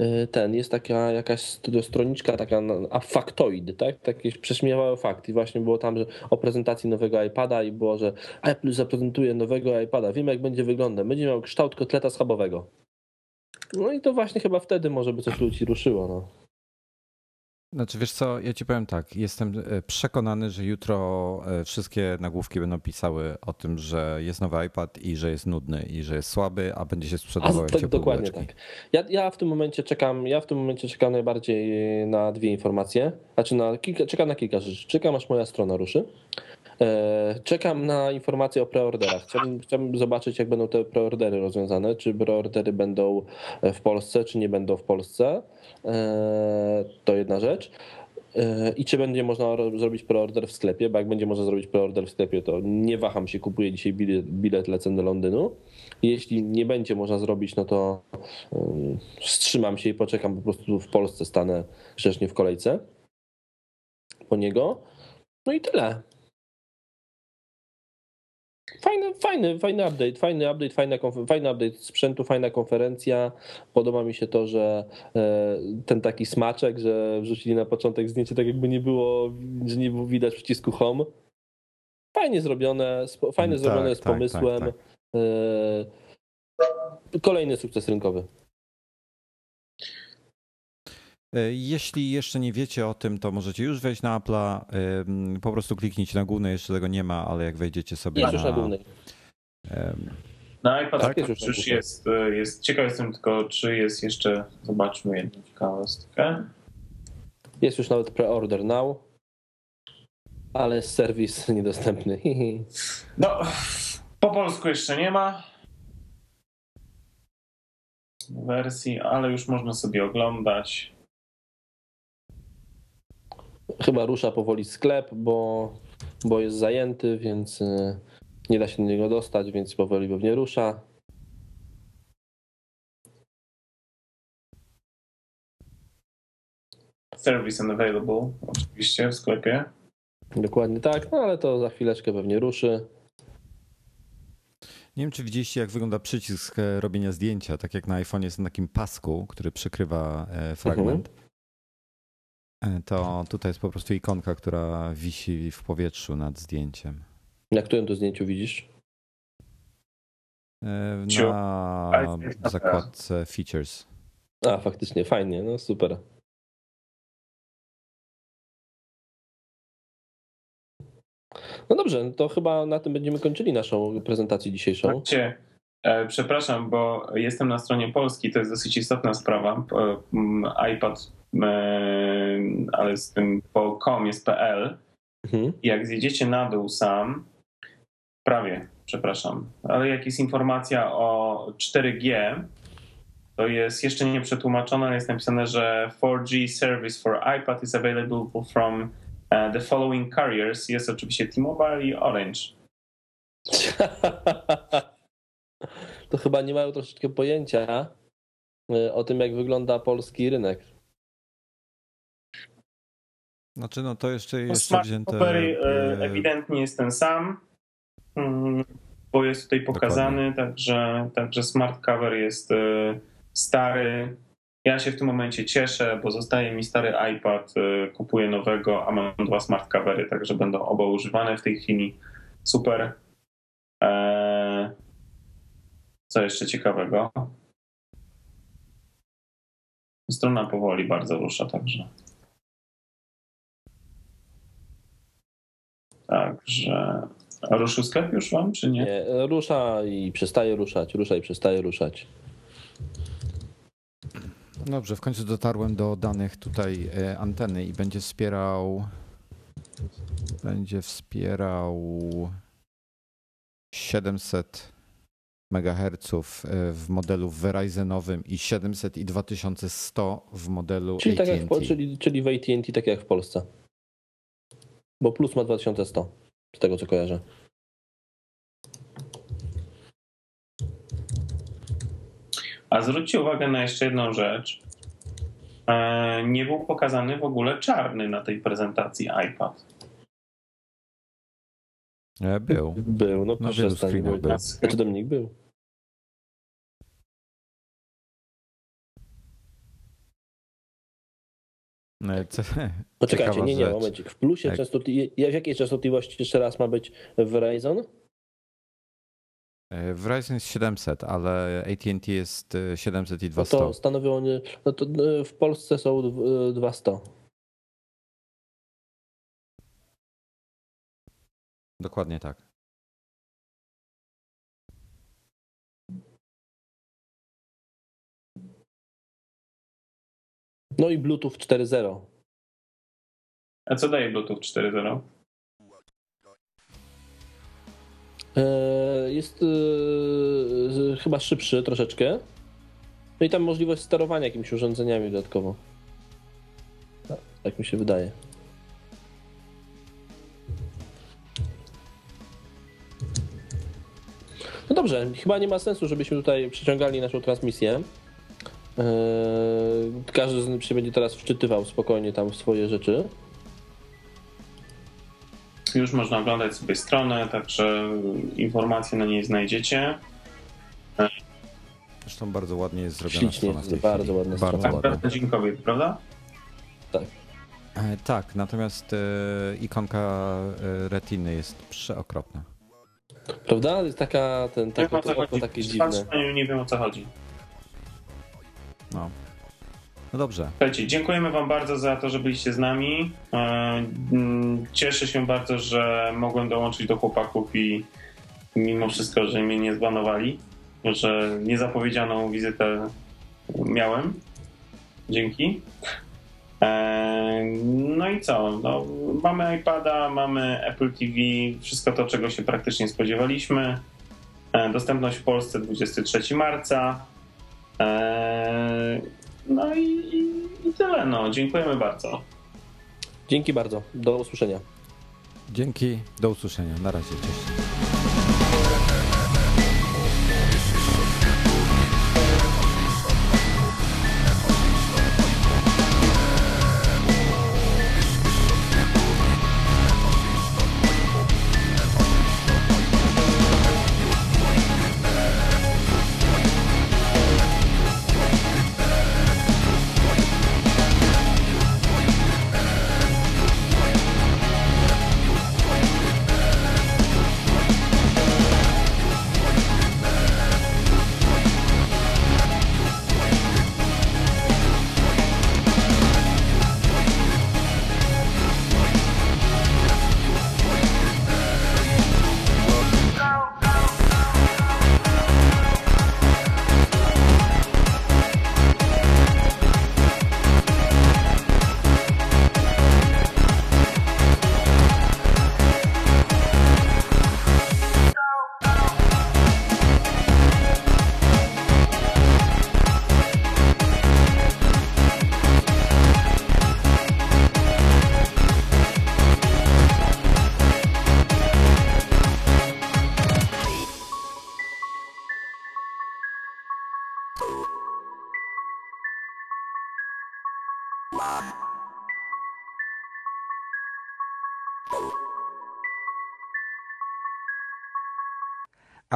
y, ten, jest taka jakaś st- stroniczka taka, a faktoid, tak? Takie prześmiewały fakt i właśnie było tam, że o prezentacji nowego iPada i było, że Apple zaprezentuje nowego iPada, wiemy jak będzie wyglądał, będzie miał kształt kotleta schabowego. No i to właśnie chyba wtedy może by coś ludzi ruszyło, no. Znaczy wiesz co, ja ci powiem tak, jestem e, przekonany, że jutro e, wszystkie nagłówki będą pisały o tym, że jest nowy iPad i że jest nudny i że jest słaby, a będzie się sprzedawał jak tak, dokładnie bułeczki. tak. Ja, ja w tym momencie czekam, ja w tym momencie czekam najbardziej na dwie informacje. Znaczy na kilka, czekam na kilka rzeczy. Czekam aż moja strona ruszy. E, Czekam na informacje o preorderach. Chciałbym, chciałbym zobaczyć, jak będą te preordery rozwiązane. Czy preordery będą w Polsce, czy nie będą w Polsce. E, To jedna rzecz. E, I czy będzie można ro- zrobić preorder w sklepie? Bo jak będzie można zrobić preorder w sklepie, to nie waham się, kupuję dzisiaj bilet, bilet lecę do Londynu. Jeśli nie będzie można zrobić, no to wstrzymam się i poczekam po prostu w Polsce, stanę grzecznie w kolejce po niego. No i tyle. Fajny, fajny, fajny update, fajny update, fajna, fajny update sprzętu, fajna konferencja. Podoba mi się to, że e, ten taki smaczek, że wrzucili na początek zdjęcie tak jakby nie było, że nie było widać przycisku home. Fajnie zrobione, fajnie Tak, zrobione z tak, pomysłem. tak, E, Kolejny sukces rynkowy. E, Jeśli jeszcze nie wiecie o tym, to możecie już wejść na Apple'a. Po prostu kliknijcie na główne, jeszcze tego nie ma, ale jak wejdziecie sobie Jest już na głównej. em, Na iPad Tak? już, już jest, e, jest. Ciekaw jestem tylko, czy jest jeszcze. Zobaczmy jedną ciekawostkę. Jest już nawet pre-order now, ale jest serwis niedostępny. No, po polsku jeszcze nie ma wersji, ale już można sobie oglądać. Chyba rusza powoli sklep, bo, bo jest zajęty, więc y, nie da się do niego dostać, więc powoli pewnie rusza. Service unavailable, oczywiście w sklepie. Dokładnie tak, no ale to za chwileczkę pewnie ruszy. Nie wiem, czy widzieliście, jak wygląda przycisk e, robienia zdjęcia. Tak jak na iPhone jest na takim pasku, który przykrywa e, fragment. E, To tutaj jest po prostu ikonka, która wisi w powietrzu nad zdjęciem. Na którym to zdjęciu widzisz? E. Na zakładce Features. A, faktycznie, fajnie, no super. No dobrze, to chyba na tym będziemy kończyli naszą prezentację dzisiejszą. Słuchajcie, e, przepraszam, bo jestem na stronie Polski, to jest dosyć istotna sprawa. E, iPad, e, ale z tym po com jest PL. Mhm. Jak zjedziecie na dół sam, prawie, przepraszam, ale jak jest informacja o 4G, to jest jeszcze nie przetłumaczone, jest napisane, że 4G service for iPad is available from e, the following carriers. Jest oczywiście T-Mobile i Orange. to chyba nie mają troszeczkę pojęcia y, o tym, jak wygląda polski rynek. Znaczy, no to jeszcze, No, jeszcze Smart wzięte. e, e, ewidentnie jest ten sam, mm, bo jest tutaj pokazany, także, także smart cover jest e, stary. Ja się w tym momencie cieszę, bo zostaje mi stary iPad, kupuję nowego, a mam dwa smart covery, także będą oba używane w tej chwili. Super. Eee, Co jeszcze ciekawego? Strona powoli bardzo rusza, także. Także. A ruszył sklep już wam, czy nie? Nie, rusza i przestaje ruszać, rusza i przestaje ruszać. Dobrze, w końcu dotarłem do danych tutaj e, anteny i będzie wspierał. Będzie wspierał 700 MHz w modelu Verizonowym i 700 i 2100 w modelu Czyli, tak jak w, AT&T. Czyli, czyli w AT&T tak jak w Polsce. Bo plus ma 2100, z tego co kojarzę. A zwróćcie uwagę na jeszcze jedną rzecz. E, Nie był pokazany w ogóle czarny na tej prezentacji iPad. E, Był. Był, no Na proszę wielu stań, screenach był. był. Znaczy Dominik był. Poczekajcie, ciekawa nie, nie, rzecz. momencik. W plusie Jak- częstotliwości, w jakiej częstotliwości jeszcze raz ma być Verizon? E, Verizon jest 700, ale AT&T jest e, 700 i No 200. to stanowią no to e, w Polsce są dw- 200. Dokładnie tak. No i Bluetooth 4.0. A co daje Bluetooth 4.0? E, Jest e, chyba szybszy troszeczkę. No i tam możliwość sterowania jakimiś urządzeniami dodatkowo. Tak, mi się wydaje. No dobrze, chyba nie ma sensu, żebyśmy tutaj przyciągali naszą transmisję. E, Każdy z nas się będzie teraz wczytywał spokojnie tam w swoje rzeczy. Już można oglądać sobie stronę, także informacje na niej znajdziecie. Zresztą bardzo ładnie jest zrobiona Ślicznie, strona w tej bardzo chwili. ładna Bardzo strona. ładnie. Tak, Dzień Kobiet, prawda? E, Tak, natomiast e, ikonka e, retiny jest przeokropna. Prawda? Jest taka, ten, Nie o co to oko takie dziwne. nie wiem o co chodzi. No. No dobrze. Słuchajcie, dziękujemy Wam bardzo za to, że byliście z nami. E, mm, Cieszę się bardzo, że mogłem dołączyć do chłopaków i mimo wszystko, że mnie nie zbanowali, że niezapowiedzianą wizytę miałem. Dzięki. E, No i co? No, mamy iPada, mamy Apple TV, wszystko to, czego się praktycznie spodziewaliśmy. E, Dostępność w Polsce 23 marca. E, No i, i, i tyle. No. Dziękujemy bardzo. Dzięki bardzo. Do usłyszenia. Dzięki, do usłyszenia. Na razie, cześć.